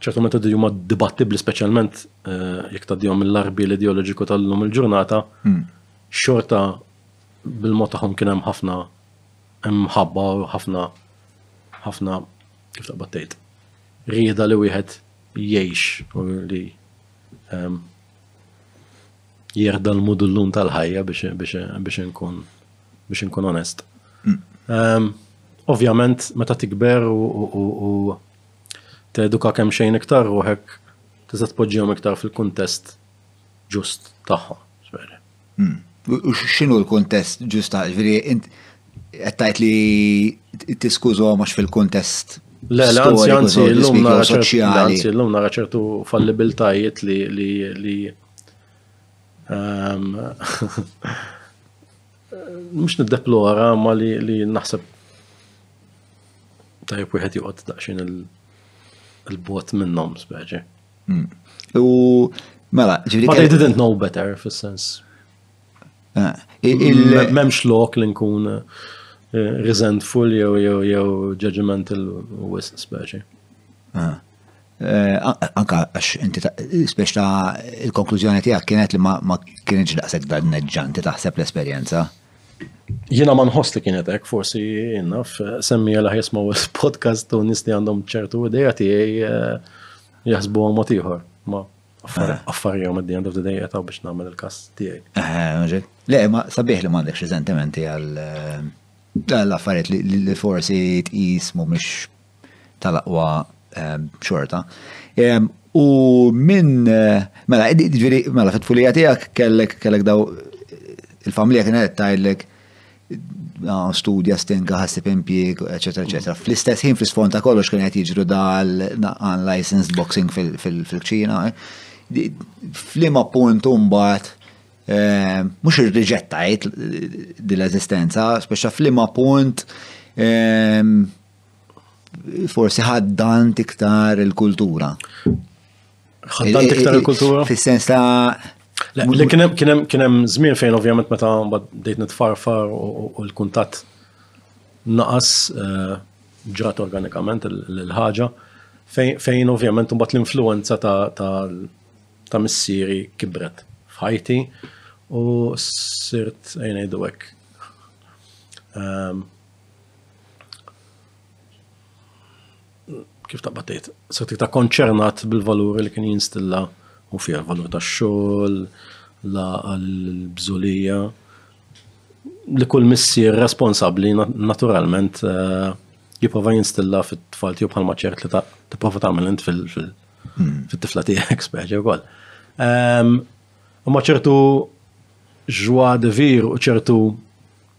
ċertu metodi huma dibattibli speċjalment eh, jekk tgħaddihom mill-arbi l-ideoloġiku tal-lum il-ġurnata, hmm. xorta bil-mod tagħhom kien hemm ħafna mħabba u ħafna ħafna kif taqbad tgħid rieda li wieħed jgħix u li ehm, jerda l-mudullun tal-ħajja biex inkun biex inkun onest. Mm. Ehm, ovvjament, meta tikber u teduka kemm xejn iktar ruħek, tista' tpoġġihom iktar fil-kuntest ġust tagħhom. Hmm. U x'inhu l-kuntest ġusta, ġifieri int qed tgħid li tiskużhom għax fil-kuntest Le, le, anzi, anzi, l-lum nara soċjali. l-lum nara ċertu fallibiltajiet li li li ehm, mux niddeplora ma li li naħseb tajb wieħed joqgħod daqsxejn il-bot minnhom speċi. U mela, ġifieri. But they didn't know better fis-sens. Eh, M'hemmx lok li nkun eh, resentful jew jew jew judgmental u wis speċi. Eh, anka għax inti speċ ta' il-konklużjoni tiegħek kienet li ma kienx daqshekk dan neġġanti taħseb l-esperjenza. Jiena ma nħoss li kienet hekk, forsi jiena semmi għal jismaw podcast u nies li għandhom ċertu ideja tiegħi eh, jaħsbu għom ieħor. Ma affarja ma d-dija għandu d-dija ta' biex namel il-kas tijaj. Eh, Le, ma sabiħ li mandek xie sentimenti għal eh, l-affariet li forsi t-is mu mux tal-aqwa ehm, xorta. Ehm, u minn, eh, mela, ġviri, mela, fit-tfulija tijak kellek, kellek daw, il-familja kienet tajlek ah, studja stinka ħassib impjeg, eccetera, eccetera. Mm. Fl-istess ħin fl-isfond ta' kollox kien qed jiġru dal unlicensed boxing fil-ċina. Eh. Flima punt mbagħad Eh, mux irriġettajt dil-eżistenza, speċa flima punt ehm, forsi ħaddan tiktar il-kultura. Ħaddan tiktar il-kultura? Fis-sens ta' Li kienem żmien fejn ovvjament meta bdejt nitfarfar u l-kuntatt naqas eh, ġrat organikament l-ħaġa fejn ovvjament mbagħad l-influenza ta' missieri kibret f'ħajti u sirt ejnejdu hekk ehm, kif ta' batejt, sorti ta' konċernat bil-valuri li kien jinstilla u fija valur ta' xogħol, la għal-bżulija, li kull missier responsabli naturalment eh, jiprofa jinstilla fit-tfal tiegħu bħalma ċert li tipprova tagħmel int hmm. fit-tifla tiegħek speċi wkoll. Ehm, imma ċertu ġwa de vir u ċertu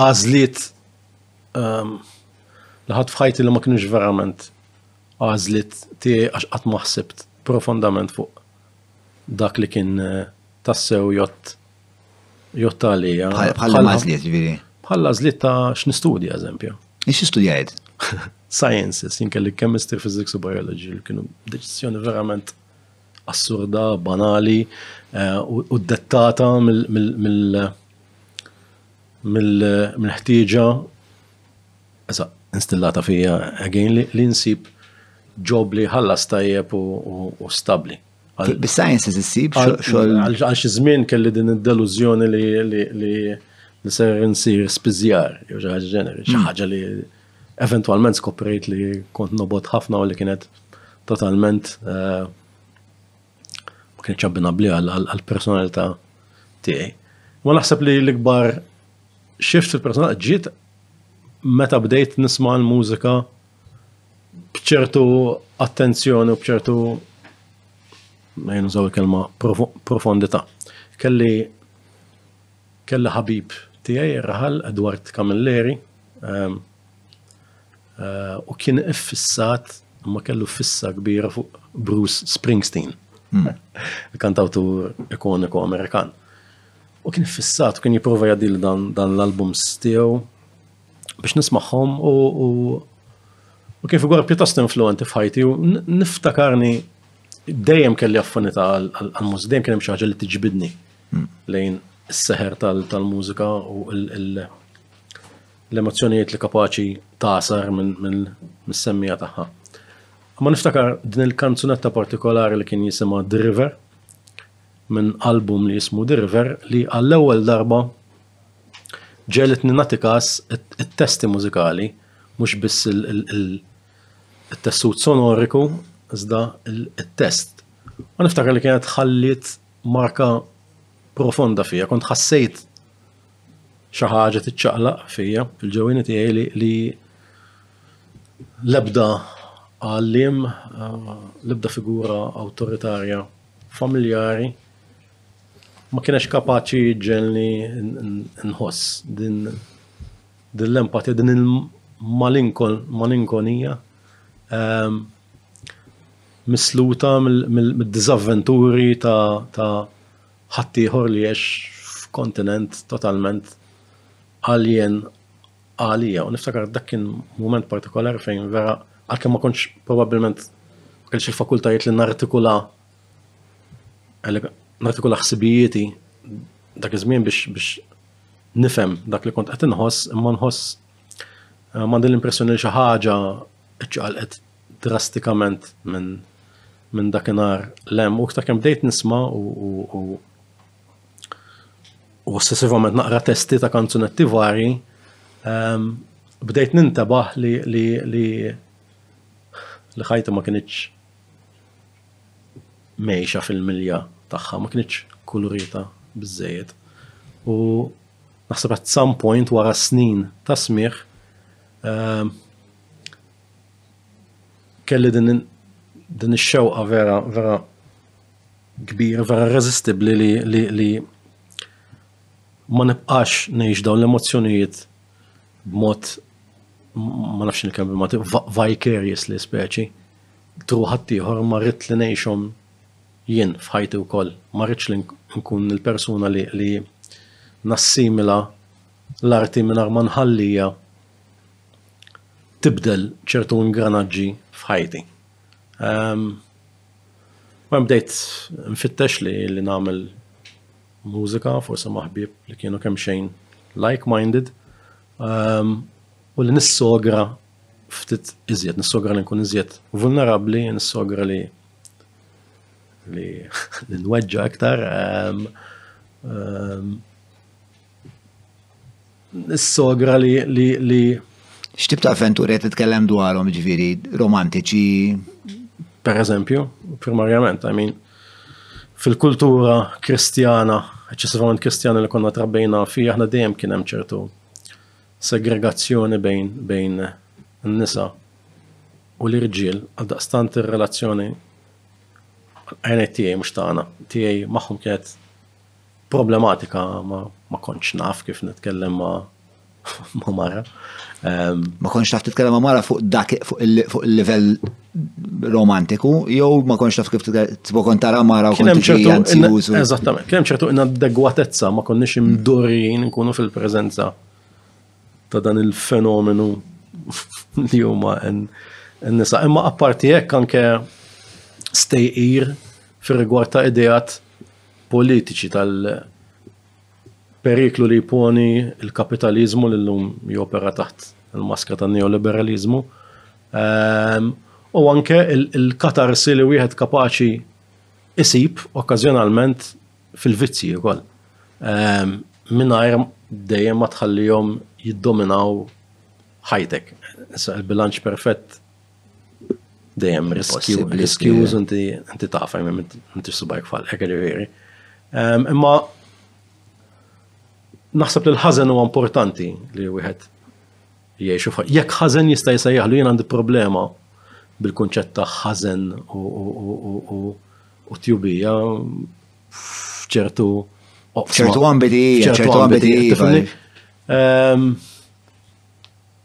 għażliet ehm, li ħadd f'ħajti li ma kienx verament għażliet tiegħi għax qatt ma ħsibt profondament fuq dak li kien eh, tassew jott jott għalija. Bħal mażliet ġifieri. Bħal mażliet ta' x'nistudja eżempju. Ix studjajt? Sciences, jinkelli chemistry, physics u biology, kienu deċizjoni verament assurda, banali u ddettata mill-ħtieġa issa instillata fija again li nsib ġob li jħallas tajjeb u stabbli. Bis-sciences issib xogħol. Għal xi żmien kelli din id-delużjoni li ser insir spiżjar jew xi ħaġa ġeneri, xi hmm. ħaġa li Eventwalment skoprejt li kont nobot ħafna u li kienet totalment eh, ma kienet ċabbinabli għal-personalità tiegħi. Ma naħseb li l-ikbar xift fil-personalità ġiet meta bdejt nisma' l-mużika bċertu attenzjoni u bċertu ma jenu kelma profondità. Kelli Kelli ħabib tiegħi raħal, Edward Camilleri, u kien iffissat imma kellu fissa kbira fuq Bruce Springsteen, hmm. il-kantawtur ikoniku Amerikan. U kien fissat, kien jiprofa jadil dan, dan l-albums tiegħu biex nismaħħom u, u, u kien figura pjuttost influenti f'ħajti u niftakarni dejjem kelli affinità għal-mużika, dejjem kien hemm xi ħaġa li tiġbidni lejn is-seħer tal-mużika u l-emozzjonijiet li kapaċi tasar minn mis-semmija tagħha. Ma niftakar din il-kanzunetta partikolari li kien jisimha The River minn album li jismu The River li għall-ewwel darba ġelitni nagħti każ it-testi mużikali mhux biss il-tessut sonoriku iżda il-test. Ma niftakar li kienet ħalliet marka profonda fija, kont ħassejt xi ħaġa tiċċaqlaq fija fil-ġewwieni tiegħi li li l-ebda għalliem, l-ebda figura awtoritarja familjari ma kienx kapaċi ġelni nħoss din din l-empatija, din il-malinkonija. Ehm, misluta mid-diżavventuri ta' ħaddieħor li jgħix f'kontinent totalment alien għalija. U niftakar dak kien mument partikolari fejn vera għalkemm ma kontx probabbilment ma kellix il-fakultajiet li nartikula nartikula ħsibijieti dak iż-żmien biex biex nifhem dak li kont qed inħoss imma nħoss għandi l-impressjoni li xi ħaġa ċaqalqet drastikament minn minn dakinhar lem u ta' kemm bdejt nisma' u u ossessivament naqra testi ta' kanzunetti vari ehm, bdejt nintabaħ li li li li ħajti ma kienitx mejxa fil-milja tagħha, ma kienitx kulurita biżejjed. U naħseb at some point wara snin ta' smieħ Ehm, kelli din din ix-xewqa vera vera kbira, vera resistibbli li li li ma nibqax ngħix dawn l-emozzjonijiet b'mod ma nafx il kelma ma vicarious li speċi tru ħaddieħor ma rrid li ngħixhom jien f'ħajti wkoll. Ma rridx li nkun il-persuna li li nassimila l-arti mingħajr ma nħalliha tibdel ċertu ingranaġġi f'ħajti. Ehm, ma bdejt nfittex li li nagħmel mużika, forsi ma' ħbieb li kienu kemm xejn like-minded, ehm, u li nissogra ftit iżjed, nissogra li nkun iżjed vulnerabbli, nissogra li li nweġġa aktar. Ehm, Is-sogra li li li X'tib ta' avventuri qed titkellem dwarhom ġifieri romantiċi? Per eżempju, primarjament, I mean, fil-kultura kristjana, eċċessivament kristjana li konna trabbejna fi, aħna dejjem kien hemm ċertu segregazzjoni bejn bejn n-nisa u l-irġiel għal daqstant ir-relazzjoni għajnet tiegħi mhux tagħna, tiegħi magħhom kienet problematika ma, ma konċ naf kif nitkellem ma ma mara. Um, ma konċ naf titkellem ma mara fuq dak fuq il-level romantiku, jew ma konċ taf kif tibqa kont tara mara u kont ġejja anzjuż. Eżattament, kien ċertu inadegwatezza ma konniex imdurrin nkunu fil-preżenza ta' dan il-fenomenu li huma n-nisa. Imma apparti hekk anke stejqir fir-rigward ta' idejat politiċi tal-periklu li jponi l-kapitaliżmu li llum jopera taħt il-maska tan neoliberaliżmu ehm, u anke il-katarsi li wieħed kapaċi isib okkażjonalment fil-vizzji wkoll ehm, mingħajr dejjem ma tħallihom jiddominaw ħajtek. Issa il-bilanċ perfett Dejjem riskju, riskju, inti inti taf, inti subajk fall, hekk veri. Ehm, imma naħseb li l-ħażen huwa importanti li wieħed jgħixu fuq. Jekk ħażen jista' jsejjaħlu jien għandi problema bil-kunċett ta' ħażen u tjubija f'ċertu ċertu ambiti, ċertu ambiti. Ehm,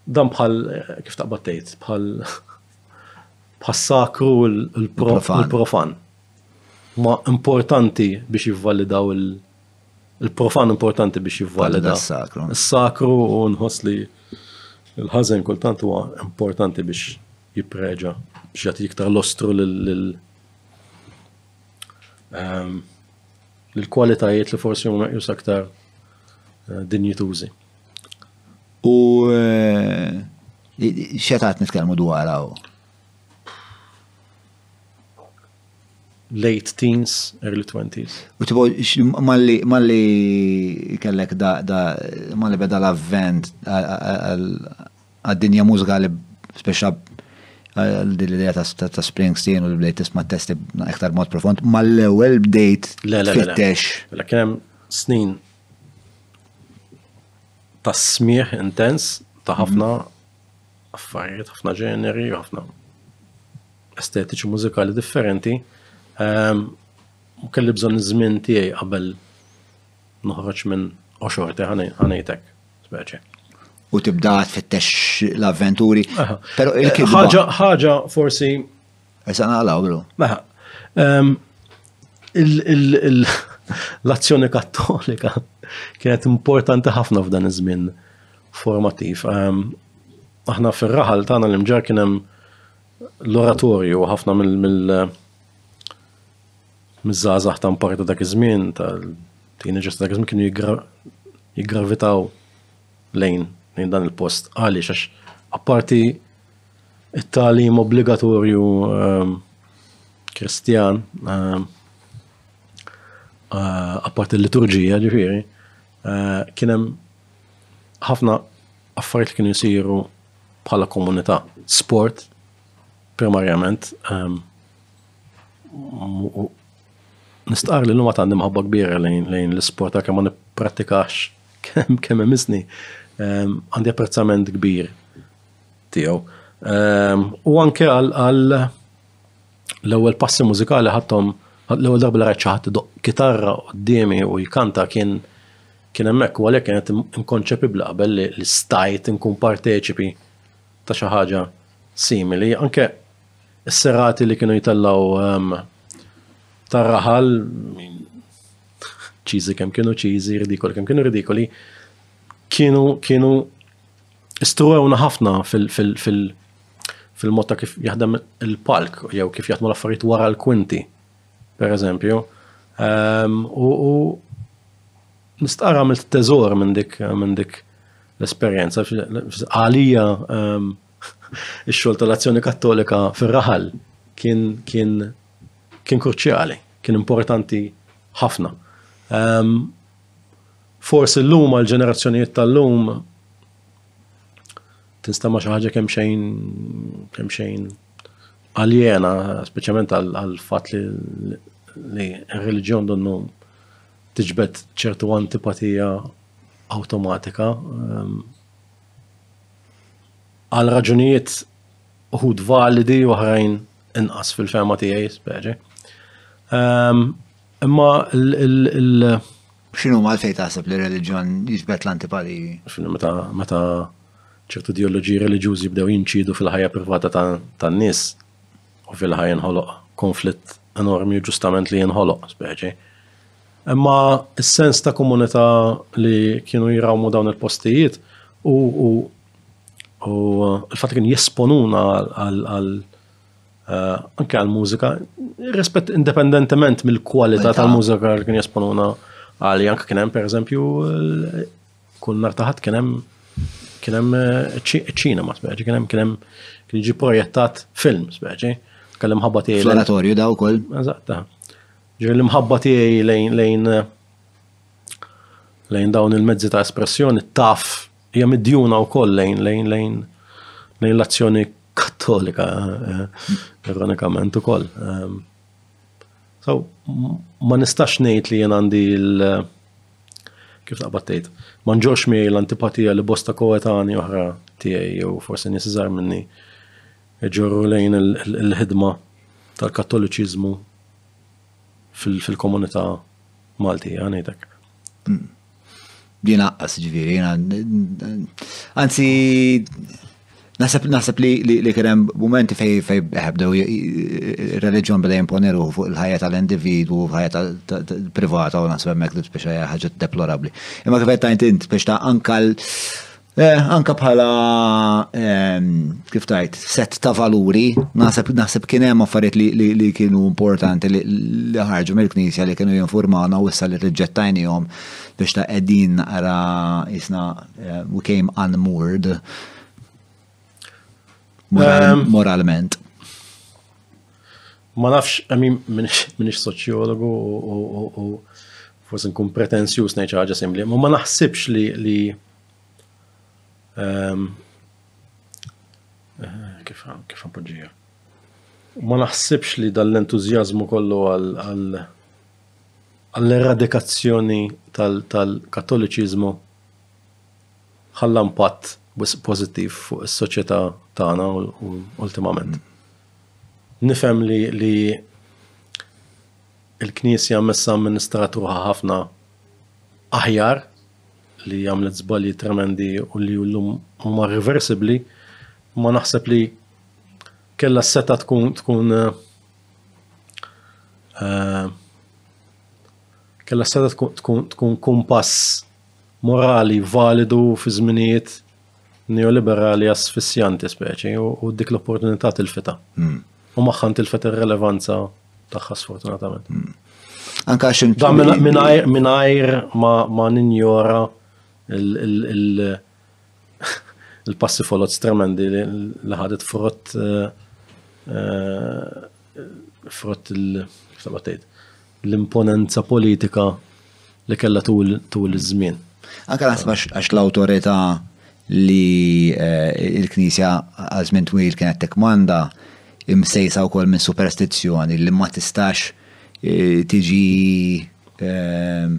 Dan bħal kif taqbad tgħid bħal bħal sakru l-profan. Ma importanti biex jivvalidaw il-profan importanti biex jivvalida sakru. Sakru u nħoss li l-ħażen kultant huwa importanti biex jippreġa biex jagħti iktar lostru lil ehm, l-kwalitajiet li forsi huma meqjus aktar eh, dinjitużi. U eh, xetat nitkellmu dwar hawn? late teens, early 20s. U tipo, malli, malli kellek da, da, malli beda l-avvent għad-dinja mużikali speċa l-idea ta' Springsteen u l-bdejt tisma testi iktar mod profond, mal-ewel bdejt tfittex. La kienem snin ta' smieħ intens ta' ħafna affarijiet, ħafna ġeneri, ħafna estetiċi mużikali differenti. Ehm, u kelli bżon żmien tiegħi qabel noħroġ minn oxorti ħanejtek, speċi. U tibda tfittex l-avventuri. Pero il-kidba. Ħaġa forsi Issa naqlaw bilu. Mela, ehm, l-azzjoni kattolika kienet importanti ħafna f'dan iż-żmien formattiv. Ehm, aħna fir-raħal tagħna l-imġar kien hemm l-oratorju ħafna mill mill-żgħażagħ ta' parti dak iż-żmien tal-teenagers dak iż-żmien kienu jiggravitaw lejn lejn dan il-post għaliex għax apparti It-tagħlim obbligatorju ehm, Kristjan, ehm, eh, apart il-liturġija ġifieri, eh, kien hemm ħafna affarijiet li kienu jsiru bħala komunità. Sport, primarjament, ehm, nistqar li l-lum għandi mħabba kbira lejn l-sport għal ma nipprattikax kemm hemm isni. Għandi apprezzament kbir tiegħu. Ehm, u anke għal l-ewwel passi mużikali ħadthom l-ewwel darba li rajt ħadd doq kitarra qudiemi u jkanta kien kien hemmhekk u għalhekk kienet inkonċepibbli qabel li stajt inkun parteċipi ta' xi ħaġa simili. Anke s-serati li kienu jitellaw ehm, tar-raħal ċiżi kemm kienu ċiżi, ridikoli kemm kienu ridikoli, kienu kienu Istruwna ħafna fil-mod ta' kif jaħdem il-palk jew kif jaħdmu l-affarijiet wara l-kwinti, per eżempju. Ehm, u nistqar għamilt teżor minn dik minn dik l-esperjenza għalija ehm, ix-xogħol tal-Azzjoni Kattolika fir-raħal kien kien kien kruċjali, kien importanti ħafna. Ehm, Forsi llum għall-ġenerazzjonijiet tal-lum tinstema' xi ħaġa kemm xejn kemm xejn aljena, speċjalment għall-fatt li li r-reliġjon donnu tiġbed ċertu antipatija awtomatika ehm, għal raġunijiet uħud validi u oħrajn inqas fil-fema tiegħi speċi. Ehm, imma il- X'inhu ma fejn taħseb li reliġjon jiġbed l-antipatiji? X'inhu meta meta ċertu ideoloġiji reliġjużi bdew jinċidu fil-ħajja privata tan-nies u fil-ħajja nħoloq konflitt enormi u ġustament li jinħoloq speċi. Imma s-sens ta' komunità li kienu jirawmu dawn il-postijiet u u l-fatt kien jesponuna għal Eh, anke għal-mużika, rispett indipendentement mill-kwalità tal-mużika li kien jesponuna għal jank kien hemm pereżempju kull nar taħat kien hemm kien hemm eh, ċinema speċi, kien hemm kien hemm kien jiġi projettat film speċi, kellem ħabba tiegħi. Fl-oratorju da wkoll. Eżatt. Ġifieri l-imħabba tiegħi lejn lejn lejn dawn il-mezzi ta' espressjoni taf Hija midjuna wkoll lejn lejn lejn lejn l-azzjoni kattolika eh, ironikament ukoll. Ehm, so, ma nistax ngħid li jien għandi l kif taqbad tgħid, ma nġorx miegħi l-antipatija li bosta koetani oħra tiegħi jew forsi nies iżgħar minni ġorru lejn il-ħidma tal-kattoliċiżmu fil-komunità Malti, għanidek. Mm. Din aqqas ġviri, anzi, naħseb naħseb li li kienem momenti fej fej bdew il-reliġjon bdew jimponiru fuq il-ħajja tal-individu, ħajja tal-privata u naħseb hemmhekk li speċa ħaġa deplorabli. Imma kif qed tajnt int speċa anka Eh, anka bħala ehm, kif tajt, set ta' valuri, naħseb naħseb kien hemm affarijiet li, li, li kienu importanti li, li ħarġu mill-Knisja li kienu jinformawna u issa li rġettajnihom biex ta' qegħdin naqra isna eh, we came unmoored moral, ehm, moralment. Ma nafx, għamim, minix soċjologu u forse nkun pretenzjuż ngħid ħaġa simli, ma ma naħsibx li, li Ehm, eh, kif kif appoġġija. Ma naħsibx li dall-entużjażmu kollu għal għall-eradikazzjoni tal-Kattoliċiżmu ħalla impatt pożittiv fuq is-soċjetà tagħna ultimament. Nifhem li li il-Knisja messa amministratuha ħafna aħjar li għamlet żbalji tremendi u li llum huma reversibli, ma naħseb li kella seta tkun tkun eh, eh, kella seta tkun tkun kumpass morali validu fi żminijiet neoliberali asfissjanti speċi u dik l-opportunità tilfita. Hmm. U magħha tilfet ir-relevanza tagħha sfortunatament. Hmm. Anka xim. Da mingħajr ma ninjora il-passi folot stremendi li ħadet frott eh, eh, frott il-kif l-imponenza politika li kellha tul iż-żmien. Anke naħseb għax l-awtorità li eh, l-Knisja għal żmien twil kienet tikmanda imsejsa wkoll minn superstizzjoni li ma tistax eh, tiġi eh,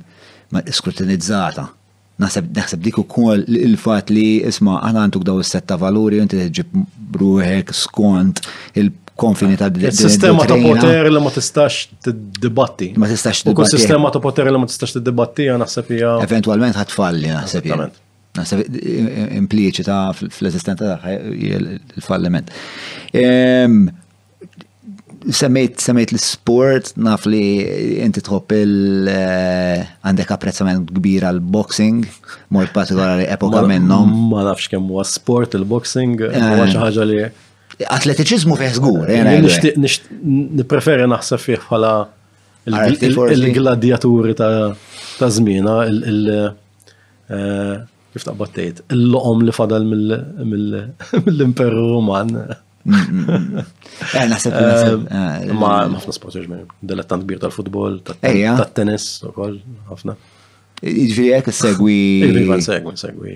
skrutinizzata. Naħseb, naħseb dik ukoll il-fatt li isma' aħna għanduk daw is-set ta' valuri u inti tiġib ruħek skont il konfini ta' d Sistema ta' poter li ma tistax t-dibatti. Ma tistax t-dibatti. U sistema ta' poter li ma tistax t-dibatti, għana sepija. Eventualment ħat falli, għana sepija. Nasib impliċi ta' fl-eżistenta ta' il-falliment. Semmejt, semmejt l-sport, naf li inti tħobb il eh, għandek apprezzament kbir għal boxing, mod partikolari epoka minnhom. Ma nafx kemm huwa sport il-boxing, eh. huwa xi ħaġa li. Atletiċiżmu fih żgur. Eh, nippreferi naħseb fih bħala il-gladjaturi ta' żmiena, kif taqbad tgħid, il-loqom li fadal mill-Imperu Roman. Eh, naħseb ehm, eh, Ma ħafna sport ġmir, dilettant kbir tal-futbol, tat-tennis, u koll, ħafna. Iġviri għek segwi. Iva, segwi, segwi.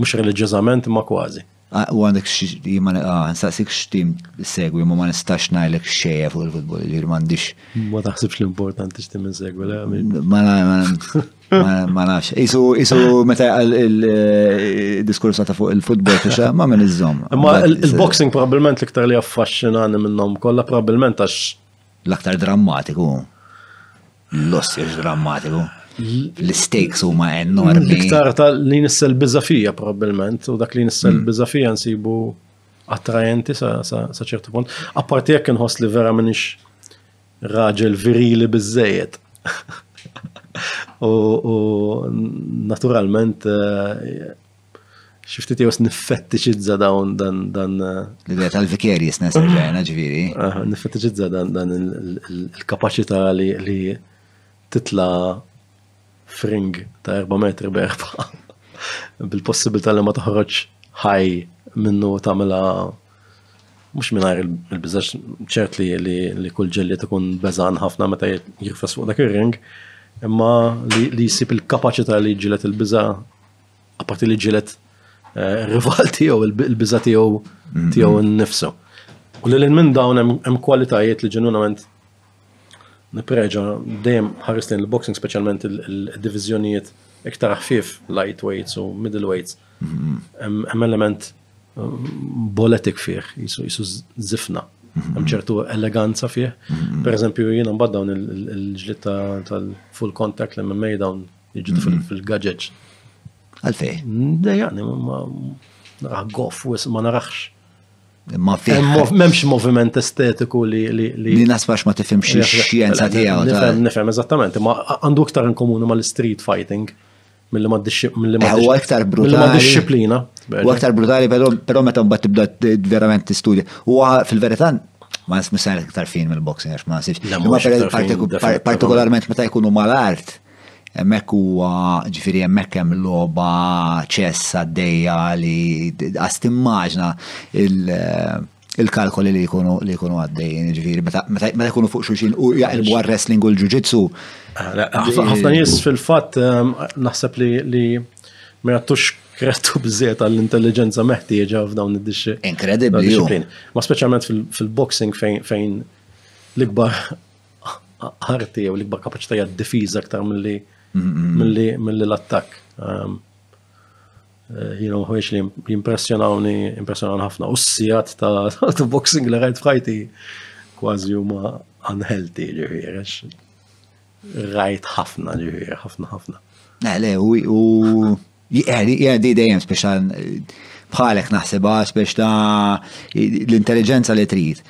Mux religjużament ma kważi. Ah, u għandek jimman, ah, nsaqsik xtim segwi, ma ma nistax najlek xeja fuq il-futbol, ġir mandiċ. Ma taħsibx l-importanti xtim segwi, le? Ma Ma nafx, isu, isu, meta il-diskursa ta' fuq il-futbol fixa, ma minn iżżom. Ma il-boxing probabilment l-iktar li affaxxinani minnom kolla, probabilment għax. L-aktar drammatiku. L-loss jiex drammatiku. L-stakes huma enormi. L-iktar ta' li nissel bizafija probabilment, u dak li nissel mm. bizafija nsibu attrajenti sa' ċertu punt. Apparti jekk nħoss li vera minix Raġel virili biżżejjed. U naturalment eh, xi ftit jew niffettiċizza dawn dan dan eh, l-idea tal-vikerjes nesserġajna ġifieri. Ah, niffettiċizza dan il-kapaċità li titla' f'ring ta' 4 metri b'erba' bil-possibilità li ma toħroġ ħaj minnu tagħmilha mhux mingħajr il-biżax ċert li li kull ġelliet ikun beżan ħafna meta jirfes fuq dak ir-ring, imma li jsib il-kapaċità li ġilet il-biża' apparti li ġilet eh, rival tiegħu il-biża' tiegħu tiegħu nnifsu. U li minn dawn hemm kwalitajiet li ġenwinament Nippreġa dejjem ħares lejn il-boxing speċjalment il-diviżjonijiet iktar ħfief lightweights u middleweights. Mm-hmm. Hemm element mm, boletik fih, jisu jisu zifna. Mm-hmm. Hemm ċertu eleganza fih. Mm-hmm. Per eżempju, jiena mbagħad dawn il-ġlied tal-full contact li minn dawn jiġu fil-gaġeġ. Għalfej? Dejjaqni, ma naraħ goff, ma naraħx Ma fih. Memx moviment estetiku li. Li nasbax ma tifimx xjenza tiegħu. Nifhem, nifhem, eżattament. Ma għandu iktar inkomuni mal-street fighting mill-li ma mill-li ma eh, iktar brutali. disciplina. U iktar brutali, però meta mbagħad tibda verament tistudja. U fil-verità ma nismisar iktar fin mill-boxing għax ma nsibx. Ma partikolarment meta jkunu mal-art. Hemmhekk huwa, ġifieri hemmhekk hemm logħba ċess għaddejja li qas timmaġna il-kalkoli li jkunu li jkunu għaddejjin, ġifieri meta jkunu fuq xulxin u jaqilbu għar-wrestling u l-ġuġitsu. Ħafna nies fil-fatt ehm, naħseb li li ma jagħtux kretu bżiet għall-intelligenza meħtieġa f'dawn id-dixxi. Inkredibbli. Ma speċjalment fil-boxing fejn l-ikbar ħarti jew l-ikbar kapaċità hija d-difiża aktar milli milli l-attakk. Ehm, eh, jiena mħuġ li impressjonawni, impressjonawni ħafna. U s-sijat ta' boxing li rajt fħajti kważi huma unhealthy ġifieri. Rajt ħafna ġifieri, ħafna ħafna. Le, u Di dejjem speċa bħalek naħsibha speċ ta' l-intelligenza li trid.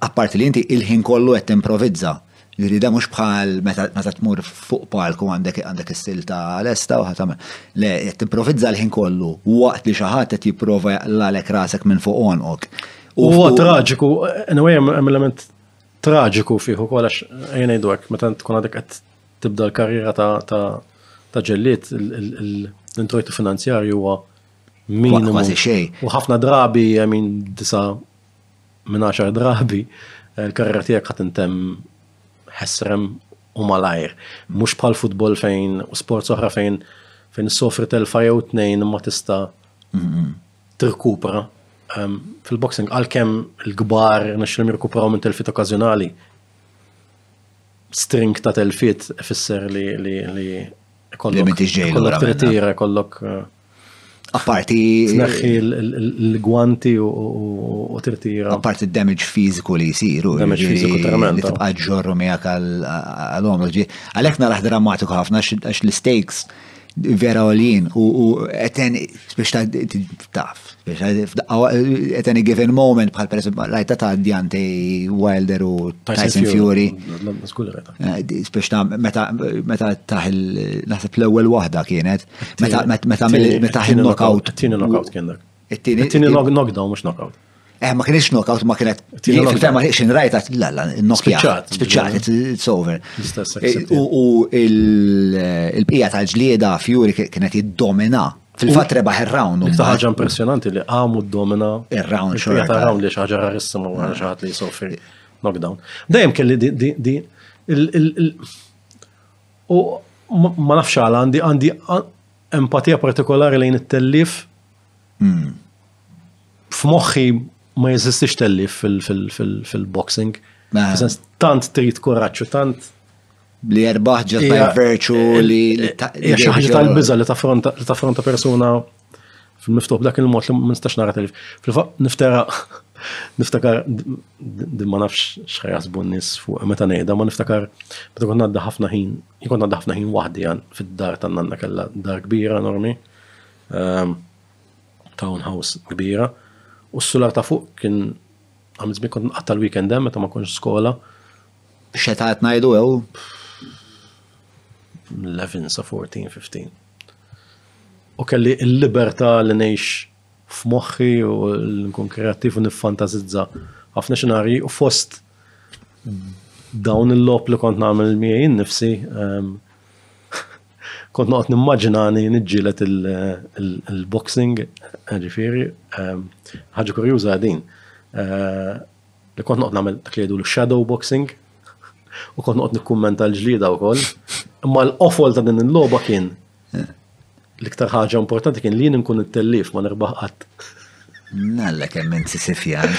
Apparti li inti il-ħin kollu qed timprovizza. Ġifieri da mhux bħal meta tmur fuq palku għandek għandek is-silta lesta u ħatamel. Le, qed timprovizza l-ħin kollu waqt li xi ħadd qed jipprova jaqlalek rasek minn fuq onqok. U huwa traġiku, anyway hemm element traġiku fih ukoll għax jgħidu hekk meta tkun għadek qed tibda l-karriera ta' ġellied l-introjtu finanzjarju huwa minimu. Kważi xejn. U ħafna drabi, għamin disa minn 10 drabi, l-karriera tiegħek ħat intem ħesrem u malajr. Mhux bħal futbol fejn u sports oħra fejn fejn sofri telfa jew tnejn ma tista' tirkupra. Ehm, fil-boxing għalkemm il-kbar nexxilhom jirkupraw minn telfit okkażjonali string ta' telfiet ifisser li li li kollok kollok tritira, kollok eh, Apparti. Tneħħi l-gwanti u tirtira. Apparti d-damage fiziku li jisiru. Damage fiziku tremend. Li tibqa ġorru miegħek għal-għom. Għalhekk naraħ drammatiku ħafna għax l-stakes vera għoljien u għeten biex taf, għeten given moment bħal per esempio rajta ta' Djante Wilder u Tyson Fury. Biex eh, ta' meta taħ il-naħseb l-ewel wahda kienet, meta meta knockout. Tini knockout kien dak. It-tieni. It-tieni knockdown mhux knockout. Eh, ma kienx knockout, ma kienet. Fil-fema xin rajta, la, la, knockdown. Spiċċat, it's over. Eh, u il-bqija tal-ġlieda Fury kienet jiddomina. Fil-fat rebaħ il-round. Iktar ħaġa impressionanti li għamu d-domina. Il-round, xorta. Iktar round li xaġa rarissima u għana xaħat li jisofri knockdown. Dajem kelli di, di, u ma nafx għala għandi għandi Empatija partikolari lejn it-tellif. Hmm. F'moħħi ma jeżistix tellif fil-boxing. Tant trid kuraċċu, tant li erbaħ ġat by virtue li. Xi ħaġa tal-biża li taffronta persuna fil-miftuħ b'dak il-mod li ma nistax nara telif. Fil-fatt niftera niftakar din ma nafx x'ħajasbu n-nies fuq meta ngħidha, ma niftakar meta kont ngħadda ħafna ħin Jkun għandha ħafna ħin waħdi għan fid-dar ta' nanna kella dar kbira enormi, ehm, townhouse kbira, u s-sular ta' fuq kien għamil zmin kont nqatta l-weekend hemm meta ma konx skola. Xeta qed ngħidu ew? 11 sa 14, 15. U kelli l-libertà li ngħix f'moħħi u nkun kreattiv u niffantasizza ħafna xenarji u fost dawn il-logħob li kont nagħmel miegħi nnifsi ehm, kont noqgħod nimmaġinani niġġielet il-boxing, ġifieri, ehm, ħaġa kurjuża din. Eh, li kont noqgħod nagħmel dak li jgħidu shadow boxing u kont noqgħod nikkummenta l-ġlieda wkoll. Imma l-qofol ta' din il-logħba kien L-iktar ħaġa importanti kien li jien nkun it-tellif ma nerbaħ qatt. Nalla kemm minn Sisifjan.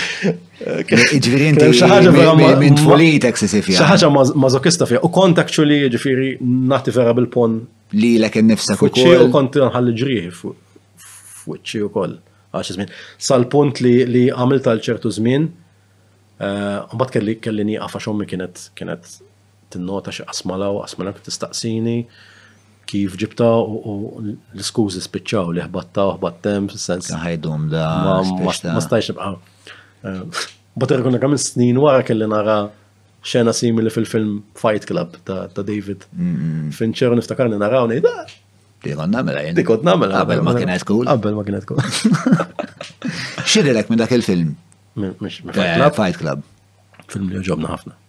Ġifieri inti xi ħaġa vera minn tfulitek Sisifjan. Xi ħaġa mażokista fiha u kont actually ġifieri nagħti vera bil-pon. Li lek innifsek ukoll. U kont nħalli ġrieħi f'wiċċi wkoll għax żmien. Sal-punt li għamilt għal ċertu żmien, eh, mbagħad kelli kelli nieqaf għax ommi kienet kienet tinnota xi qasma l-hawn, qasma l-hemm, tistaqsini kif ġibta u l-iskużi spiċċaw li ħbatta u ħbatt hemm fis-sens. Ħajdum da. Ma stajx nibqa'. Eh, Bata rikun kemm snin wara kelli nara xena simili fil-film Fight Club ta' David Fincher u niftakarni naraw ngħid ah! Dikod namela jen. Dikod namela. Qabel ma kienet cool. Qabel ma kienet cool. Xidilek minn dak il-film? Eh, Fight Club. Film li ġobna ħafna.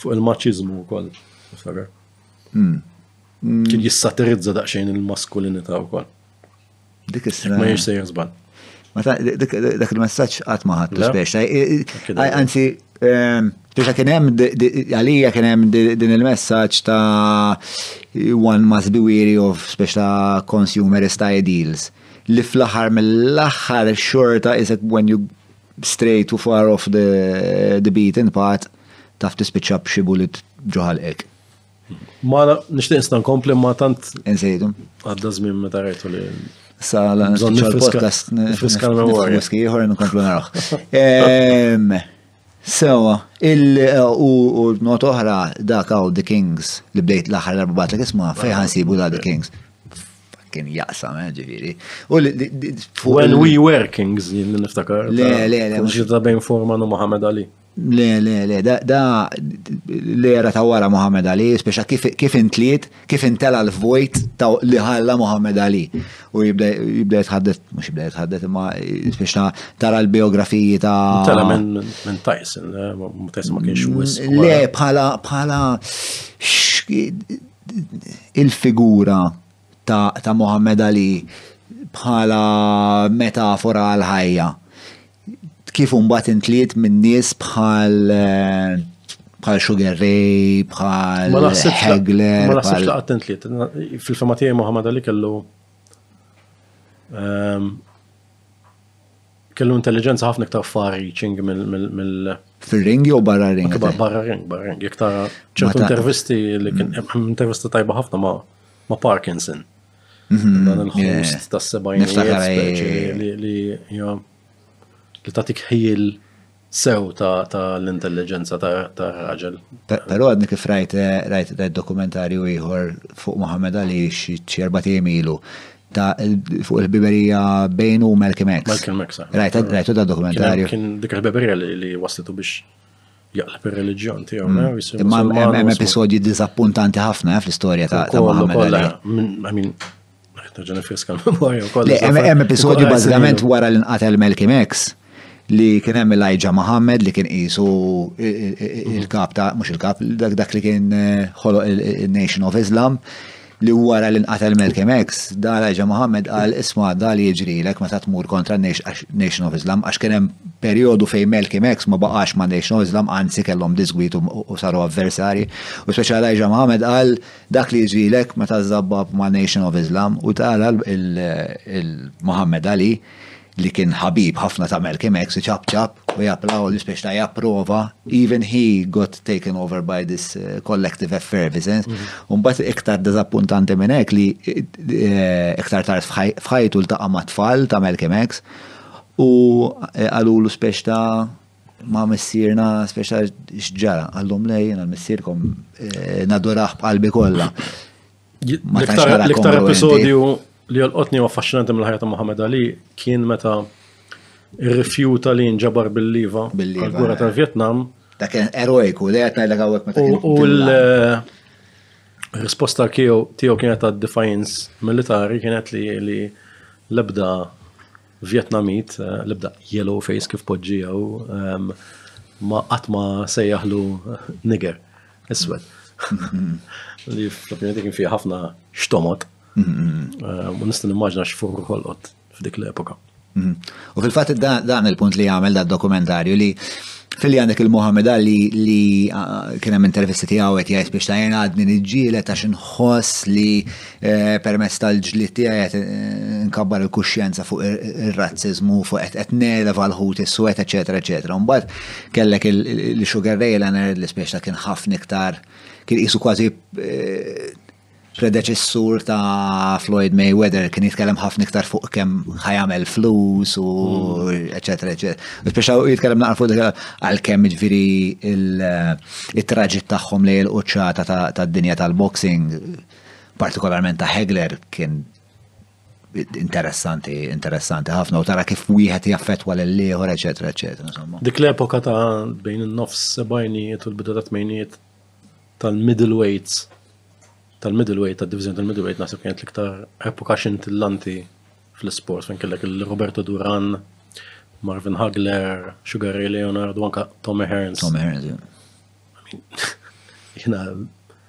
Fuq il-maċiżmu wkoll, niftakar. Hmm. Kien jissatirizza daqsxejn il-maskulinità wkoll. Dik is-sena. Ma jinsejja żball. Ma ta' dak il-messaġġ qatt ma ħadd speċta. Anzi, ehm, Tuxa kien hemm għalija kien hemm din il-messaġġ ta' one must be weary of speċta consumerist ideals li fl-aħħar mill-aħħar xorta isek when you straight u far off the, the beaten path, taf tispiċċa b'xi bullet ġo ħalqek. Ma nixtieq nista' nkompli ma tant. Insejdu. Għadda żmien meta rajtu li sa la podcast fiskal memorja. Ieħor nkomplu naraħ. Ehm, sewa, il eh, u not oħra dak hawn The Kings li bdejt l-aħħar darba bagħtlek isma' fejn ħansibu da The Kings. kien jaqsam, eh, ġifiri. U When we were kings, jien li niftakar. Le, le, le. Mux ta' bejn Forman u Muhammad Ali. Le, le, le, da l-era ta' wara Muhammad Ali, speċa kif intliet, kif intela l-vojt ta' li ħalla Muhammad Ali. U jibda jitħaddet, mux jibda jitħaddet, ma speċa tara l-biografiji ta' Tela minn Tyson, eh, Tyson ma kienx mm, Le, bħala, bħala, il-figura ta', ta Muhammad Ali bħala metafora għal ħajja. Kif imbagħad intliet minn nies bħal eh, bħal Sugar Ray, bħal Hegler. Ma naħsibx laqgħet intliet. Fil-fema tiegħi Muhammad Ali kellu ehm, Kellu intelligenza ħafna iktar far reaching mill Fir-ring jew barra ring? Barra ring, barra ring. Jek tara ċertu intervisti li kien mm. intervista tajba ħafna ma' ma' Parkinson. Mhm. Dan il-host tas sebajn li li tatik ħil sew ta' l-intelligenza ta' raġel. Pero għadni kif rajt rajt dokumentarju ieħor fuq Muhammad Ali xi erba' tim ilu ta' fuq il-ħbiberija bejn u Malcolm X. Malcolm X. Eh. Rajt rajt ta' dokumentarju. Kien dik il-ħbiberija li waslitu biex jaqleb ir-reliġjon tiegħu. Mm. Imma hemm episodji diżappuntanti ħafna eh, fl-istorja ta' Muhammad Ali. Ġan fiska l-memorja wkoll. Hemm episodju bażikament wara li nqatel Malcolm X li kien hemm Elijah Muhammad li kien qisu il-kap ta' mhux il-kap dak li kien eh, ħoloq il-Nation of Islam li wara li nqatel Malcolm X, da Elijah Muhammad qal isma' da li jiġrilek meta tmur kontra Nation of Islam għax kien hemm perjodu fejn Malcolm X ma baqax ma' Nation of Islam anzi kellhom disgwit u saru avversari. U speċjal Elijah Muhammad qal Dak li jiġrilek meta żżabbab ma' Nation of Islam u tara lil Muhammad Ali li kien ħabib ħafna ta' Malcolm X iċapċap u japplaw li spiċċa japprova even he got taken over by this collective effervescence u mbagħad iktar diżappuntanti minn hekk li iktar tard f'ħajtu ltaqa' mat-tfal ta' Malcolm X u qalulu spiċċa ma' missierna speċa xġara, għallum lej jena missierkom eh, naduraħ b'qalbi kollha. L-iktar episodju li għal-qotni u affaxxinanti mill-ħajja ta' Muhammad Ali kien meta rifjuta li nġabar bil-liva għal-gura eh. tal-Vietnam. Da kien erojku, li għatna l għawek meta kien. U l-risposta eh, tiegħu kienet għad defiance militari kienet li lebda Vjetnamit, l-ibda yellow face kif poġġija u ma qatt ma sejjaħlu niger, iswed. Li fl-opinjoni kien fiha ħafna xtomot. U nista' nimmaġna x'furru ħolqot f'dik l-epoka. U fil-fatt dan il-punt li għamel da dokumentarju li Fil-li għandek il-Mohamed Ali li kien hemm intervisti tiegħu qed jgħid biex tajjena għadni niġġieled għax inħoss li Eh, permezz tal-ġlit tiegħi qed eh, nkabbar il-kuxjenza fuq ir-razziżmu, fuq qed qed neleva l-ħut is-swed, eċetera, eċetera. Mbagħad kellek il-Sugar Ray Leonard li speċta kien ħafna iktar kien qisu kważi eh, predeċessur ta' Floyd Mayweather kien jitkellem ħafna iktar fuq kemm ħajamel flus u mm. eċetera eċetera. Speċa jitkellem naqra fuq għal kemm ġifieri il-traġit tagħhom li l-quċċata tad-dinja tal-boxing partikolarment ta' Hegler kien interessanti, interessanti ħafna, u tara kif wieħed jaffetwa l-liħor, eccetera, eccetera, insomma. Dik l-epoka ta' bejn il-nofs sebajnijiet u l-bidu ta' tmejnijiet tal-middleweights, tal-middleweight, tal-divizjoni tal-middleweight, naħseb kienet l-iktar epoka xintillanti fl-sports, fejn kellek il-Roberto Duran, Marvin Hagler, Sugar Ray Leonard, u anka Tommy Hearns. Tommy Hearns, jina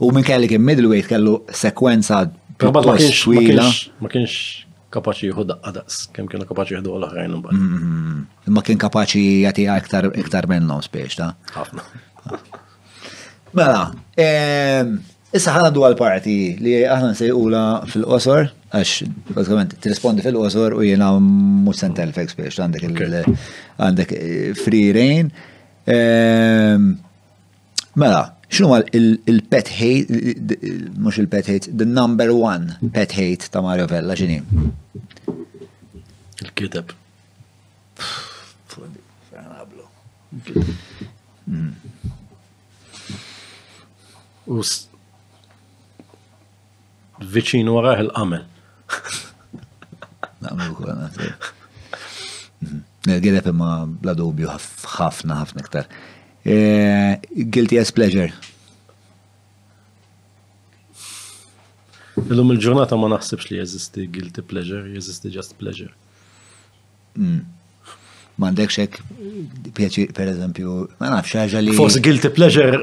U minn kelli kien middleweight kellu sekwenza pjuttost twila. Ma kienx kapaċi jieħu daqqa daqs, kemm kienu kapaċi jieħdu l-oħrajn imbagħad. Mm, mm, mm. Imma kien kapaċi jagħti iktar iktar minnhom spiex ta'. Ħafna. Mela, ehm, issa ħana dwar parti li aħna nsejqula fil-qosor, għax bażikament tirrispondi fil-qosor u jiena mhux sentel fek spiex għandek għandek eh, free reign. Ehm, Mela, xinu għal il-pet hate, mux il-pet hate, the number one pet hate ta' Mario Vella xini? Il-kiteb. U Viċin warah il-qamel. Naqblu kol għanazir. Għedep imma bla dubju ħafna ħafna iktar. E, guilty as pleasure. Illum il-ġurnata ma naħsibx li jeżisti guilty pleasure, jeżisti just pleasure. Mm. Mandek xek pjaċir, per eżempju, ma nafx ħaġa li. Forse guilty pleasure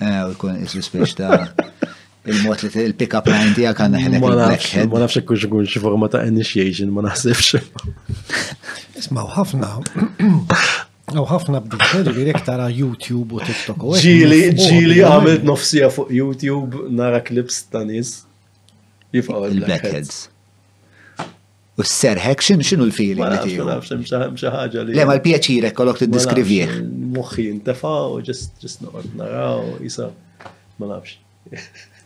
Eh, u jkun isu spiex ta' il-mod li il-pick-up line tijak għanna ħenek il-blackhead. Ma nafx kux ikun xi forma ta' initiation, ma naħsibx. Ismaw ħafna. Għaw ħafna b'dikter li rek tara YouTube u TikTok. Ġili, ġili għamilt nofsija fuq YouTube nara klips ta' nis. Il-blackheads. U s-serħek, xinu l-feeling li tiju? Ma nafx, ħaġa li. Le, ma l-pjaċirek kolok t-diskrivieħ. Moħħi jintefa u ġest noqgħod naraw, jisa, ma nafx.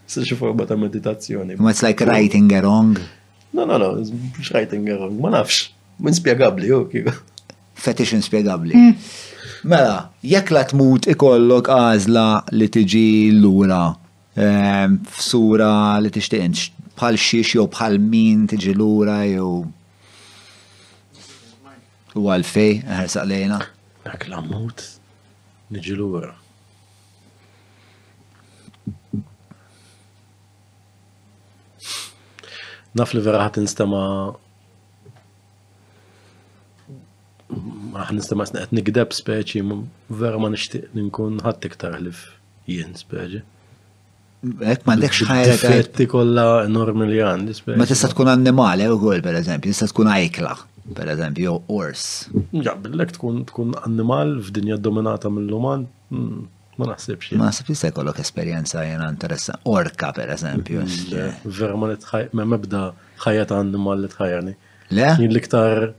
Sa xi forma ta' meditazzjoni. Ma it's like writing a wrong. No, no, no, it's writing a wrong, ma nafx. Min spiegabli, u kiko. Fetish inspiegabli. Mm. Mela, jekk la tmut ikollok għażla li tiġi lura Ehm, f'sura li tixtieq int, bħal xiex jew bħal min tiġi lura jew u għalfej ħarsaq lejna. Dak l-ammut niġi lura. Naf li vera ħat nistema ħat nistema qed nigdeb speċi vera ma nixtieq ninkun ħadd iktar ħlif. Jien speċi. Ek ma għandekx ħajra. Difetti kollha enormi li għandi speċi. Ma tista' tkun annimali wkoll pereżempju, tista' tkun ajkla, pereżempju, jew ors. Ja, billek tkun tkun annimal f'dinja dominata mill-uman. Hmm, ma naħsibx. Ma naħsib jista' jkollok esperjenza jena interessa. Orka, per eżempju. Hmm, Vera ma nitħaj, ma mebda ħajja ta' annimal li tħajjani. Le? Jien l-iktar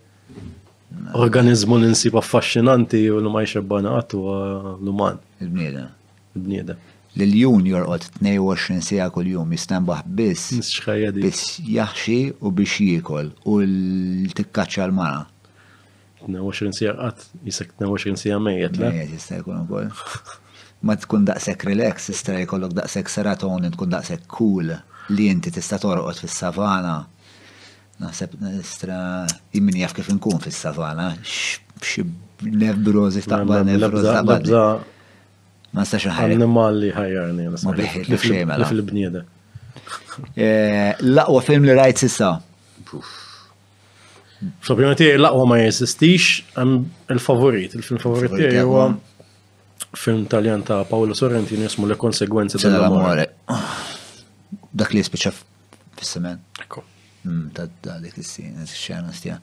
Organizmu li nsib affaxxinanti u li ma jxebbana qatt huwa l-uman. Il-bniedem. Il-bniedem. L-iljun jorqod 22 siegħa kuljum jistenbaħ biss. Nisċħajja di. Biss jaħxi u biex jiekol u l-tikkaċċa l-mara. 22 siegħa qatt jisek 22 siegħa mejjet, le? Mejjet jista' jkun ukoll. Ma tkun daqshekk relax, jista' jkollok daqshekk serotonin, tkun daqshekk cool li inti tista' torqod fis-savana Naħseb nistra jimmin jaf kif nkun fis-savana, xi nevrożi taqbad nevrożi taqbad. Ma nistax ħajja. Animal li ħajjarni. Ma biħi li xejma. Li fil-bniedem. Eh, laqwa film li rajt sissa. So, prima ti laqwa ma jesistix, il-favorit, il-film favorit ti huwa film taljan ta' Paolo Sorrentino jismu Le Conseguenze tal-Amore. Dak li jispiċa Fis-semen. Ekku. Mm, ta' dik is-sena, xena stija.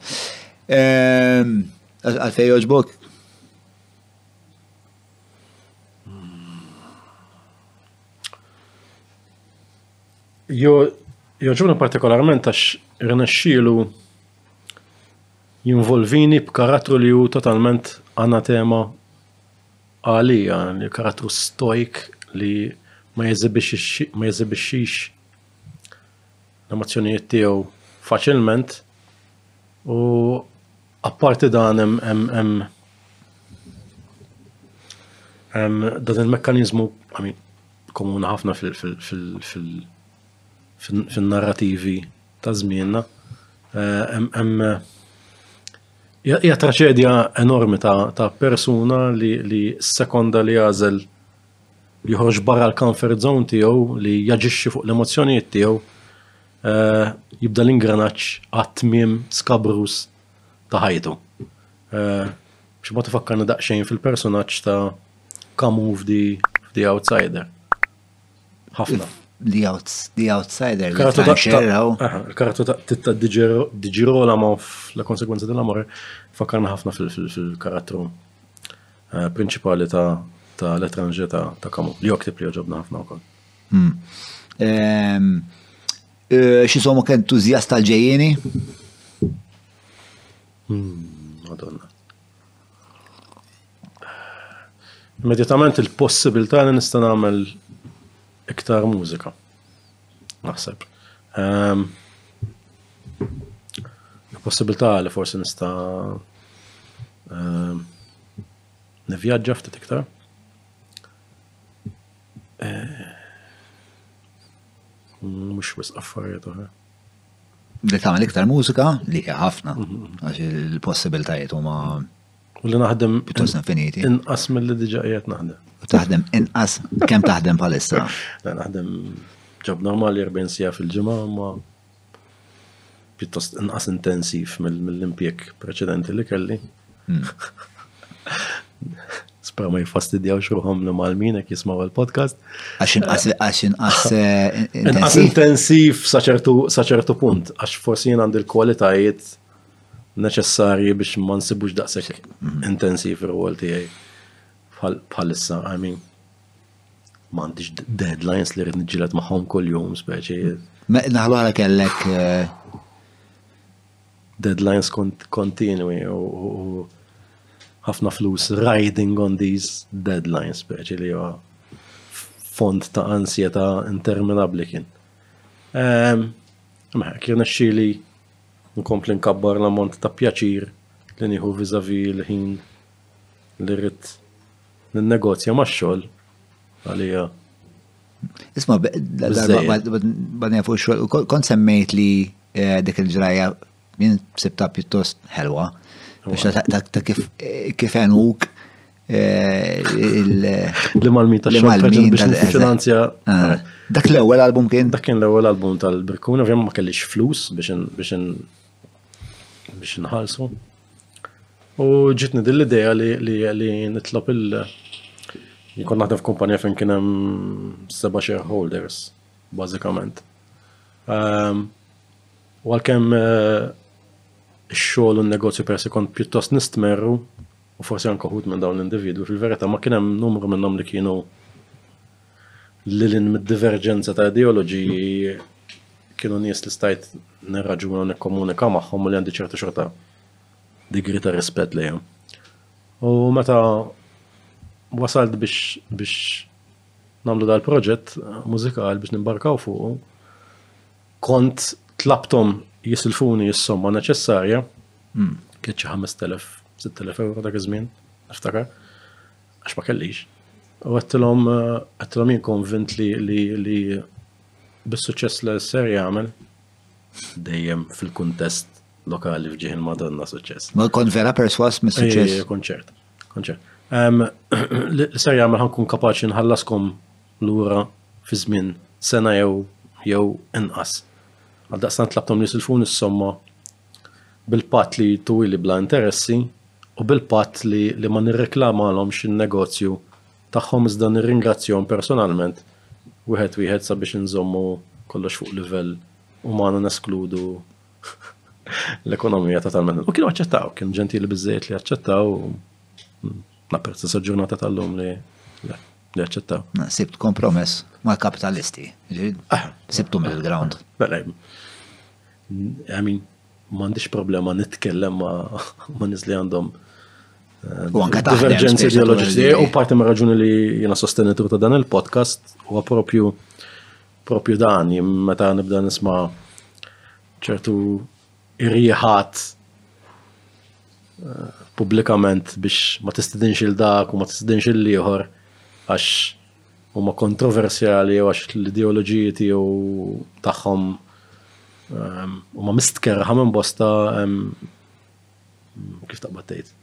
Ehm, għalfej joġbok? Jo, joġbuna partikolarment għax rnexxielu jinvolvini b'karattru li hu totalment anatema għalija, li karattru stoik li ma jeżibixxix l-emozzjonijiet tiegħu faċilment u apparti dan hemm dan il-mekkaniżmu komuni ħafna fin-narrativi ta' żmienna hemm hija traċedja enormi ta' persuna li s-sekonda li jagħżel joħroġ barra l-comfort zone tiegħu li jaġixxi fuq l-emozzjonijiet tiegħu eh, jibda l-ingranaġġ għat-tmiem skabruż ta' ħajtu. Eh, xi ma tifakkarna daqsxejn fil-personaġġ ta' Kamu f'di f'di Outsider. Ħafna. The, outs, the Outsider, kartu ta' xerraw. Kartu ta' titta diġirola ma' la konsekwenza della more, fakkarna ħafna fil-karattru Eh, prinċipali ta' ta' l-etranje ta' ta' kamu. Li joktib li joġobna ħafna wkoll. Hmm. Ehm, eh, xi somu kien entużjast tal-ġejjieni? Hmm, Madonna. Immedjatament il-possibilità li nista' nagħmel iktar mużika. Naħseb. Ehm, possibilità li forsi nista' ehm, nivvjaġġa ftit iktar. Eh, mhux wisq affarijiet oħra li tagħmel iktar mużika li hija ħafna mhm. għax il-possibiltajiet huma U li naħdem. Pjuttost infiniti. Inqas mill-li diġa qiegħed naħdem. U taħdem inqas kemm taħdem bħalissa. Naħdem ġab normali 40 sija fil-ġimgħa ma pjuttost inqas intensiv mill-impjek preċedenti li kelli. Hmm. Spera ma jifastidjaw xruħom li mal-min jek jismaw il-podcast. Għaxin għaxin għaxin intensiv. saċertu punt, għax forsi jien għandi l-kwalitajiet neċessarji biex ma nsibux daqshekk intensiv ir-rwol tiegħi bħalissa, I mean, ma għandix deadlines li rrid niġġieled magħhom kuljum speċi. Naħlu għala kellek eh, deadlines kontinwi u ħafna flus riding on these deadlines speċi li huwa font ta' ansjeta interminabli kien. Ehm, ma kien xili Nkompli nkabbar l-ammont ta' pjaċir li nieħu vis-à-vis il-ħin li rrid ninnegozja max-xogħol għalija. Isma' badnija fuq xogħol, kont semmejt li eh, dik il-ġrajja jien sibta pjuttost ħelwa biex ta' kif eh, kif għenuk Li mal-min ta' xogħol biex nifinanzja. Ah, dak l-ewwel album kien? Dak kien l-ewwel album tal-Birkuna, ovvjament ma kellix flus biex biex nħallsu. U ġitni din l-idea li nitlob il- Nkun naħdem f'kumpanija fejn kien hemm seba' shareholders, bażikament. Ehm, u għalkemm eh, ix-xogħol u n-negozju persi kont pjuttost nistmerru, u forsi anke wħud minn dawn l-individwi, fil-verità ma kien hemm numru minnhom li kienu lilin mid-diverġenza ta' ideoloġiji kienu nies li stajt nirraġuna u nikkomunika magħhom u li għandi ċerta xorta digri ta' rispett lejhom. U meta wasalt biex biex namlu dal-proġett mużikal biex nimbarkaw fuq, kont tlabtom jisilfuni s-somma neċessarja Hm, kelli xi ħamest elef, sitt elef ewro dak iż-żmien, niftakar, għax ma kellix. U għedtilhom, għedtilhom jien konvint li li bis-suċċess li ser jagħmel dejjem fil-kuntest lokali f'ġieħ il-Madonna suċċess. Ma kont vera perswas mis suċċess eh, Konċert, konċert. Ser jagħmel ħankun kapaċi nħallaskom lura fi żmien sena jew jew inqas. Għal daqstant tlabtom li silfun is-somma bil-patt li tuwili bla interessi u bil-patt li li ma nirreklamalhomx in-negozju tagħhom iżda nirringrazzjahom personalment wieħed wieħed sabiex inżommu kollox fuq livell uman u neskludu l-ekonomija totalment. U kienu aċċettaw, kienu ġentili biżejjed li aċċettaw mm, napprezza sa ġurnata tal-lum li li jaċċetta. Sibt kompromess mal-kapitalisti. Ah. Sibtu mill-ground. Mela, I mean, m'għandix problema nitkellem ma' nies li għandhom eh, U anka divergenzi ideoloġiċi u parti ma' raġuni li jiena sostenitur ta' dan il-podcast huwa propju propju dan meta nibda nisma' ċertu irriħat eh, publikament biex ma tistidinx il-dak u ma tistidinx il-liħor għax huma kontroversjali jew għax l-ideoloġiji tiegħu tagħhom ehm, huma mistkerħa minn bosta ehm, kif taqbad tgħid.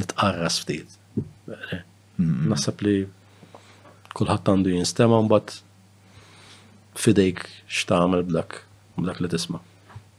Nitqarras ftit. Mm-hmm. Naħseb li kulħadd għandu jinstema' mbagħad fidejk x'tagħmel b'dak b'dak li tisma'.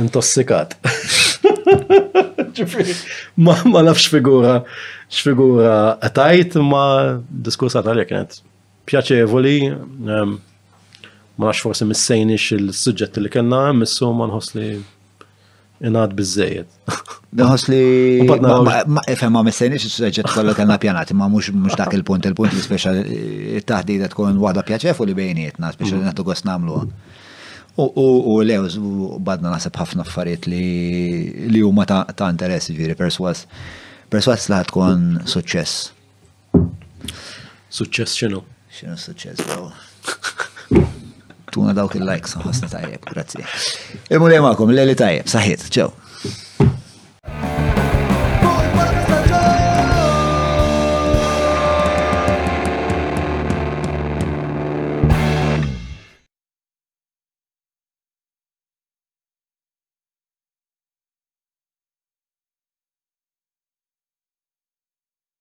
Intossikat. ma nafx figura, x'figura tajt ma diskursa tal kienet pjaċevoli, ehm, ma nafx forsi missejnix il-suġġetti li kellna, missu ma nħoss li ingħad biżejjed. Nħos li. Ma efem ma mistejniex il-suġġett kollha kellna pjanati, ma mhux mhux dak il-punt, il-punt li speċa it-taħdida tkun waħda pjaċefu li bejnietna, speċa li nagħtu gost nagħmluha. U lew, badna naħseb ħafna affarijiet li huma ta' interess, ġifieri perswas perswas li tkun suċċess. Suċċess xinu? Xinu suċċess daw? Tuna dawk il-likes nħossni tajjeb, grazzi. Il-mulej ma'kom, l-eli tajjeb, saħħiet, ċew.